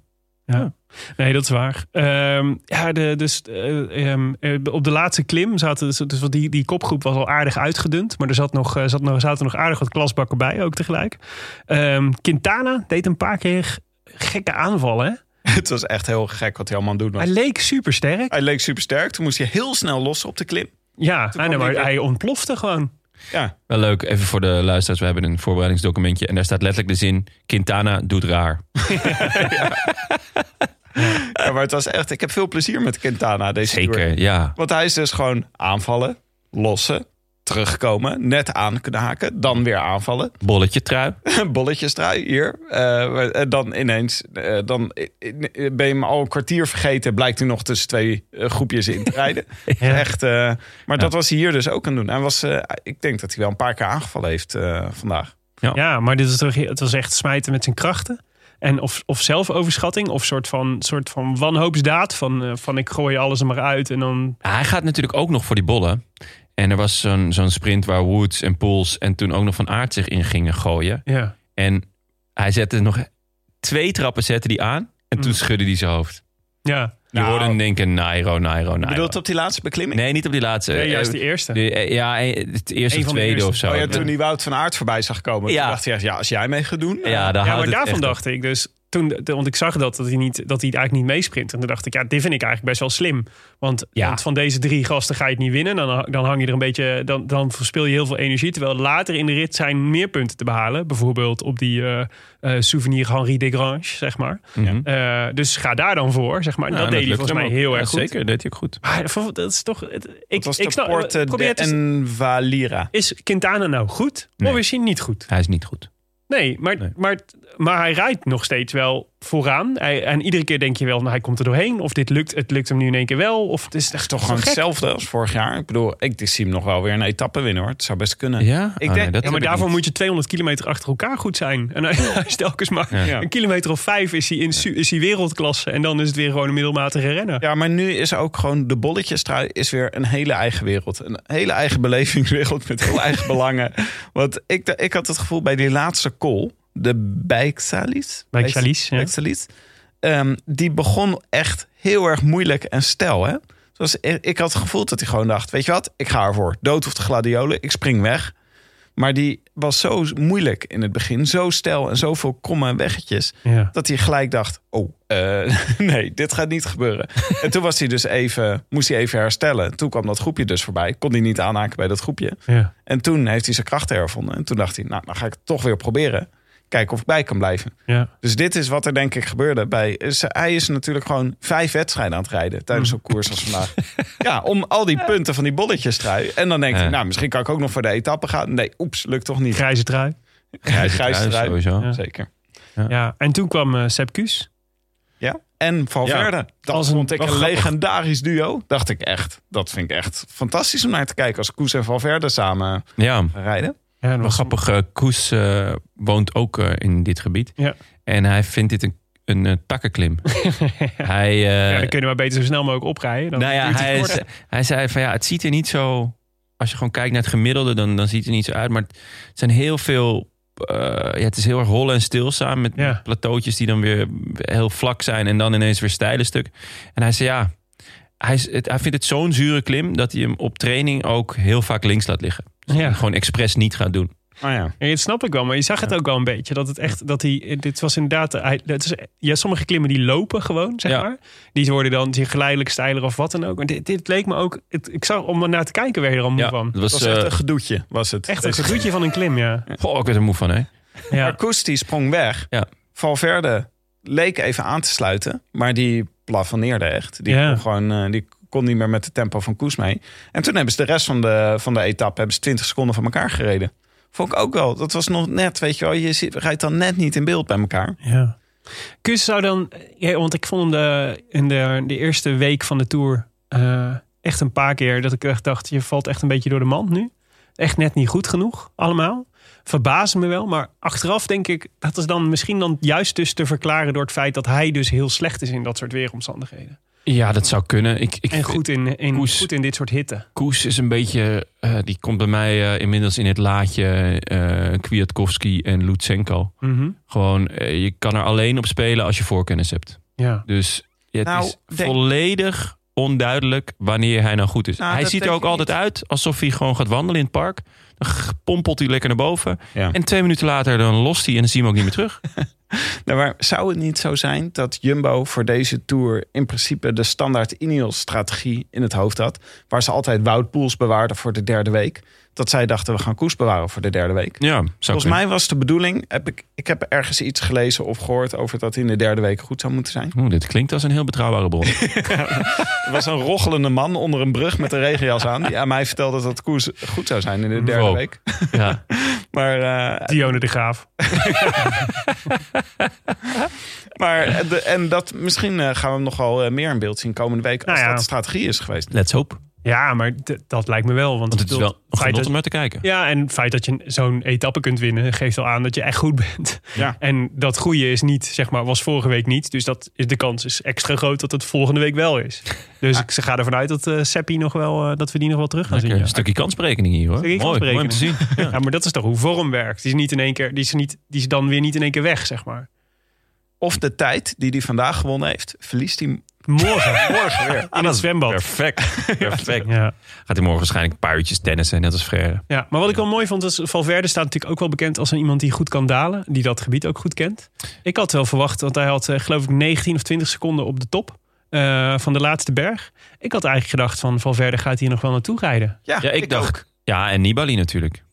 Ja. Nee, dat is waar. Ehm, ja, de, dus eh, ehm, eh, op de laatste klim zaten dus, dus die, die kopgroep was al aardig uitgedund, maar er zat nog, eh, zat nog, zaten nog aardig wat klasbakken bij ook tegelijk. Ehm, Quintana deed een paar keer gekke aanvallen. Hè? *laughs* Het was echt heel gek wat hij allemaal doen Hij leek super sterk. Hij leek super sterk. Toen moest hij heel snel lossen op de klim. Ja, nee, kwam maar hij ontplofte gewoon. Ja, Wel leuk, even voor de luisteraars. We hebben een voorbereidingsdocumentje. En daar staat letterlijk de zin, Quintana doet raar. *laughs* Ja, maar het was echt... Ik heb veel plezier met Quintana deze. Zeker, ja. Want hij is dus gewoon aanvallen, lossen, terugkomen, net aan kunnen haken, dan weer aanvallen. *laughs* Bolletje trui. Bolletjes trui hier. Eh, en dan ineens, eh, dan ben je hem al een kwartier vergeten. Blijkt hij nog tussen twee groepjes in te *laughs* rijden. Echt. eh, maar dat was hij hier dus ook aan het doen. Hij was, eh, ik denk dat hij wel een paar keer aangevallen heeft eh, vandaag. Ja, maar dit is toch, het was echt smijten met zijn krachten. En of, of zelfoverschatting, of soort van, soort van wanhoopsdaad. Van, van ik gooi alles er maar uit en dan... Hij gaat natuurlijk ook nog voor die bollen. En er was zo'n zo'n sprint waar Woods en Pools en toen ook nog Van Aert zich in gingen gooien. Ja, En hij zette nog twee trappen zette die aan. En toen Mm. schudde hij zijn hoofd. ja. Je Nou. hoorde hem denken, Nairo, Nairo, Nairo. bedoelt op die laatste beklimming? Nee, niet op die laatste. Nee, Eh, juist die eerste. de- eh, ja, eh, het eerste of tweede eerste. of zo. Oh ja, toen die Wout van Aert voorbij zag komen. Ja. Toen dacht hij, ja, als jij mee gaat doen. eh, Ja, daar Ja, maar daarvan echt op. dacht ik dus... Toen, want ik zag dat, dat, hij niet, dat hij het eigenlijk niet meesprint. En toen dacht ik, ja, dit vind ik eigenlijk best wel slim. Want, Ja. want van deze drie gasten ga je het niet winnen. Dan, dan hang je er een beetje... Dan, dan verspil je heel veel energie. Terwijl later in de rit zijn meer punten te behalen. Bijvoorbeeld op die eh, eh, souvenir Henri Desgrange, zeg maar. Eh, dus ga daar dan voor, zeg maar. En Ja, dat deed hij volgens mij heel erg goed. Zeker, dat deed hij ook goed. Maar dat is toch... Het, ik, was ik snap, Porte probeer de het eens- Envalira. Is Quintana nou goed? Nee. Of is hij niet goed? Hij is niet goed. Nee, maar, Nee. Maar, maar hij rijdt nog steeds wel vooraan. Hij, en iedere keer denk je wel, nou, hij komt er doorheen. Of dit lukt, het lukt hem nu in één keer wel. Of het is echt Toch gewoon gek. hetzelfde als vorig jaar. Ik bedoel, ik zie hem nog wel weer een etappe winnen hoor. Het zou best kunnen. Ja? Ik Oh, denk- nee, Ja, maar daarvoor moet je 200 kilometer achter elkaar goed zijn. En hij, hij is telkens maar Ja. een kilometer of vijf is hij, in, is hij wereldklasse. En dan is het weer gewoon een middelmatige renner. Ja, maar nu is ook gewoon de bolletjestrui is weer een hele eigen wereld. Een hele eigen belevingswereld met heel eigen *laughs* belangen. Want ik, ik had het gevoel bij die laatste call, de Bijksalis. Bijksalis, ja. Bijksalis, ehm, die begon echt heel erg moeilijk en stel. Hè? Zoals, ik, had het gevoel dat hij gewoon dacht, weet je wat, ik ga ervoor. Dood of de gladiolen, ik spring weg. Maar die was zo moeilijk in het begin. Zo stel en zoveel komma en weggetjes. Ja. Dat hij gelijk dacht: Oh, eh, *laughs* nee, dit gaat niet gebeuren. *laughs* en toen was hij dus even, moest hij even herstellen. Toen kwam dat groepje dus voorbij. Kon hij niet aanhaken bij dat groepje. Ja. En toen heeft hij zijn krachten hervonden. En toen dacht hij: Nou, dan ga ik het toch weer proberen. Kijken of ik bij kan blijven. Ja. Dus dit is wat er denk ik gebeurde. Bij, hij is natuurlijk gewoon vijf wedstrijden aan het rijden tijdens zo'n koers als vandaag. *laughs* Ja, om al die punten van die bolletjes trui. En dan denkt hij, Ja. nou, misschien kan ik ook nog voor de etappe gaan. Nee, oeps, lukt toch niet. Grijze trui. Grijze trui. sowieso. Ja. Zeker. Ja. En toen kwam Sepp Kuss. Ja. En Valverde. Dat Als een- vond ik een legendarisch duo. Dacht ik echt. Dat vind ik echt fantastisch om naar te kijken. Als Koes en Valverde samen Ja, rijden. Ja, was grappig. eh, Koes eh, woont ook eh, in dit gebied. Ja. En hij vindt dit een, een takkenklim. *laughs* hij, Ja, dan kunnen we beter zo snel mogelijk oprijden. Dan nou ja, hij, ze- hij zei van ja, het ziet er niet zo... Als je gewoon kijkt naar het gemiddelde, dan, dan ziet het er niet zo uit. Maar het zijn heel veel... ja, het is heel erg rollen en stilstaan met, Ja. plateautjes die dan weer heel vlak zijn en dan ineens weer steile stuk. En hij zei ja, hij, is- hij vindt het zo'n zure klim dat hij hem op training ook heel vaak links laat liggen. Dus Ja. gewoon expres niet gaat doen. Oh ja. Ja, dat snap ik wel, maar je zag het ook wel een beetje. Dat het echt, dat hij, dit was inderdaad, hij, het is, ja, sommige klimmen die lopen gewoon, zeg Ja. maar. Die worden dan die geleidelijk steiler of wat dan ook. Maar dit, dit leek me ook, het, ik zag om er naar te kijken weer er al moe Ja, van. het Het was, was echt eh, een gedoetje, was het. Echt een gedoetje van een klim, ja. *laughs* Goh, ik werd er moe van, hè? Ja. Sprong weg. Ja. Valverde leek even aan te sluiten. Maar die plafonneerde echt. Die, Ja. kon gewoon, eh, die kon niet meer met de tempo van Koes mee. En toen hebben ze de rest van de, van de etappe hebben ze 20 seconden van elkaar gereden. Vond ik ook wel. Dat was nog net, weet je wel. Je rijdt dan net niet in beeld bij elkaar. ja. Kus zou dan, ja, want ik vond hem de, in de, de eerste week van de Tour eh, echt een paar keer dat ik echt dacht, je valt echt een beetje door de mand nu. Echt net niet goed genoeg, allemaal. Verbaasde me wel, maar achteraf denk ik, dat is dan misschien dan juist dus te verklaren door het feit dat hij dus heel slecht is in dat soort weeromstandigheden. Ja, dat zou kunnen. Ik, ik En goed in, in, Koes- goed in dit soort hitte. Koes is een beetje, eh, die komt bij mij eh, inmiddels in het laadje eh Kwiatkowski en Lutsenko. Mhm. Gewoon, je kan er alleen op spelen als je voorkennis hebt. Ja. Dus het Nou, is denk- volledig onduidelijk wanneer hij nou goed is. Nou, hij ziet er ook altijd uit alsof hij gewoon gaat wandelen in het park. Dan pompelt hij lekker naar boven. Ja. En twee minuten later dan lost hij en dan zie je hem ook niet meer terug. *laughs* *laughs* Nou, zou het niet zo zijn dat Jumbo voor deze Tour... in principe de standaard Ineos-strategie in het hoofd had... waar ze altijd Wout Poels bewaarden voor de derde week... dat zij dachten, we gaan Koes bewaren voor de derde week. Ja, Volgens mij was de bedoeling... Heb ik, ik heb ergens iets gelezen of gehoord... over dat hij in de derde week goed zou moeten zijn. Oeh, dit klinkt als een heel betrouwbare bron. *laughs* *laughs* Er was een rochelende man onder een brug met een regenjas aan... die aan mij vertelde dat Koes goed zou zijn in de derde Wow. week. ja. *laughs* Maar, eh, Dione de Graaf. maar de, en dat, misschien eh, gaan we hem nogal eh, meer in beeld zien komende week... als Nou ja. dat de strategie is geweest. Let's hope. Ja, maar dat lijkt me wel. Want, Want het is wel een feit genot dat- om naar te kijken. Ja, en het feit dat je zo'n etappe kunt winnen... geeft al aan dat je echt goed bent. Ja. *laughs* En dat goede is niet, zeg maar, was vorige week niet. Dus dat is, de kans is extra groot dat het volgende week wel is. *laughs* Dus ik ga ervan uit dat eh Seppi nog wel, eh, dat we die nog wel terug gaan Lekker, zien. een ja. stukje kansberekening hier hoor. Stukje mooi, mooi om te zien. *laughs* Ja, maar dat is toch hoe vorm werkt. Die is niet in één keer, die is, niet, die is dan weer niet in één keer weg, zeg maar. Of de tijd die hij vandaag gewonnen heeft... verliest hij Morgen, *laughs* morgen weer. In het zwembad. Perfect. *laughs* Perfect. Ja. Gaat hij morgen waarschijnlijk een paar uurtjes tennissen, net als Frère. ja, maar wat ik wel mooi vond, is Valverde staat natuurlijk ook wel bekend als een iemand die goed kan dalen. Die dat gebied ook goed kent. Ik had wel verwacht, want hij had eh, geloof ik 19 of 20 seconden op de top eh, van de laatste berg. Ik had eigenlijk gedacht van Valverde gaat hier nog wel naartoe rijden. Ja, Ja, ik, dacht. ook. Ja, en Nibali natuurlijk.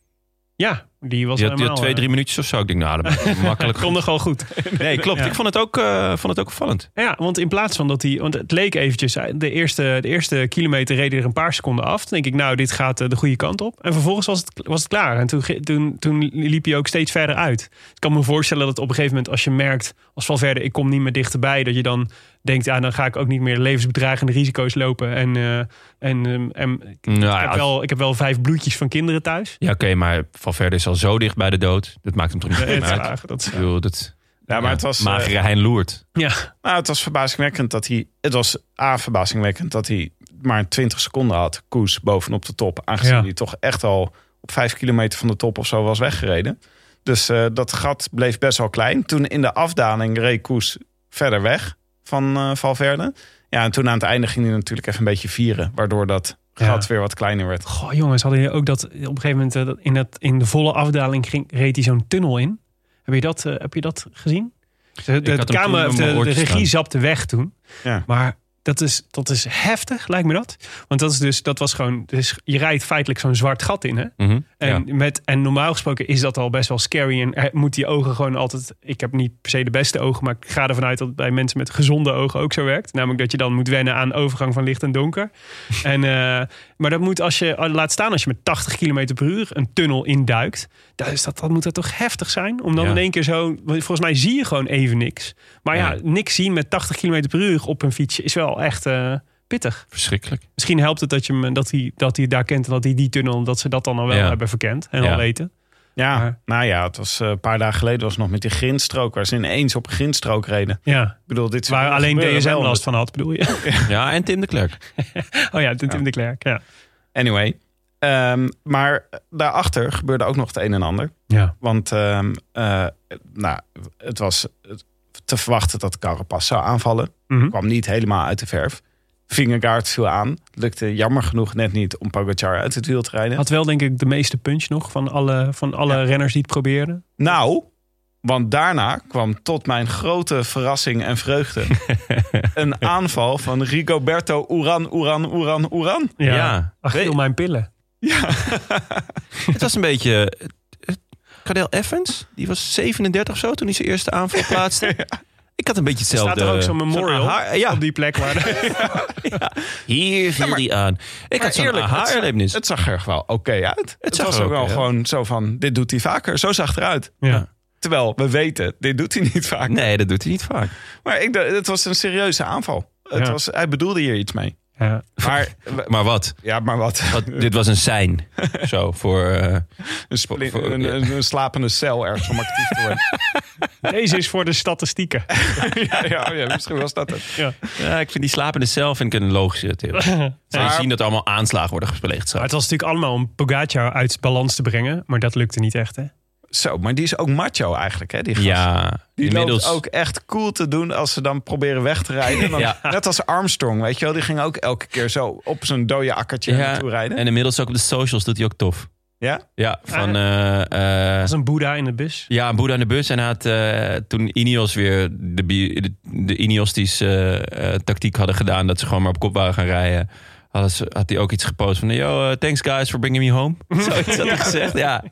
Ja, Die was Die had, die had twee, eh, drie minuutjes of zo. Ik denk, nou, dat *laughs* makkelijk. Kon nog wel goed. Nee, klopt. Ja. Ik vond het ook, eh, vond het ook opvallend. Ja, want in plaats van dat hij... Want het leek eventjes... De eerste, de eerste kilometer reed hij er een paar seconden af. Toen denk ik, nou, dit gaat eh, de goede kant op. En vervolgens was het, was het klaar. En toen, toen, toen liep hij ook steeds verder uit. Ik kan me voorstellen dat op een gegeven moment... als je merkt, als Valverde, ik kom niet meer dichterbij... dat je dan denkt, ja, dan ga ik ook niet meer levensbedreigende risico's lopen. En, eh, en, ehm, en ik, Nou, ik ja, heb wel, ik heb wel vijf bloedjes van kinderen thuis. ja oké, maar Valverde is al zo dicht bij de dood. Dat maakt hem toch niet meer uit. dat is Ik bedoel, dat, Ja, maar het was, eh, Magere hein loert. Ja, Nou, het was verbazingwekkend dat hij. Het was A, verbazingwekkend dat hij maar 20 seconden had, koers bovenop de top. Aangezien Ja. hij toch echt al op 5 kilometer van de top of zo was weggereden. Dus eh, dat gat bleef best wel klein. Toen in de afdaling reed Koes verder weg van eh, Valverde. Ja, en toen aan het einde ging hij natuurlijk even een beetje vieren. Waardoor dat Ja. gat weer wat kleiner werd. Goh, jongens, hadden jullie ook dat op een gegeven moment eh, dat in, het, in de volle afdaling ging, reed hij zo'n tunnel in? Heb je dat, eh, heb je dat gezien? De, de, kamer, de, de oortjes regie zapte weg toen. Ja. Maar dat is, dat is heftig, lijkt me dat. Want dat is dus, dat was gewoon, dus je rijdt feitelijk zo'n zwart gat in, hè? Mhm. En, Ja. met, en normaal gesproken is dat al best wel scary. En moet die ogen gewoon altijd. Ik heb niet per se de beste ogen, maar ik ga ervan uit dat het bij mensen met gezonde ogen ook zo werkt. Namelijk dat je dan moet wennen aan overgang van licht en donker. *laughs* en, eh, maar dat moet als je, laat staan als je met 80 km per uur een tunnel induikt. Is dat, dat moet dat toch heftig zijn? Om dan Ja. in één keer zo. Volgens mij zie je gewoon even niks. Maar ja, Ja. niks zien met 80 km per uur op een fietsje is wel echt. eh, Pittig. Verschrikkelijk. Misschien helpt het dat, je hem, dat, hij, dat hij daar kent en dat hij die tunnel, dat ze dat dan al wel Ja. hebben verkend en Ja. al weten. Ja, Maar- nou ja, het was eh, een paar dagen geleden was het nog met die grindstrook. Waar ze ineens op een grindstrook reden. Ja, Ik bedoel, dit waar alleen wel. last van had, bedoel je? *laughs* Ja, en Tim de Klerk. oh ja, Tim de Klerk. Ja. Anyway. Ehm, maar daarachter gebeurde ook nog het een en ander. Ja. Want ehm, eh, nou, het was te verwachten dat Carapaz zou aanvallen. Mhm. Kwam niet helemaal uit de verf. Vingegaard viel aan. Lukte jammer genoeg net niet om Pogacar uit het wiel te rijden. Had wel denk ik de meeste punch nog van alle, van alle renners die het probeerden. Nou, want daarna kwam tot mijn grote verrassing en vreugde... *laughs* een aanval van Rigoberto Uran, Uran, Uran, Uran. Ja. Ja. Weet- mijn pillen. Het was een beetje... eh, Cadel Evans, die was 37 of zo toen hij zijn eerste aanval plaatste. *laughs* Ik had een beetje Er hetzelfde... staat er ook zo'n memorial aha- ja, op die plek waar... *laughs* hier viel hij aan. Ik had zo'n het, zag- aha-erlevenis. het zag er wel oké uit. Het, zag was er ook wel uit. gewoon zo van, dit doet hij vaker. Zo zag het eruit. ja. Terwijl we weten, dit doet hij niet vaak. Nee, dat doet hij niet vaak. Maar ik, het was een serieuze aanval. Het Ja. was, hij bedoelde hier iets mee. Ja. Maar, Maar wat? ja, maar wat? wat dit was een sein. *laughs* Zo, voor... eh, Een, voor- een, een, een slapende cel ergens om actief te worden. *laughs* Deze is voor de statistieken. *laughs* ja, ja, ja, misschien was dat het. Ja. ja, ik vind die slapende cel vind ik een logische theorie. Zou je zien dat er allemaal aanslagen worden gepleegd het was natuurlijk allemaal om Pogacar uit balans te brengen. Maar dat lukte niet echt, hè? Zo, maar die is ook macho eigenlijk, hè, die gast. Ja, Die inmiddels... loopt ook echt cool te doen als ze dan proberen weg te rijden. *laughs* Dan, Ja. Net als Armstrong, weet je wel. Die ging ook elke keer zo op zo'n dode akkertje ja, naartoe rijden. en inmiddels ook op de socials doet hij ook tof. Ja? Ja, van... eh, eh, Als een boeddha in de bus. Ja, een boeddha in de bus. En hij had eh, toen Ineos weer de, de, de Ineostische tactiek hadden gedaan... dat ze gewoon maar op kop waren gaan rijden... Had hij ook iets gepost van... Yo, eh, thanks guys for bringing me home. *laughs* Zoiets had hij gezegd, ja.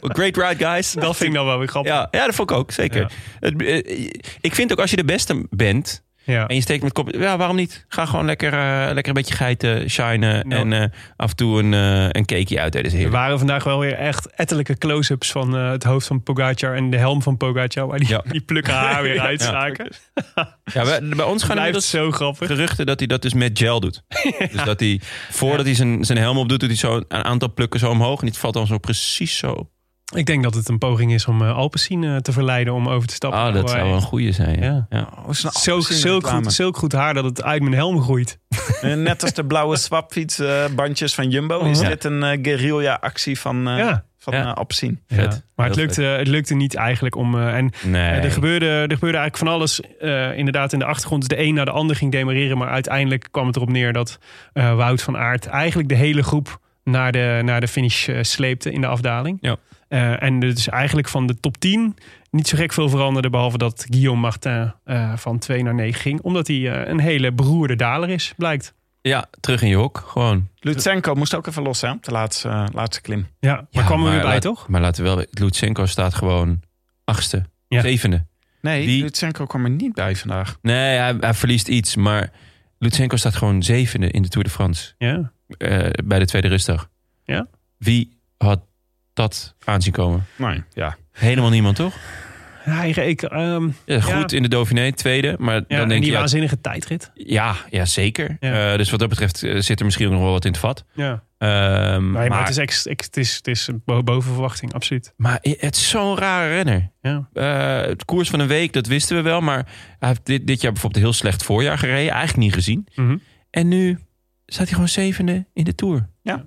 Great ride guys. Dat vind ik dan wel weer grappig. Ja, ja, dat vond ik ook, zeker. Het, eh, ik vind ook als je de beste bent... Ja. en je steekt met kop... Ja, waarom niet? Ga gewoon lekker, eh, lekker een beetje geiten, shinen... Ja. en eh, af en toe een, eh, een cakeje uit. Is Er waren vandaag wel weer echt ettelijke close-ups van het hoofd van Pogacar en de helm van Pogacar. Waar die, Ja. die plukken haar *laughs* weer uitstaken. *laughs* Ja, bij, bij ons gaan Blijft zo grappig. geruchten dat hij dat dus met gel doet. *laughs* dus dat hij, voordat hij zijn, zijn helm op doet, doet hij zo een aantal plukken zo omhoog. En het valt dan zo precies zo. Ik denk dat het een poging is om uh, Alpecin uh, te verleiden om over te stappen. Ah, dat zou wel een goede zijn. Ja. Ja. Oh, is een Zulk, zulk, goed, zulk goed haar dat het uit mijn helm groeit. *laughs* Eh, Net als de blauwe *laughs* swapfietsbandjes van Jumbo. Is Ja. dit een eh, guerrilla-actie van, eh Ja. van Ja. Vet. Maar het lukte, het lukte niet eigenlijk om. uh, en Nee. uh, er, gebeurde, er gebeurde eigenlijk van alles. Uh, inderdaad, in de achtergrond. De een naar de ander ging demareren. Maar uiteindelijk kwam het erop neer dat uh, Wout van Aert eigenlijk de hele groep naar de, naar de finish uh, sleepte in de afdaling. Ja. Uh, en dus eigenlijk van de top 10 niet zo gek veel veranderde. Behalve dat Guillaume Martin uh, van 2 naar 9 ging. Omdat hij uh, een hele beroerde daler is, blijkt. Ja, terug in je hok. Gewoon. Lutsenko moest ook even los, hè? op De laatste, eh, laatste klim. Ja, maar Ja, kwam er weer bij, laat- toch? Maar laten we wel... Lutsenko staat gewoon achtste, Ja. zevende. Nee, Wie- Lutsenko kwam er niet bij vandaag. Nee, hij, hij verliest iets. Maar Lutsenko staat gewoon zevende in de Tour de France. Ja. eh, bij de tweede rustdag. Ja. Wie had dat aanzien komen? Nee, ja. Helemaal niemand, toch? Ja, ik, ehm, Ja, goed in de Dauphiné, tweede. Maar ja, dan en denk die je... Waanzinnige tijdrit. ja, ja, zeker. Eh, dus wat dat betreft eh, zit er misschien ook nog wel wat in het vat. Ja. Ehm, Nee, maar, maar het is, ex, ex- het is, het is bo- boven verwachting, absoluut. maar het is zo'n rare renner. Ja. Eh, het koers van een week, dat wisten we wel. Maar hij heeft dit, dit jaar bijvoorbeeld een heel slecht voorjaar gereden. Eigenlijk niet gezien. Mhm. En nu staat hij gewoon zevende in de Tour. Ja.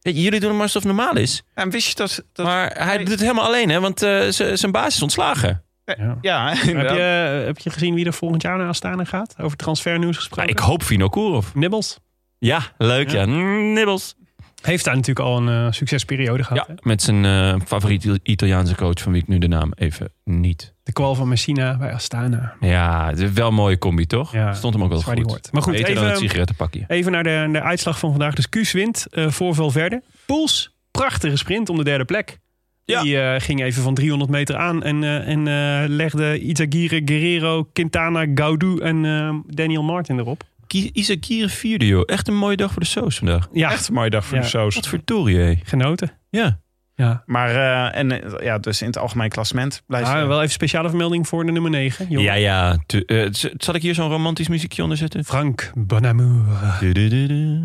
Ja. Jullie doen het maar alsof het normaal is. En wist je dat... dat Maar hij doet het helemaal alleen, hè? Want eh, zijn baas is ontslagen. Ja. ja, Heb, je, heb je gezien wie er volgend jaar naar Astana gaat? Over transfernieuws gesproken? Nou, ik hoop Vino Kurov. Nibbles. Ja, leuk, ja. Ja. Nibbels. Heeft daar natuurlijk al een eh, succesperiode gehad. Ja, hè? met zijn eh favoriete Italiaanse coach, van wie ik nu de naam even niet. De kwal van Messina bij Astana. Ja, het is wel een mooie combi, toch? Ja, Stond hem ook wel goed. hoort. Maar goed, Beter dan even- het sigarettenpakje. Even naar de, de uitslag van vandaag. Dus Kuus wint eh, voor Valverde. Poels, prachtige sprint om de derde plek. Ja. Die ging even van 300 meter aan en, eh, en eh, legde Izagirre, Guerrero, Quintana, Gaudu en Daniel Martin erop. Ki- Isakire vierde, joh. Echt een mooie dag voor de soos vandaag. Ja, Echt een mooie dag voor Ja. de soos. Wat voor hé. genoten. Ja. Ja. Maar eh, en, eh, ja, dus in het algemeen klassement blijft Ah, wel even speciale vermelding voor de nummer 9. Ja, ja. Tu- eh, zal ik hier zo'n romantisch muziekje onder zetten? Frank Bonamour. Du-du-du-du.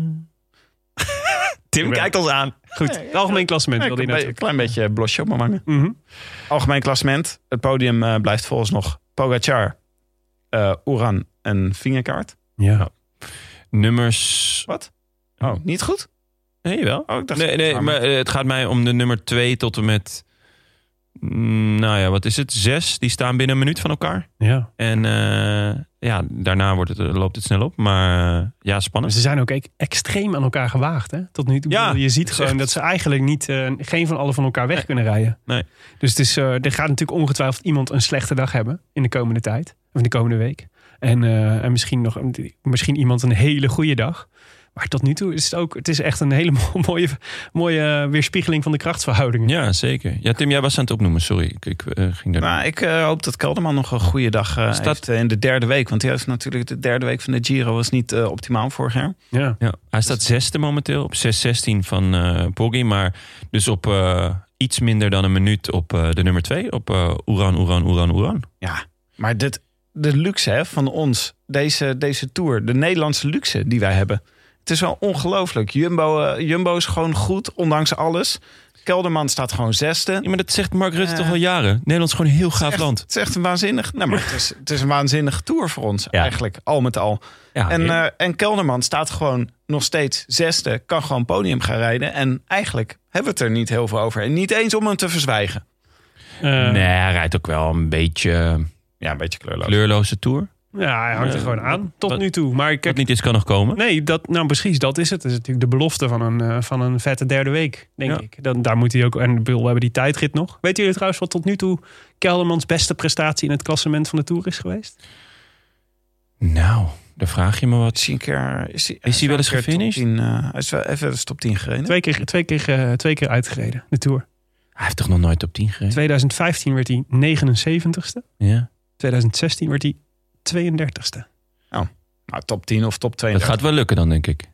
Tim kijkt ons aan. Goed, het algemeen klassement Ja, wilde een je be- natuurlijk. klein beetje blosje op mijn wangen. Mhm. Algemeen klassement. Het podium blijft volgens nog Pogacar, eh Oeran en Vingegaard. Ja. Nummers... Wat? Oh, niet goed? Nee, wel. Oh, ik dacht Nee, nee, maar eh, het gaat mij om de nummer 2 tot en met... mm, Nou ja, wat is het? Zes. Die staan binnen een minuut van elkaar. ja. En eh, ja, daarna wordt het, loopt het snel op. Maar eh, ja, Maar spannend. ze zijn ook e- extreem aan elkaar gewaagd, hè? Tot nu toe. Ja, je ziet gewoon echt- dat ze eigenlijk niet, eh, geen van alle van elkaar weg Nee. kunnen rijden. Nee. Dus het is, eh, er gaat natuurlijk ongetwijfeld iemand een slechte dag hebben in de komende tijd. Of in de komende week. En, eh, en misschien, nog, misschien iemand een hele goede dag. Maar tot nu toe is het ook, het is echt een hele *laughs* mo- mooie, mooie eh, weerspiegeling van de krachtsverhoudingen. Ja, zeker. Ja, Tim, jij was aan het opnoemen. Sorry, ik, ik eh, ging daar... Nou, ik eh, hoop dat Kelderman nog een goede dag eh, Staat- heeft in de derde week. Want hij heeft natuurlijk de derde week van de Giro was niet optimaal vorig jaar. Ja. Ja, hij staat zesde momenteel op 6-16 van eh Poggi. Maar dus op eh, iets minder dan een minuut op eh, de nummer 2. Op eh Oeran, Oeran, Oeran, Oeran. Ja, maar dit, de luxe hè, van ons, deze, deze tour, de Nederlandse luxe die wij hebben. Het is wel ongelooflijk. Jumbo, eh, Jumbo is gewoon goed, ondanks alles. Kelderman staat gewoon zesde. Ja, maar dat zegt Mark Rutte Eh. toch al jaren. Nederland is gewoon een heel gaaf Echt- land. Het is echt een waanzinnig. Nou, maar het is, het is een waanzinnige tour voor ons, Ja. eigenlijk, al met al. Ja, En, eh, en Kelderman staat gewoon nog steeds zesde, kan gewoon podium gaan rijden. En eigenlijk hebben we het er niet heel veel over. En niet eens om hem te verzwijgen. Eh, nee, hij rijdt ook wel een beetje Ja, een beetje kleurloos. kleurloze tour. ja, hij hangt er gewoon aan. Tot wat- nu toe. Maar Wat kijk, niet is, kan nog komen. Nee, dat, nou precies, dat is het. Dat is natuurlijk de belofte van een, eh, van een vette derde week, denk Ja. ik. Dan, daar moet hij ook, en ik we hebben die tijdrit nog. Weten jullie trouwens wat tot nu toe Keldermans beste prestatie in het klassement van de Tour is geweest? Nou, dan vraag je me wat. Is hij, een keer, is hij, Is hij wel eens gefinished? 10, eh, hij is wel even de top 10 gereden. Twee keer, twee keer, twee keer uitgereden, de Tour. Hij heeft toch nog nooit op 10 gereden? 2015 werd hij 79ste. Ja. 2016 werd hij 32ste. Nou, top 10 of top Dat 32. gaat wel lukken dan, denk ik.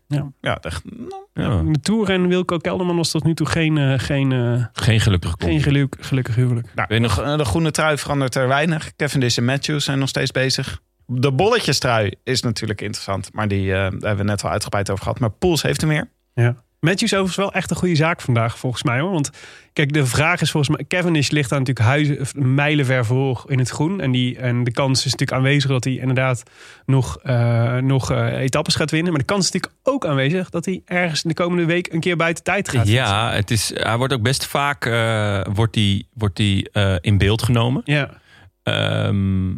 Ja, echt, nou, Ja. In de Tour en Wilco Kelderman was tot nu toe geen, eh, geen, eh, Geen gelukkig geen geluk, gelukkig huwelijk. nou, Weet nog- de, de groene trui verandert er weinig. Cavendish en Matthews zijn nog steeds bezig. De bolletjestrui is natuurlijk interessant. Maar die eh, daar hebben we net al uitgebreid over gehad. Maar Poels heeft er meer. Ja. Matthews overigens wel echt een goede zaak vandaag, volgens mij hoor. Want kijk, de vraag is volgens mij... Cavendish ligt daar natuurlijk huizen, mijlenver voor in het groen. En, die, en de kans is natuurlijk aanwezig dat hij inderdaad nog, eh, nog eh, etappes gaat winnen. Maar de kans is natuurlijk ook aanwezig dat hij ergens in de komende week een keer buiten tijd gaat. Ja, het is, hij wordt ook best vaak eh, wordt die, wordt die, in beeld genomen. Ja, Ehm,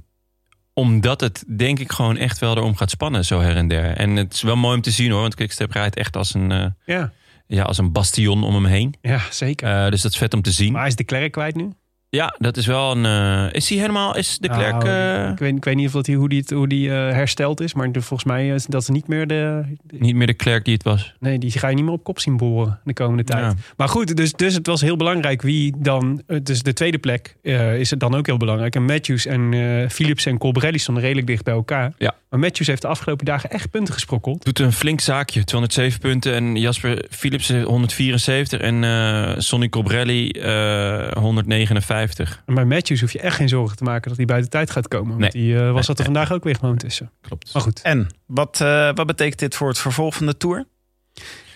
omdat het denk ik gewoon echt wel erom gaat spannen, zo her en der. En het is wel mooi om te zien hoor, want Quickstep rijdt echt als een, eh, ja, ja, als een bastion om hem heen. ja zeker. Eh, dus dat is vet om te zien. maar hij is de Klerk kwijt nu. Ja, dat is wel een... eh, is hij helemaal... Is de Klerk... Nou, eh, ik, weet, ik weet niet of dat die, hoe die, hoe die eh, hersteld is. Maar volgens mij is dat niet meer de... niet meer de Klerk die het was? Nee, die ga je niet meer op kop zien boren de komende tijd. Ja. Maar goed, dus, dus het was heel belangrijk wie dan... eh, Dus de tweede plek eh, is het dan ook heel belangrijk. En Matthews en eh Philips en Colbrelli stonden redelijk dicht bij elkaar. Ja. Maar Matthews heeft de afgelopen dagen echt punten gesprokkeld. Doet een flink zaakje. 207 punten. En Jasper Philipsen 174. En eh Sonny Cobrelli eh 159. En bij Matthews hoef je echt geen zorgen te maken dat hij buiten tijd gaat komen. Want Nee. die eh, was dat er vandaag ook weer gewoon tussen. Klopt. Maar goed. En wat, eh, wat betekent dit voor het vervolg van de Tour?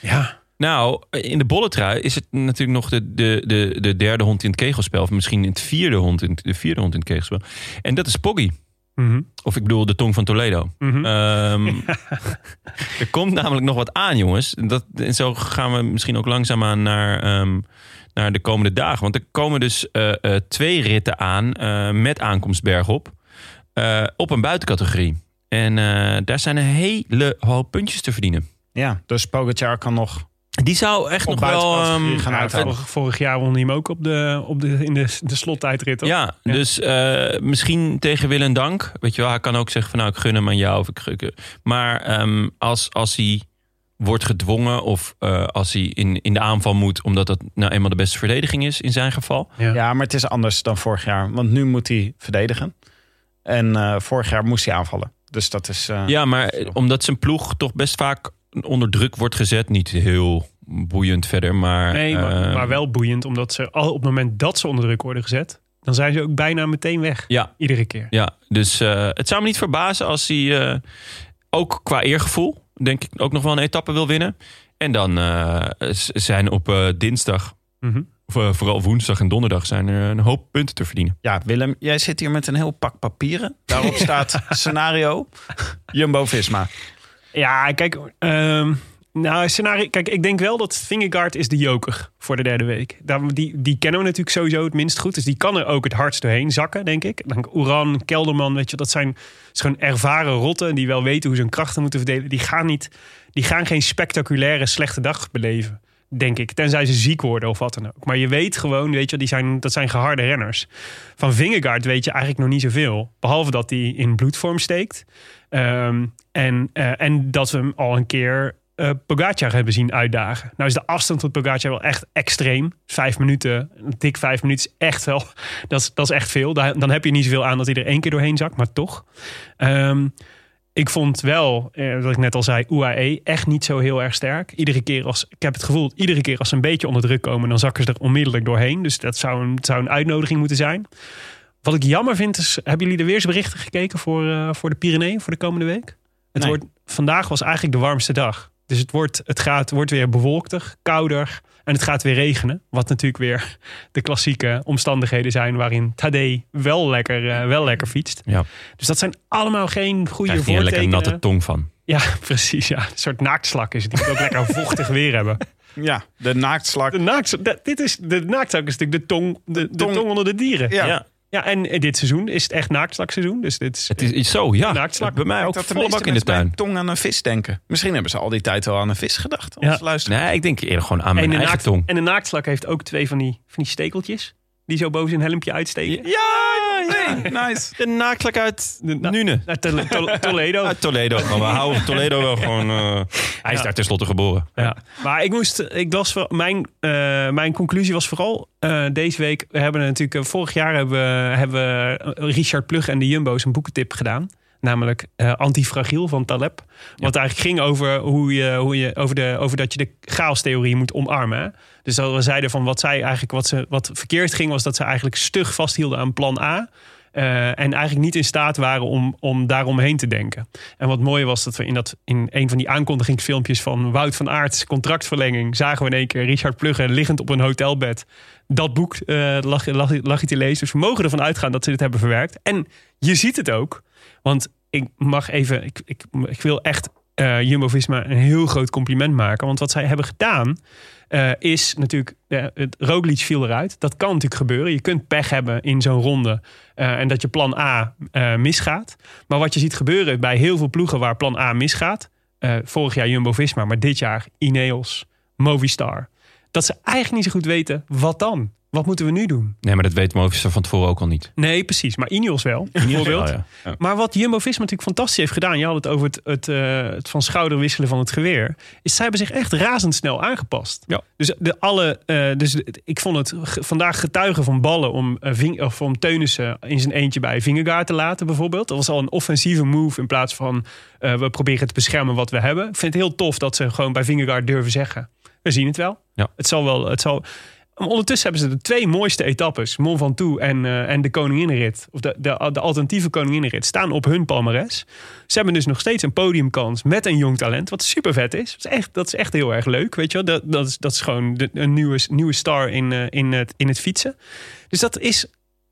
Ja, Nou, in de bolletrui is het natuurlijk nog de, de, de, de derde hond in het kegelspel. Of misschien het vierde hond in, het- de vierde hond in het kegelspel. En dat is Poggy. Mhm. Of ik bedoel de tong van Toledo. Mhm. Ehm, *laughs* er komt namelijk nog wat aan, jongens. Dat, en zo gaan we misschien ook langzaamaan naar, ehm, naar de komende dagen. Want er komen dus eh, eh, twee ritten aan eh, met aankomst bergop. eh, op een buitencategorie. En eh, daar zijn een hele hoop puntjes te verdienen. Ja, dus Pogacar kan nog... Die zou echt Op nog wel... buitencategorie ehm, gaan Ja, uithalen. vorig, vorig jaar won hij hem ook op de, op de, in de, de slottijdrit. toch? Ja, Ja. dus eh, misschien tegen wil en dank. Weet je wel, hij kan ook zeggen van nou, ik gun hem aan jou. Of ik, gun- maar ehm, als, als hij wordt gedwongen of eh, als hij in, in de aanval moet... omdat dat nou eenmaal de beste verdediging is in zijn geval. Ja. Ja, maar het is anders dan vorig jaar. Want nu moet hij verdedigen. En eh, vorig jaar moest hij aanvallen. Dus dat is... eh, Ja, maar omdat zijn ploeg toch best vaak onder druk wordt gezet... niet heel boeiend verder, maar... Nee, maar, maar wel boeiend. Omdat ze al op het moment dat ze onder druk worden gezet... dan zijn ze ook bijna meteen weg. Ja, Iedere keer. Ja, dus eh, het zou me niet verbazen als hij eh, ook qua eergevoel, denk ik, ook nog wel een etappe wil winnen. En dan eh, z- zijn op eh, dinsdag, of eh, vooral woensdag en donderdag, zijn er een hoop punten te verdienen. Ja, Willem, jij zit hier met een heel pak papieren. Daarop staat *laughs* scenario Jumbo-Visma. Ja, kijk, ehm, nou, scenario, kijk, ik denk wel dat Vingegaard is de joker voor de derde week. Die, die kennen we natuurlijk sowieso het minst goed. Dus die kan er ook het hardst doorheen zakken, denk ik. Dan Oeran, Kelderman, weet je, dat zijn, gewoon ervaren rotten die wel weten hoe ze hun krachten moeten verdelen. Die gaan, niet, die gaan geen spectaculaire slechte dag beleven. Denk ik. Tenzij ze ziek worden of wat dan ook. Maar je weet gewoon, weet je, die zijn, dat zijn geharde renners. Van Vingegaard weet je eigenlijk nog niet zoveel. Behalve dat hij in bloedvorm steekt. Ehm, en, eh, en dat we hem al een keer eh Pogacar hebben zien uitdagen. Nou is de afstand tot Pogacar wel echt extreem. Vijf minuten, een dik vijf minuten is echt wel... *laughs* Dat is, dat is echt veel. Daar- Dan heb je niet zoveel aan dat hij er één keer doorheen zakt, maar toch. Ehm, ik vond wel, eh, wat ik net al zei, UAE echt niet zo heel erg sterk. Iedere keer als, ik heb het gevoel, iedere keer als ze een beetje onder druk komen, dan zakken ze er onmiddellijk doorheen. Dus dat zou een, zou een uitnodiging moeten zijn. Wat ik jammer vind is, hebben jullie de weersberichten gekeken voor, eh, voor de Pyreneeën voor de komende week? Het Nee. wordt, vandaag was eigenlijk de warmste dag. Dus het wordt, het gaat, wordt weer bewolkter, kouder en het gaat weer regenen. Wat natuurlijk weer de klassieke omstandigheden zijn waarin Tadej wel lekker, eh, wel lekker fietst. Ja. Dus dat zijn allemaal geen goede Krijgt hij een lekker voortekenen. natte tong van. Ja, *laughs* precies. Ja. Een soort naaktslak is het. Die moet ook lekker vochtig weer hebben. Ja, de naaktslak. De, naakt, dat- dit is, de naaktzak is natuurlijk de tong, de, de Tong. tong onder de dieren. Ja. Ja. En dit seizoen is het echt naaktslakseizoen. Dus dit is, Het is iets zo, ja. Naaktslak. Bij mij ook dat volle bak in de tuin. tong aan een vis denken. Misschien hebben ze al die tijd wel aan een vis gedacht. Ja. Luisteren. Nee, ik denk eerder gewoon aan mijn de eigen naakt, tong. en de naaktslak heeft ook twee van die, van die stekeltjes. Die zo boven zijn helmpje uitsteken. Ja, ja, ja. Nice. De naaktslak uit De na- Nune. Uit Toledo. Uit Toledo. Maar we houden Toledo wel *laughs* gewoon... eh, hij is Ja. daar tenslotte geboren. Ja. Maar ik moest, ik was, mijn, eh, mijn conclusie was vooral eh, deze week. We hebben natuurlijk, vorig jaar hebben, we- hebben we Richard Plug en de Jumbo's een boekentip gedaan. Namelijk eh, Antifragiel van Taleb. Wat eigenlijk ging over, hoe je, hoe je, over, de, over dat je de chaostheorie moet omarmen. hè. Dus dat we zeiden van wat zij eigenlijk, wat, ze, wat verkeerd ging, was dat ze eigenlijk stug vasthielden aan plan A. eh, en eigenlijk niet in staat waren om, om daaromheen te denken. En wat mooi was dat we in, dat, in een van die aankondigingsfilmpjes van Wout van Aerts contractverlenging zagen we in één keer Richard Plugge liggend op een hotelbed. Dat boek eh, lag, lag, lag hij te lezen. Dus we mogen ervan uitgaan dat ze dit hebben verwerkt. En je ziet het ook. Want ik mag even, ik, ik, ik wil echt eh Jumbo-Visma een heel groot compliment maken. Want wat zij hebben gedaan eh, is natuurlijk, eh, het Roglic viel eruit. Dat kan natuurlijk gebeuren. Je kunt pech hebben in zo'n ronde en dat je plan A misgaat. Maar wat je ziet gebeuren bij heel veel ploegen waar plan A misgaat. vorig jaar Jumbo-Visma, maar dit jaar Ineos, Movistar. Dat ze eigenlijk niet zo goed weten, wat dan? Wat moeten we nu doen? Nee, maar dat weet Movistar van tevoren ook al niet. Nee, precies. Maar Ineos wel, bijvoorbeeld. Ja. Ja. Maar wat Jumbo-Visma natuurlijk fantastisch heeft gedaan... je had het over het, het, eh, het van schouder wisselen van het geweer... is zij hebben zich echt razendsnel aangepast. Ja. Dus, de alle, eh, dus ik vond het vandaag getuigen van ballen... om, Ving, of om Teunissen in zijn eentje bij Vingegaard te laten bijvoorbeeld. Dat was al een offensieve move in plaats van... we proberen te beschermen wat we hebben. Ik vind het heel tof dat ze gewoon bij Vingegaard durven zeggen... we zien het wel. Ja. Het zal wel... Het zal, ondertussen hebben ze de twee mooiste etappes, Mont Ventoux en, eh, en de Koninginnenrit, of de, de, de alternatieve Koninginnenrit, staan op hun palmares. Ze hebben dus nog steeds een podiumkans met een jong talent, wat super vet is. Dat is echt, dat is echt heel erg leuk, weet je wel. Dat, dat, is, dat is gewoon de, een nieuwe, nieuwe star in, eh, in, het, in het fietsen. Dus dat is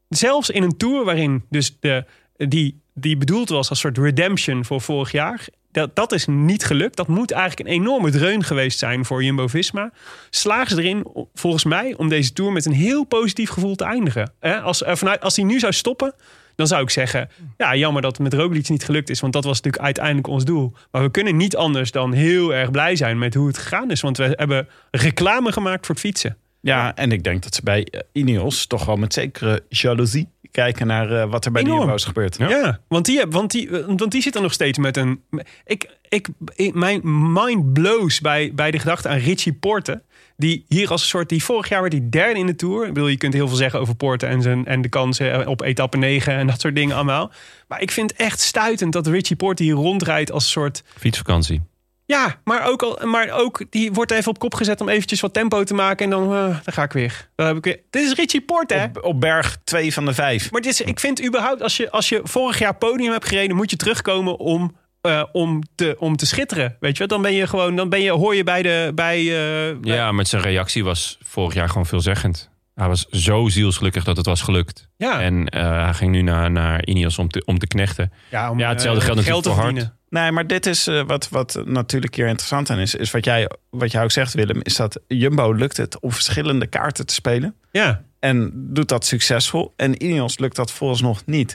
zelfs in een tour waarin dus de, die, die bedoeld was als soort redemption voor vorig jaar. Dat, dat is niet gelukt. Dat moet eigenlijk een enorme dreun geweest zijn voor Jumbo-Visma. Slagen ze erin, volgens mij, om deze Tour met een heel positief gevoel te eindigen. Als, eh, vanuit, als hij nu zou stoppen, dan zou ik zeggen... ja, jammer dat het met Roglic niet gelukt is. Want dat was natuurlijk uiteindelijk ons doel. Maar we kunnen niet anders dan heel erg blij zijn met hoe het gegaan is. Want we hebben reclame gemaakt voor het fietsen. Ja, en ik denk dat ze bij eh, Ineos toch wel met zekere jaloezie kijken naar eh, wat er bij Enorm. de Jumbo's gebeurt. Ja, want, die, heb- want, die, want die zit er nog steeds met een... Ik, ik, ik- mijn mind blows bij, bij de gedachte aan Richie Porte. Die hier als een soort... Die vorig jaar werd hij derde in de Tour. Ik bedoel, je kunt heel veel zeggen over Porte en, zijn, en de kansen op etappe 9 en dat soort dingen allemaal. Maar ik vind het echt stuitend dat Richie Porte hier rondrijdt als een soort... Fietsvakantie. Ja, maar ook, al, maar ook die wordt even op kop gezet om eventjes wat tempo te maken. En dan, eh, dan ga ik weer. Dan heb ik weer. Dit is Richie Porte, hè? Op, op berg 2 van de 5. Maar dit is, ik vind überhaupt, als je, als je vorig jaar podium hebt gereden, moet je terugkomen om, eh, om, te, om te schitteren. Weet je wat? Dan ben je gewoon, dan ben je, hoor je bij de. Bij, eh, bij- Ja, met zijn reactie was vorig jaar gewoon veelzeggend. Hij was zo zielsgelukkig dat het was gelukt. Ja. En eh, hij ging nu naar, naar Ineos om te, om te knechten. ja, om, Ja, hetzelfde geldt natuurlijk geld te voor Hart. Nee, maar dit is eh, wat, wat natuurlijk hier interessant aan is. Is wat jij, wat jij ook zegt, Willem. Is dat Jumbo lukt het om verschillende kaarten te spelen. Ja. En doet dat succesvol. En Ineos lukt dat vooralsnog niet.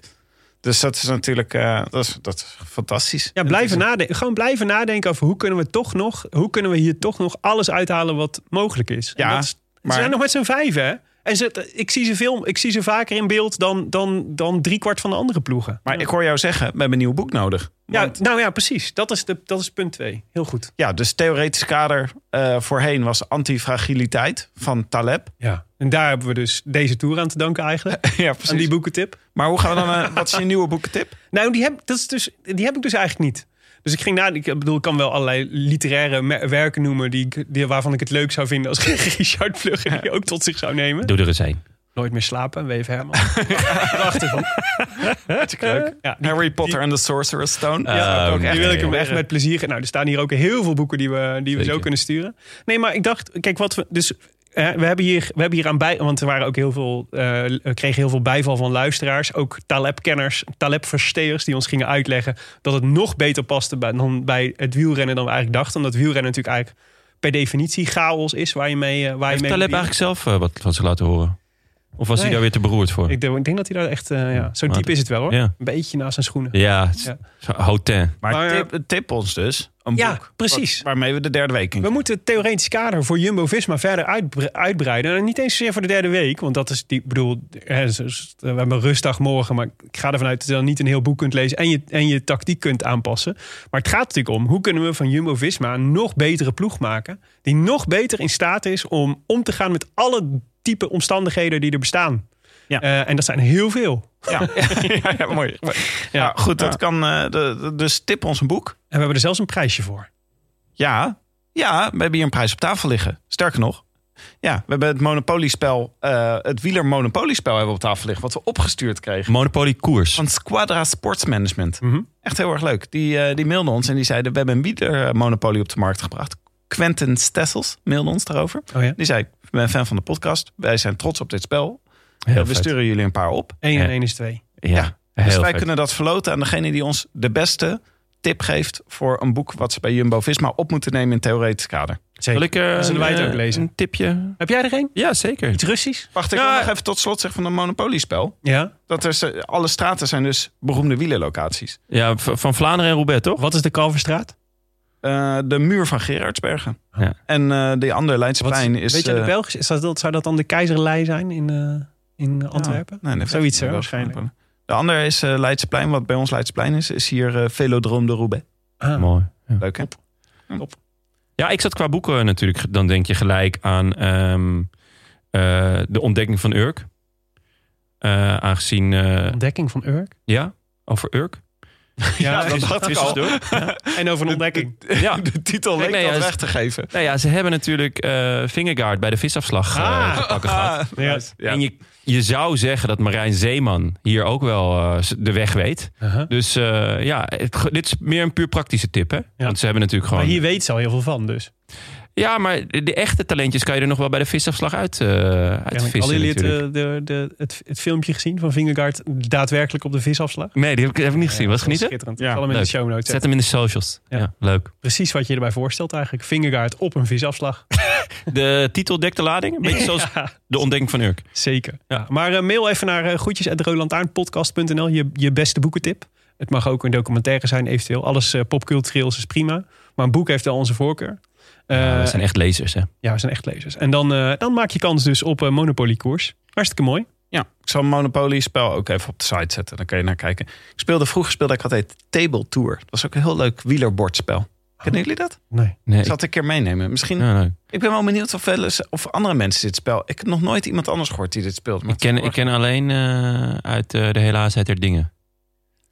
Dus dat is natuurlijk eh, dat is, dat is fantastisch. Ja, blijven nadenken. Gewoon blijven nadenken over hoe kunnen we toch nog, hoe kunnen we hier toch nog alles uithalen wat mogelijk is. En Ja, dat is- maar- Ze zijn nog met z'n vijf, hè? En ze, ik, zie ze veel, ik zie ze vaker in beeld dan, dan, dan driekwart van de andere ploegen. Maar ik hoor jou zeggen, we hebben een nieuw boek nodig. Ja, nou ja, precies. Dat is, de, dat is punt twee. Heel goed. ja, dus theoretisch kader eh, voorheen was antifragiliteit van Taleb. Ja. En daar hebben we dus deze tour aan te danken eigenlijk. *laughs* ja, Aan die boekentip. Maar hoe gaan we dan, eh, wat is je *laughs* nieuwe boekentip? Nou, die heb, dat is dus, die heb ik dus eigenlijk niet. Dus ik ging na, ik bedoel, ik kan wel allerlei literaire werken noemen die, waarvan ik het leuk zou vinden als *laughs* Richard Vlugger die ook tot zich zou nemen. Doe er eens een. Nooit meer slapen, W.F. Herman. *laughs* Prachtig. Hartstikke leuk. Ja, die, Harry Potter and the Sorcerer's Stone. Ja, ook die wil ik hem echt met plezier. Nou, er staan hier ook heel veel boeken die we, die we zo kunnen sturen. Nee, maar ik dacht, kijk, wat we. Dus we hebben hier, we hebben hier aan bij. Want er waren ook heel veel. eh, we kregen heel veel bijval van luisteraars. Ook Taleb-kenners, Taleb-versteers. die ons gingen uitleggen. dat het nog beter paste bij, dan bij het wielrennen dan we eigenlijk dachten. Omdat wielrennen natuurlijk eigenlijk per definitie chaos is. waar je mee. eh, waar je Heeft mee Taleb eigenlijk zelf eh, wat van zich laten horen? Of was Nee. hij daar weer te beroerd voor? Ik denk, ik denk dat hij daar echt. eh, ja, zo diep is het wel hoor. Ja. Een beetje naast zijn schoenen. Ja, het is- Ja. Maar, Maar- tip, tip ons dus een Ja, boek. precies. wat- waarmee we de derde week in We moeten het theoretisch kader voor Jumbo-Visma verder uitbre- uitbreiden. En niet eens zozeer voor de derde week. Want dat is, die, ik bedoel, hè, z- z- we hebben een rustdag morgen. Maar ik ga ervan uit dat je dan niet een heel boek kunt lezen. En je, en je tactiek kunt aanpassen. Maar het gaat natuurlijk om, hoe kunnen we van Jumbo-Visma een nog betere ploeg maken. Die nog beter in staat is om om te gaan met alle type omstandigheden die er bestaan. Ja. Eh, en dat zijn heel veel. Ja, *laughs* ja, ja, mooi. Ja, goed, dat kan. eh, de, de- dus tip ons een boek. En we hebben er zelfs een prijsje voor. Ja, ja, we hebben hier een prijs op tafel liggen. Sterker nog, ja, we hebben het monopoliespel, eh het wieler monopoliespel hebben we op tafel liggen, wat we opgestuurd kregen. Monopoly koers. Van Squadra Sportsmanagement. Mhm. Echt heel erg leuk. Die, eh, die mailden ons en die zeiden: We hebben een wielermonopolie op de markt gebracht. Quentin Stessels mailde ons daarover. Oh ja? Die zei: Ik ben fan van de podcast. Wij zijn trots op dit spel. Heel we vet. sturen jullie een paar op. 1 en Ja. 1 is 2. Ja, Dus wij vet. kunnen dat verloten aan degene die ons de beste tip geeft voor een boek wat ze bij Jumbo Visma op moeten nemen in theoretisch kader. Zal ik Dan zullen wij het ook eh, lezen. Een tipje? Heb jij er een? Ja, zeker. Iets Russisch? Wacht, ik Ja. wil nog even tot slot zeggen van een monopoliespel. Ja. Dat er, ze- alle straten zijn dus beroemde wielerlocaties. Ja, van Vlaanderen en Roubaix, toch? Wat is de Kalverstraat? Eh, de muur van Gerardsbergen. Ja. En eh de andere Leidseplein is... Weet je, de eh, Belgisch, is dat, zou dat dan de keizerlei zijn in, eh, in Antwerpen? Ja, nee, nee, Zoiets, hè, wel waarschijnlijk. De andere is eh Leidseplein, wat bij ons Leidseplein is. Is hier eh Velodrome de Roubaix. Ah. Mooi. Ja. Leuk hè? Ja, ik zat qua boeken natuurlijk. Dan denk je gelijk aan ehm, eh, de ontdekking van Urk. Eh, aangezien, eh, Ontdekking van Urk. ja, over Urk. Ja, dat had ik al. *laughs* En over een ontdekking. Ja, De titel leek nee, weg te geven. nou ja, ze hebben natuurlijk eh Vingegaard bij de visafslag eh, Ah. te pakken *laughs* gehad. En je, je zou zeggen dat Marijn Zeeman hier ook wel eh, de weg weet. Uh-huh. Dus ja, dit is meer een puur praktische tip, hè? Want ze hebben natuurlijk Maar gewoon... hier weet ze al heel veel van, dus. Ja, maar de, echte talentjes kan je er nog wel bij de visafslag uit, eh Hadden jullie het, eh, de, de, het, het filmpje gezien van Vingegaard daadwerkelijk op de visafslag? Nee, die heb ik, heb ik niet gezien. Was genieten? Schitterend. Ja, Ik zal hem in leuk. de show notes Zet hem in de socials. Ja. Ja, leuk. Precies wat je erbij voorstelt eigenlijk. Vingegaard op een visafslag. *laughs* De titel dekt de lading. Een beetje zoals *laughs* Ja, de ontdekking van Urk. zeker. Ja. Maar eh, mail even naar uh, groetjes.rolantaarnpodcast.nl. Je, je beste boekentip. Het mag ook een documentaire zijn eventueel. Alles eh popcultureels is prima. Maar een boek heeft wel onze voorkeur. Eh, Ja, we zijn echt lezers, hè? ja, we zijn echt lezers. En dan, eh, dan maak je kans dus op een Monopoly koers. Hartstikke mooi. Ja, ik zal Monopoly spel ook even op de site zetten. Dan kan je naar kijken. Ik speelde vroeger speelde ik altijd Table Tour. Dat was ook een heel leuk wielerbordspel. Kennen jullie dat? Nee. Nee, Ik zal het een keer meenemen. Misschien. ja, leuk. Ik ben wel benieuwd of, wel eens- of andere mensen dit spel. Ik heb nog nooit iemand anders gehoord die dit speelt. maar ik, ken, ik ken alleen eh, uit eh, de helaasheid der dingen.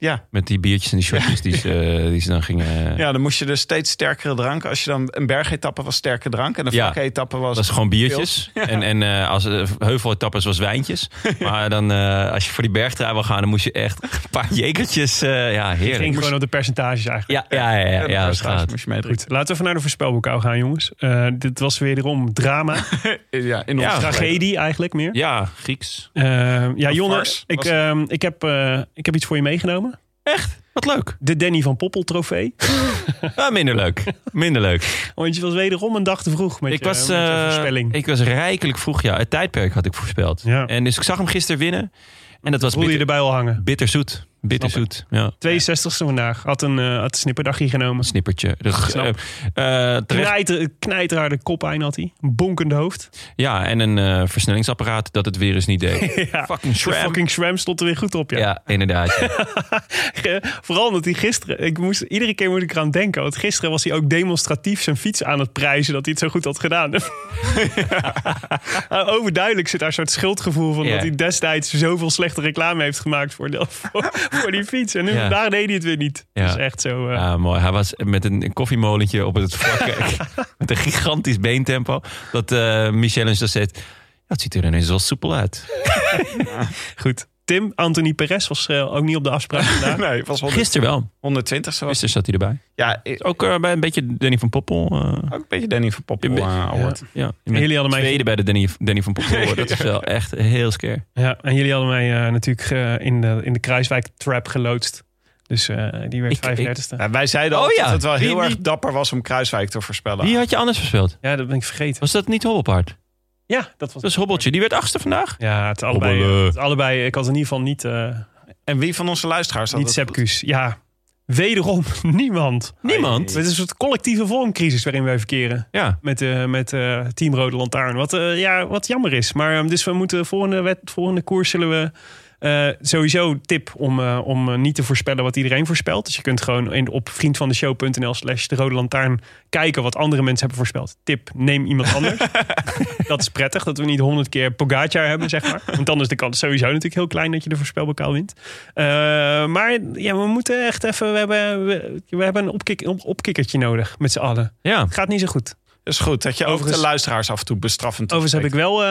Ja. Met die biertjes en die shotjes die, ze, eh, die ze dan gingen... eh, Ja, dan moest je dus steeds sterkere drank. Als je dan een bergetappe was sterke drank en een Ja. vlakke-etappe was. Dat is gewoon biertjes. *laughs* En, en eh, als uh, heuveletappes was wijntjes. *laughs* Maar dan, eh, als je voor die bergtrui wil gaan, dan moest je echt een paar jekertjes. eh, ja, Het heerlijk. ging gewoon op de percentages eigenlijk. Ja, ja, ja, ja, ja, dat gaat. moest je. Goed, laten we even naar de voorspelboekhouden gaan, jongens. Eh, dit was wederom drama. *laughs* Ja, in Ja, onze Tragedie eigenlijk meer. Ja, Grieks. Ja, Jonne, farce, ik, ehm, ik, heb, eh, ik heb iets voor je meegenomen. Echt? Wat leuk. De Danny van Poppel trofee. *laughs* Ah, minder leuk. Minder leuk. Want je was wederom een dag te vroeg met Ik je, was, met je eh, voorspelling. ik was rijkelijk vroeg. Ja, het tijdperk had ik voorspeld. Ja. En dus ik zag hem gisteren winnen. En dat was Voelde je erbij al hangen. bitterzoet. Bitterzoet. Ja. 62ste vandaag. Had een, had een snipperdagje genomen. Snippertje. Dus, Knijter, knijterharde koppijn had hij. Een bonkende hoofd. ja, en een versnellingsapparaat dat het weer eens niet deed. *laughs* ja. Fucking shram. fucking Shram stond er weer goed op, ja. Ja, inderdaad. ja. *laughs* Vooral omdat hij gisteren... Ik moest, iedere keer moet ik eraan denken. Want gisteren was hij ook demonstratief zijn fiets aan het prijzen... dat hij het zo goed had gedaan. *laughs* Overduidelijk zit daar een soort schuldgevoel van... Dat hij destijds zoveel slechte reclame heeft gemaakt... voor, de- voor, *laughs* voor die fiets. En nu Ja. vandaag deed hij het weer niet. Ja. Dat is echt zo... eh, Ja, mooi. Hij was met een koffiemolentje op het vlak. *laughs* *laughs* met een gigantisch beentempo. Dat eh Michel dat zegt. Ja, het ziet er ineens wel soepel uit. Goed. Tim, Anthony Perez was eh, ook niet op de afspraak *laughs* vandaag. Nee, het was 100, Gisteren wel. 120 zo. Gisteren zat hij erbij. Ja, ik- Ook eh, bij een beetje Danny van Poppel. eh, ook een beetje Danny van Poppel Ja, uh, award. ja. En jullie hadden mij- tweede bij de Danny, Danny van Poppel. *laughs* Dat is wel echt heel scare. Ja, en jullie hadden mij eh, natuurlijk eh, in, de, in de Kruiswijk trap geloodst. Dus eh, die werd Ik- 35ste. Ja, wij zeiden Oh al ja. dat het wel heel wie- erg dapper was om Kruiswijk te voorspellen. Wie had je anders verspeeld? Ja, dat ben ik vergeten. Was dat niet Hobbelpaard? Ja, dat was... Dat is Hobbeltje. Die werd achtste vandaag. Ja, het allebei, het allebei. Ik had in ieder geval niet, eh En wie van onze luisteraars had niet Sepkus. Ja, wederom *laughs* niemand. Niemand? Het is een soort collectieve vormcrisis waarin wij verkeren. Ja. Met, eh met eh, Team Rode Lantaarn. Wat, eh, ja, wat jammer is. Maar eh, dus we moeten volgende, wet, volgende koers zullen we... eh, sowieso tip om, eh, om eh, niet te voorspellen wat iedereen voorspelt. Dus je kunt gewoon in, op vriendvandeshow.nl slash de Rode Lantaarn kijken wat andere mensen hebben voorspeld. Tip, neem iemand anders. *laughs* dat is prettig, dat we niet honderd keer Pogacar hebben, zeg maar. Want dan is de kans sowieso natuurlijk heel klein dat je de voorspelbokaal wint. Maar ja, we moeten echt even... We hebben, we, we hebben een opkik, op, opkikkertje nodig met z'n allen. Ja. Het gaat niet zo goed. is goed dat je Overigens- de luisteraars af en toe bestraffend Overigens heb ik wel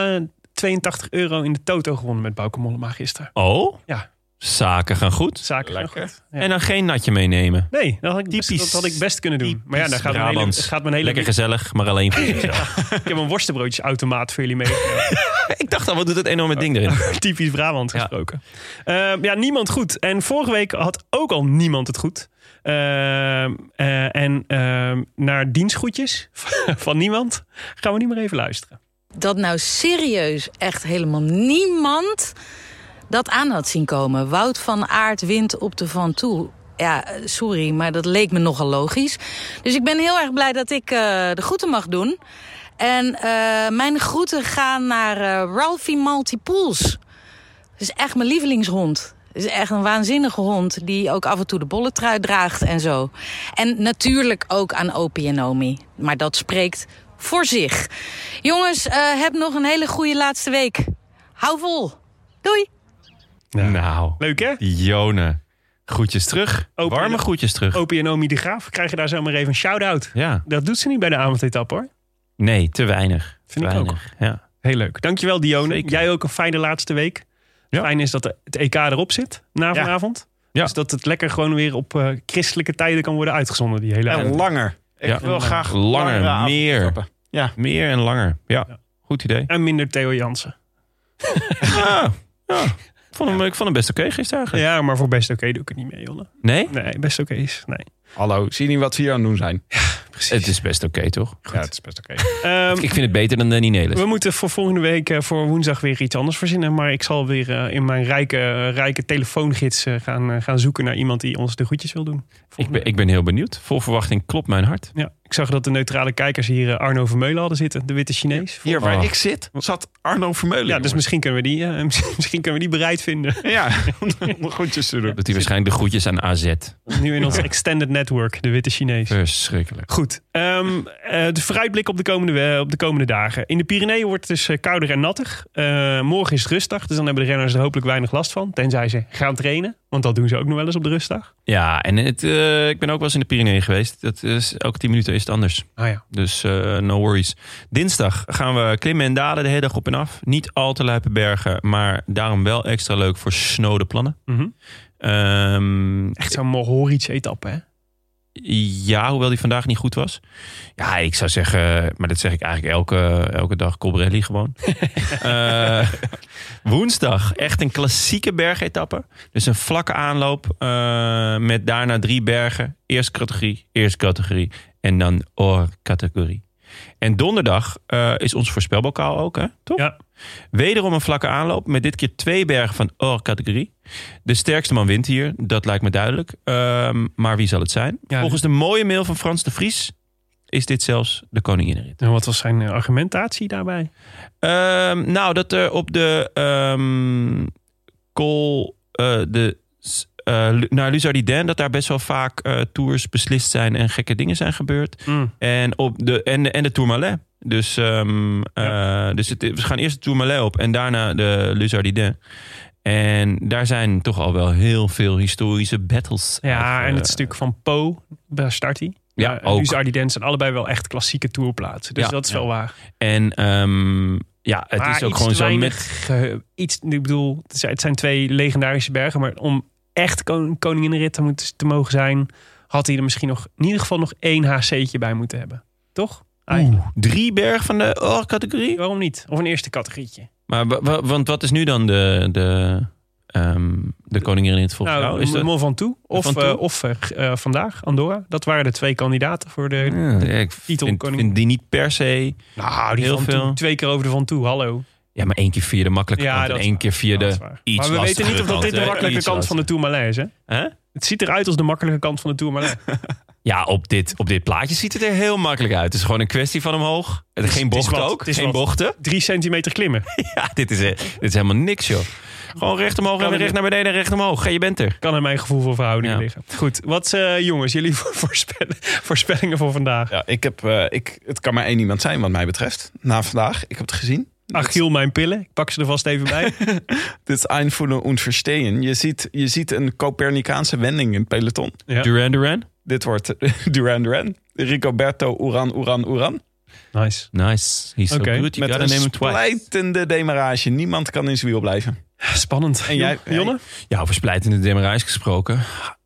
82 euro in de toto gewonnen met Bauke Mollema gisteren. Oh? Ja. Zaken gaan goed. Zaken gaan goed. Ja. En dan geen natje meenemen. Nee, dat had, ik best, Typisch- dat had ik best kunnen doen. Maar ja, daar gaat mijn hele, gaat mijn hele Lekker gezellig, maar alleen voor *laughs* jezelf. Ik heb een worstenbroodjesautomaat voor jullie meegenomen. *laughs* Ik dacht al, wat doet het enorme ding erin? *laughs* Typisch Brabant gesproken. Ja. ja, niemand goed. En vorige week had ook al niemand het goed. Ehm, eh, en ehm, naar dienstgoedjes van niemand gaan we niet meer even luisteren. Dat nou serieus echt helemaal niemand dat aan had zien komen. Wout van Aert wint op de Van Toe. ja, sorry, maar dat leek me nogal logisch. Dus ik ben heel erg blij dat ik eh, de groeten mag doen. En eh, mijn groeten gaan naar eh, Ralphie Maltipools. Dat is echt mijn lievelingshond. Het is echt een waanzinnige hond die ook af en toe de bolletrui draagt en zo. En natuurlijk ook aan Opie en Omi. Maar dat spreekt voor zich. Jongens, eh, heb nog een hele goede laatste week. Hou vol. Doei. Nou, Leuk hè? Jone. Groetjes terug. Open- Warme groetjes terug. Opie en Omi de Graaf krijgen daar zomaar even een shout-out. Ja. Dat doet ze niet bij de avondetappe hoor. Nee, te weinig. Vind Te ik ook. Ja. Heel leuk. Dankjewel Dione. Zeker. Jij ook een fijne laatste week. Ja. Fijn is dat het EK erop zit na vanavond. Ja. Dus dat het lekker gewoon weer op eh, christelijke tijden kan worden uitgezonden. Die hele En avond. langer. Ik Ja. wil graag Langer, langere meer. Ja. Meer en langer. Ja, goed idee. En minder Theo Jansen. *laughs* Ja, ja. Ik, vond hem, ik vond hem best oké gisteren eigenlijk. Ja, maar voor best oké doe ik het niet mee, Jonne. Nee? Nee, best oké is. Nee. Hallo, zie je niet wat we hier aan het doen zijn? *laughs* Precies. Het is best oké, toch? Ja, het is best oké. *laughs* Ehm, Ik vind het beter dan Danny Nelis. we moeten voor volgende week, eh, voor woensdag, weer iets anders verzinnen. Maar ik zal weer eh, in mijn rijke, eh, rijke telefoongids eh, gaan, eh, gaan zoeken naar iemand die ons de groetjes wil doen. Ik ben, ik ben heel benieuwd. Vol verwachting klopt mijn hart. Ja, ik zag dat de neutrale kijkers hier eh, Arno Vermeulen hadden zitten, de witte Chinees. Hier waar Oh. ik zit, zat Arno Vermeulen. Ja, dus misschien kunnen we die, eh, *laughs* misschien kunnen we die bereid vinden. Ja, *laughs* om goedjes te doen. Dat hij waarschijnlijk de groetjes aan AZ. Nu in ons extended network, de witte Chinees. Verschrikkelijk. Goed, ehm, eh, de vooruitblik op de, komende, op de komende dagen. In de Pyreneeën wordt het dus kouder en nattig. Eh, morgen is het rustdag, dus dan hebben de renners er hopelijk weinig last van. Tenzij ze gaan trainen, want dat doen ze ook nog wel eens op de rustdag. Ja, en het, eh, ik ben ook wel eens in de Pyreneeën geweest. Dat is, elke 10 minuten is het anders. Ah ja. Dus eh, no worries. Dinsdag gaan we klimmen en dalen de hele dag op en af. Niet al te luipe bergen, maar daarom wel extra leuk voor snode plannen. Mhm. Ehm, Echt zo'n Mohoric-etappe, hè? Ja, hoewel die vandaag niet goed was. Ja, ik zou zeggen, maar dat zeg ik eigenlijk elke, elke dag, Colbrelli gewoon. *laughs* Eh, woensdag, echt een klassieke bergetappe. Dus een vlakke aanloop eh, met daarna drie bergen. Eerste categorie, eerste categorie en dan oor-categorie. En donderdag eh, is ons voorspelbokaal ook, hè? toch? Ja. Wederom een vlakke aanloop met dit keer twee bergen van oor-categorie. De sterkste man wint hier, dat lijkt me duidelijk. Ehm, maar wie zal het zijn? Ja, Volgens de mooie mail van Frans de Vries is dit zelfs de koninginrit. En wat was zijn eh, argumentatie daarbij? Ehm, nou, dat er op de ehm col, eh, de, s- eh, naar Luzardiden, dat daar best wel vaak eh, tours beslist zijn en gekke dingen zijn gebeurd. Mm. En, op de, en, en de Tourmalet. Dus, ehm, eh, dus het, we gaan eerst de Tourmalet op en daarna de Luzardiden. En daar zijn toch al wel heel veel historische battles. Ja, uit, en het stuk van Po, daar start hij. Ja, Ja, Ardiden zijn allebei wel echt klassieke tourplaatsen. Dus Ja, dat is wel waar. En ehm, ja, het Maar is ook gewoon zo met... iets, ik bedoel, het zijn twee legendarische bergen. Maar om echt kon, koninginrit te, moeten, te mogen zijn... had hij er misschien nog in ieder geval nog één HC'tje bij moeten hebben. Toch? Eigenlijk. Drie bergen van de oor-categorie? Waarom niet? Of een eerste categorietje. Maar wa- wa- want wat is nu dan de, de, ehm de koningin in het volgens Nou, jou? Is dat... Mont Ventoux of, eh, of eh, g- eh, vandaag, Andorra. Dat waren de twee kandidaten voor de... Ja, ik titel vind, koning- vind die niet per se... Nou, die Heel van veel. toe, twee keer over de Van Toe, hallo. Ja, maar één keer via de makkelijke Ja, kant dat en is één keer via de iets Maar we weten niet of dat dit de makkelijke kant, van de Tourmalet is, hè? hè? Hè? Het ziet eruit als de makkelijke kant van de Tourmalet. *laughs* Ja, op dit, op dit plaatje ziet het er heel makkelijk uit. Het is gewoon een kwestie van omhoog. Het is geen het is bochten wat, ook. het is geen wat. bochten. Drie centimeter klimmen. *laughs* Ja, dit is, eh, dit is helemaal niks, joh. Gewoon recht omhoog en recht naar beneden en recht omhoog. Ga, je bent er. Kan in mijn gevoel voor verhoudingen Ja. liggen. Goed, wat eh, jongens, jullie *laughs* voorspellen, voorspellingen voor vandaag? Ja, ik heb, eh, ik, het kan maar één iemand zijn wat mij betreft. Na vandaag, ik heb het gezien. Achiel, mijn pillen. Ik pak ze er vast even bij. *laughs* Dit is einvoelen und verstehen. Je ziet, je ziet een Copernicaanse wending in het peloton. Ja. Duran Duran. Dit wordt *laughs* Duran Duran. Ricoberto Uran Uran Uran. Nice. Nice. He's so Oké. good. You Met gotta een name him twice. splijtende demarage. Niemand kan in zijn wiel blijven. Spannend. En jij- Jonne? Ja, over splijtende demarage gesproken.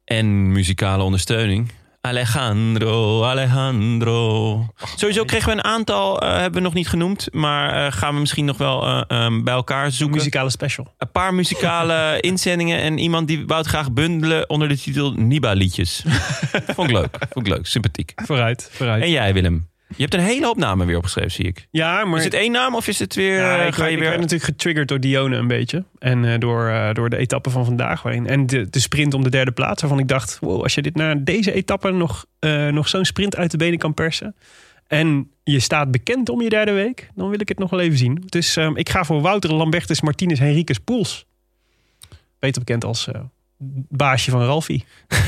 En muzikale ondersteuning. Alejandro, Alejandro. Sowieso kregen we een aantal, eh, hebben we nog niet genoemd. Maar eh, gaan we misschien nog wel eh, ehm, bij elkaar zoeken. Muzikale special. Een paar muzikale *laughs* inzendingen. En iemand die wou het graag bundelen onder de titel Niba liedjes. *laughs* Vond ik leuk. Vond ik leuk. Sympathiek. Vooruit, vooruit. En jij Willem? Je hebt een hele hoop namen weer opgeschreven, zie ik. Ja, maar... Is het één naam of is het weer... Ja, eh, ik, ga werd- je ik weer... werd natuurlijk getriggerd door Dione een beetje. En eh, door, eh, door de etappe van vandaag. Waarin, en de, de sprint om de derde plaats. Waarvan ik dacht, wow, als je dit na deze etappe nog, nog zo'n sprint uit de benen kan persen. En je staat bekend om je derde week. Dan wil ik het nog wel even zien. Dus ehm, ik ga voor Wouter Lambertus Martinez Henriquez Poels. Beter bekend als baasje van Ralfie. *laughs*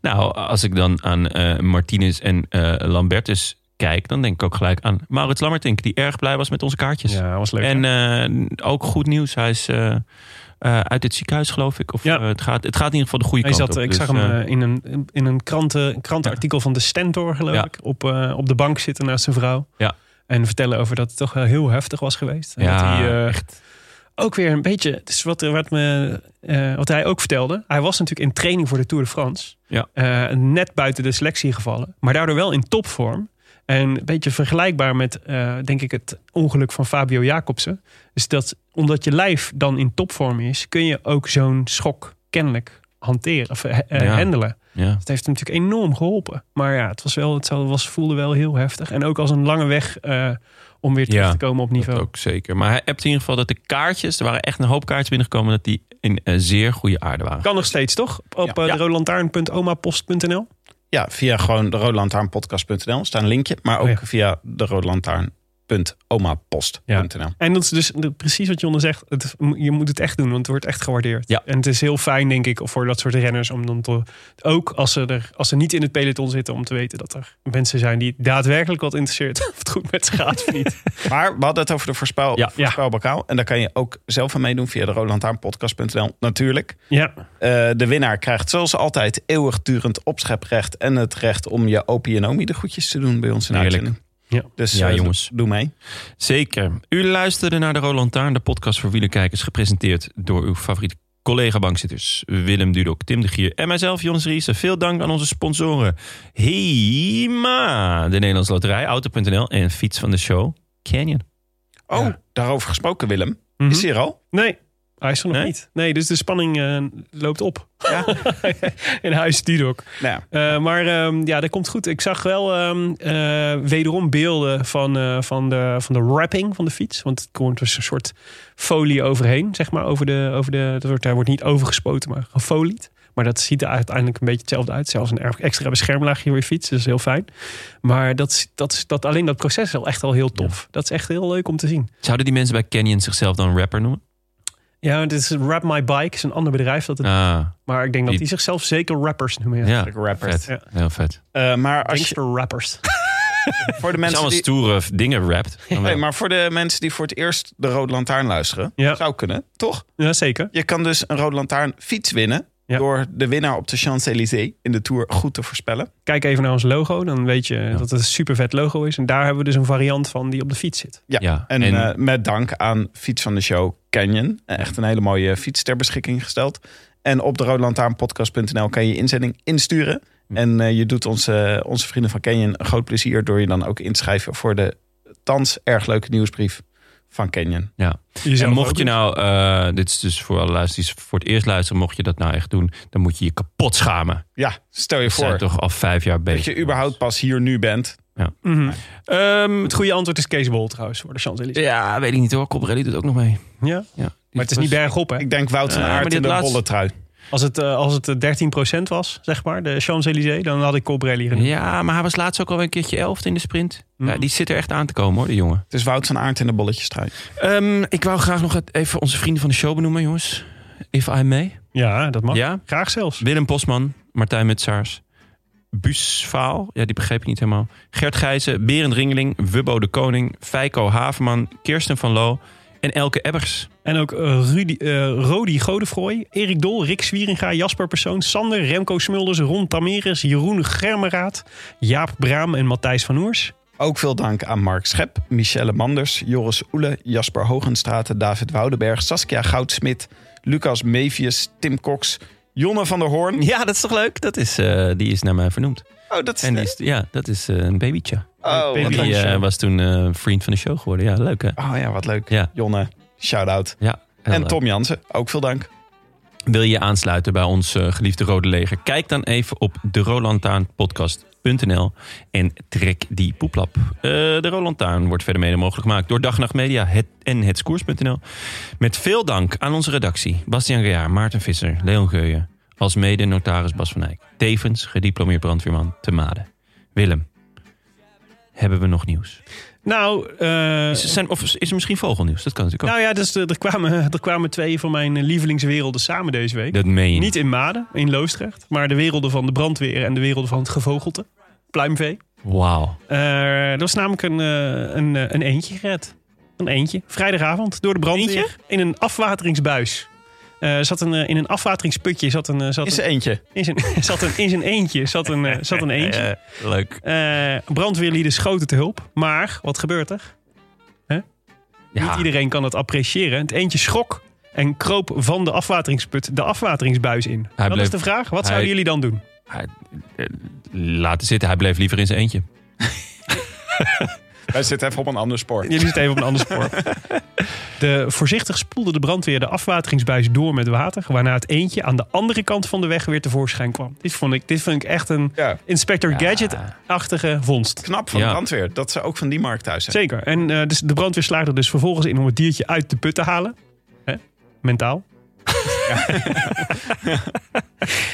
Nou, als ik dan aan Martinez en Lambertus kijk... dan denk ik ook gelijk aan Maurits Lammertink... die erg blij was met onze kaartjes. Ja, was leuk. En eh, ook goed nieuws. Hij is eh, eh, uit het ziekenhuis, geloof ik. Of, Ja. het, gaat, het gaat in ieder geval de goede Hij kant zat, op. ik Dus, zag hem eh, eh, in een, in een kranten, krantenartikel van de Stentor, geloof Ja. ik. Op, op de bank zitten naast zijn vrouw. Ja. En vertellen over dat het toch wel heel heftig was geweest. En ja, dat hij echt. ook weer een beetje... Is wat, wat, me, wat hij ook vertelde. Hij was natuurlijk in training voor de Tour de France. Ja. Net buiten de selectie gevallen. Maar daardoor wel in topvorm. En een beetje vergelijkbaar met, eh, denk ik, het ongeluk van Fabio Jacobsen. Dus dat omdat je lijf dan in topvorm is... kun je ook zo'n schok kennelijk hanteren of Ja. handelen. Ja. Het heeft hem natuurlijk enorm geholpen. Maar ja, het, was wel, het was, voelde wel heel heftig. En ook als een lange weg eh, om weer terug Ja, te komen op Dat niveau. ook zeker. Maar hij hebt in ieder geval dat de kaartjes... er waren echt een hoop kaartjes binnengekomen... dat die in zeer goede aarde waren. Kan nog steeds, toch? Op Ja. Ja. Ja, via gewoon de roodlantaarnpodcast.nl staat een linkje. Maar ook Oh ja. via de roodlantaarn.omapost.nl. En dat is dus precies wat Jonne zegt. Het, je moet het echt doen, want het wordt echt gewaardeerd. Ja. En het is heel fijn, denk ik, voor dat soort renners... om dan te, ook als ze, er, als ze niet in het peloton zitten... om te weten dat er mensen zijn die daadwerkelijk wat interesseert... *laughs* of het goed met ze gaat of niet. *laughs* Maar we hadden het over de voorspel, Ja. voorspelbokaal. En daar kan je ook zelf aan meedoen via de roodlantaarnpodcast.nl. Natuurlijk. Ja, Eh, de winnaar krijgt zoals altijd eeuwigdurend opscheprecht... en het recht om je opie en de goedjes te doen bij ons in de uitzending. Ja. Dus Ja, eh, jongens. doe mee. Zeker. U luisterde naar de Roland Lantaarn, de podcast voor wielerkijkers... gepresenteerd door uw favoriete collega-bankzitters... Willem Dudok, Tim de Gier en mijzelf, Jonas Riese. Veel dank aan onze sponsoren. HEMA, de Nederlandse Loterij, Auto.nl en fiets van de show, Canyon. Oh, Ja. daarover gesproken, Willem. Mhm. Is hij er al? Nee, hij is er nog Nee? niet. Nee, dus de spanning eh, loopt op. Ja. *laughs* in huis Dudok. Nou ja. Eh, maar ehm, ja, dat komt goed. Ik zag wel ehm, eh, wederom beelden van, eh, van, de, van de wrapping van de fiets. Want het komt dus een soort folie overheen, zeg maar. Over de, over de, dat wordt, daar wordt niet overgespoten, maar gefolied. Maar dat ziet er uiteindelijk een beetje hetzelfde uit. Zelfs een extra beschermlaagje voor je fiets. Dat is heel fijn. Maar dat, dat, is- dat, alleen dat proces is al echt al heel tof. Dat is echt heel leuk om te zien. Zouden die mensen bij Canyon zichzelf dan rapper noemen? Ja, het is Rap My Bike. is een ander bedrijf dat het Ah, Maar ik denk dat Die- die zichzelf zeker rappers noemen. Ja. ja, rappers. vet. Ja. Heel vet. Eh, maar als je, rappers. *laughs* voor de mensen allemaal die, stoere dingen rapt. *laughs* nee, maar voor de mensen die voor het eerst de Rode Lantaarn luisteren, Ja. zou kunnen, toch? Ja, zeker. Je kan dus een Rode Lantaarn fiets winnen Ja. door de winnaar op de Champs-Élysées in de Tour goed te voorspellen. Kijk even naar ons logo. Dan weet je dat het een super vet logo is. En daar hebben we dus een variant van die op de fiets zit. Ja, Ja, en, en- eh, met dank aan fiets van de show Canyon. Echt een hele mooie fiets ter beschikking gesteld. En op de roodlantaarnpodcast.nl kan je je inzending insturen. En eh, je doet onze, onze vrienden van Canyon een groot plezier... door je dan ook in te schrijven voor de thans erg leuke nieuwsbrief van Canyon. Ja. En mocht je nou, eh, dit is dus voor alle luisteraars voor het eerst luisteren, mocht je dat nou echt doen, dan moet je je kapot schamen. Ja, stel je zijn voor toch al vijf jaar bezig. dat je überhaupt pas hier nu bent. Mhm. Ehm, Het goede antwoord is Kees Bol trouwens voor de Champs-Élysées. ja, weet ik niet hoor. Cobrelli doet ook nog mee. Ja. Ja, Maar het is niet bergop hè. Ik denk Wout van Ja, maar Aert dit in de laatste- bolle trui. Als het, eh, als het eh, 13% was, zeg maar, de Champs-Élysées, dan had ik Colbrelli genoemd. Ja, maar hij was laatst ook al een keertje elfde in de sprint. Ja, Mhm. die zit er echt aan te komen hoor, die jongen. Het is Wout van Aert in de bolletjestrui. Ehm, ik wou graag nog het- even onze vrienden van de show benoemen, jongens. If I may. Ja, dat mag. Ja? Graag zelfs. Willem Posman, Martijn Mutsaars, Busvaal, ja die begreep ik niet helemaal. Gert Gijzen, Berend Ringeling, Wubbo de Koning, Feiko Haverman, Kirsten van Loo en Elke Ebbers. En ook eh, Rudy, eh, Rodi Godefroy, Erik Dol, Rick Zwieringa, Jasper Persoon, Sander, Remco Smulders, Ron Tameres, Jeroen Germeraat, Jaap Braam en Matthijs van Oers. Ook veel dank aan Mark Schep, Michelle Manders, Joris Oele, Jasper Hogenstraten, David Woudenberg, Saskia Goudsmit, Lucas Mevius, Tim Cox, Jonne van der Hoorn. Ja, dat is toch leuk? Dat is, eh, die is naar mij vernoemd. Oh, dat is, En die is, ja, dat is eh, een babytje. oh, baby. wat En leuk. die eh, was toen eh, vriend van de show geworden. Ja, leuk hè? oh ja, wat leuk. Ja. Jonne, shout-out. Ja, En leuk. Tom Jansen, ook veel dank. Wil je aansluiten bij ons eh, geliefde Rode Leger? Kijk dan even op de rolandtaarn.nl en trek die poeplap. Eh, de Roland Taarn wordt verder mede mogelijk gemaakt door Dag Nacht Media het, en hetskoers.nl. Met veel dank aan onze redactie. Bastiaan Gejaar, Maarten Visser, Leon Geuyen. Als mede notaris Bas van Eyck. Tevens gediplomeerd brandweerman te Maden. Willem, hebben we nog nieuws? Nou, eh, Is, zijn, of is er misschien vogelnieuws? Dat kan natuurlijk ook. nou ja, dus, er, er, kwamen, *laughs* er kwamen twee van mijn lievelingswerelden samen deze week. dat meen je Niet in Maden, in Loosdrecht, maar de werelden van de brandweer en de werelden van het gevogelte. Pluimvee. Wauw. Eh, er was namelijk een, eh, een, een eentje gered. Een eentje. Vrijdagavond door de brandweer. Eentje? In een afwateringsbuis. Eh, zat een, eh, in een afwateringsputje zat een, eh, zat een, er eentje? in, zijn, *laughs* zat een, in zijn eentje zat een, zat een eentje. Leuk. Brandweerlieden schoten te hulp. Maar, wat gebeurt er? Ja, Niet iedereen kan het appreciëren. Het eentje schrok en kroop van de afwateringsput de afwateringsbuis in. Hij dat bleef- is de vraag. Wat hij- zouden jullie dan doen? hij, laten zitten. Hij bleef liever in zijn eentje. *laughs* Wij zitten even op een ander spoor. Jullie zitten even op een ander spoor. *laughs* De, voorzichtig spoelde de brandweer de afwateringsbuis door met water. Waarna het eentje aan de andere kant van de weg weer tevoorschijn kwam. Dit vond ik, dit vind ik echt een Ja, Inspector Gadget-achtige vondst. knap van Ja. de brandweer. Dat ze ook van die markt thuis zijn. Zeker. En eh, dus de brandweer slaagde er dus vervolgens in om het diertje uit de put te halen. Hè? Mentaal. *laughs*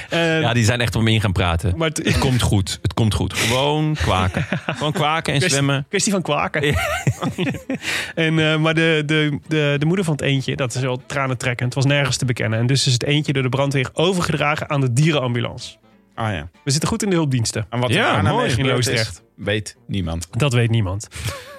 Eh, Ja, die zijn echt om in gaan praten. maar het, komt goed. Het komt goed. Gewoon kwaken. Gewoon kwaken en Kwestie- zwemmen. Kwestie van kwaken. *laughs* en, eh, maar de, de, de, de moeder van het eentje, dat is wel tranentrekkend, was nergens te bekennen. En dus is het eentje door de brandweer overgedragen aan de dierenambulance. Ah ja. We zitten goed in de hulpdiensten. En wat er Ja, daarna mooi. In Loosdrecht. weet niemand. Dat weet niemand.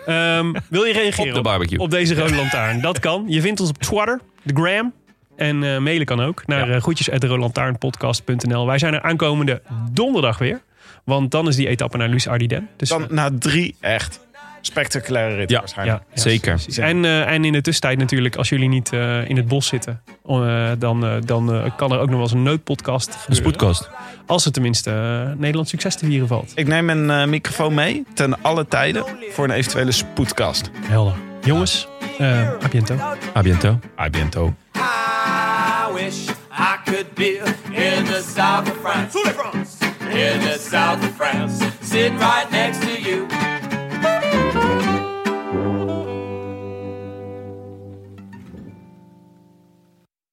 Ehm, wil je reageren Op de barbecue. op deze rode lantaarn? Dat kan. Je vindt ons op Twitter, de Gram. En eh, mailen kan ook naar Ja. groetjes@roodlantaarnpodcast.nl. Wij zijn er aankomende donderdag weer. Want dan is die etappe naar Luce Ardiden. Dus, Dan na drie echt spectaculaire ritten Ja, waarschijnlijk. ja, Zeker. En, eh, en in de tussentijd natuurlijk, als jullie niet eh, in het bos zitten... eh, dan, eh, dan eh, kan er ook nog wel eens een noodpodcast Een gebeuren. spoedkast. Als het tenminste eh, Nederlands succes te vieren valt. Ik neem een eh, microfoon mee ten alle tijden voor een eventuele spoedcast. Helder. Jongens, eh a biento. A biento. A biento. Could be in the south of France. In the south of France. Sitting right next to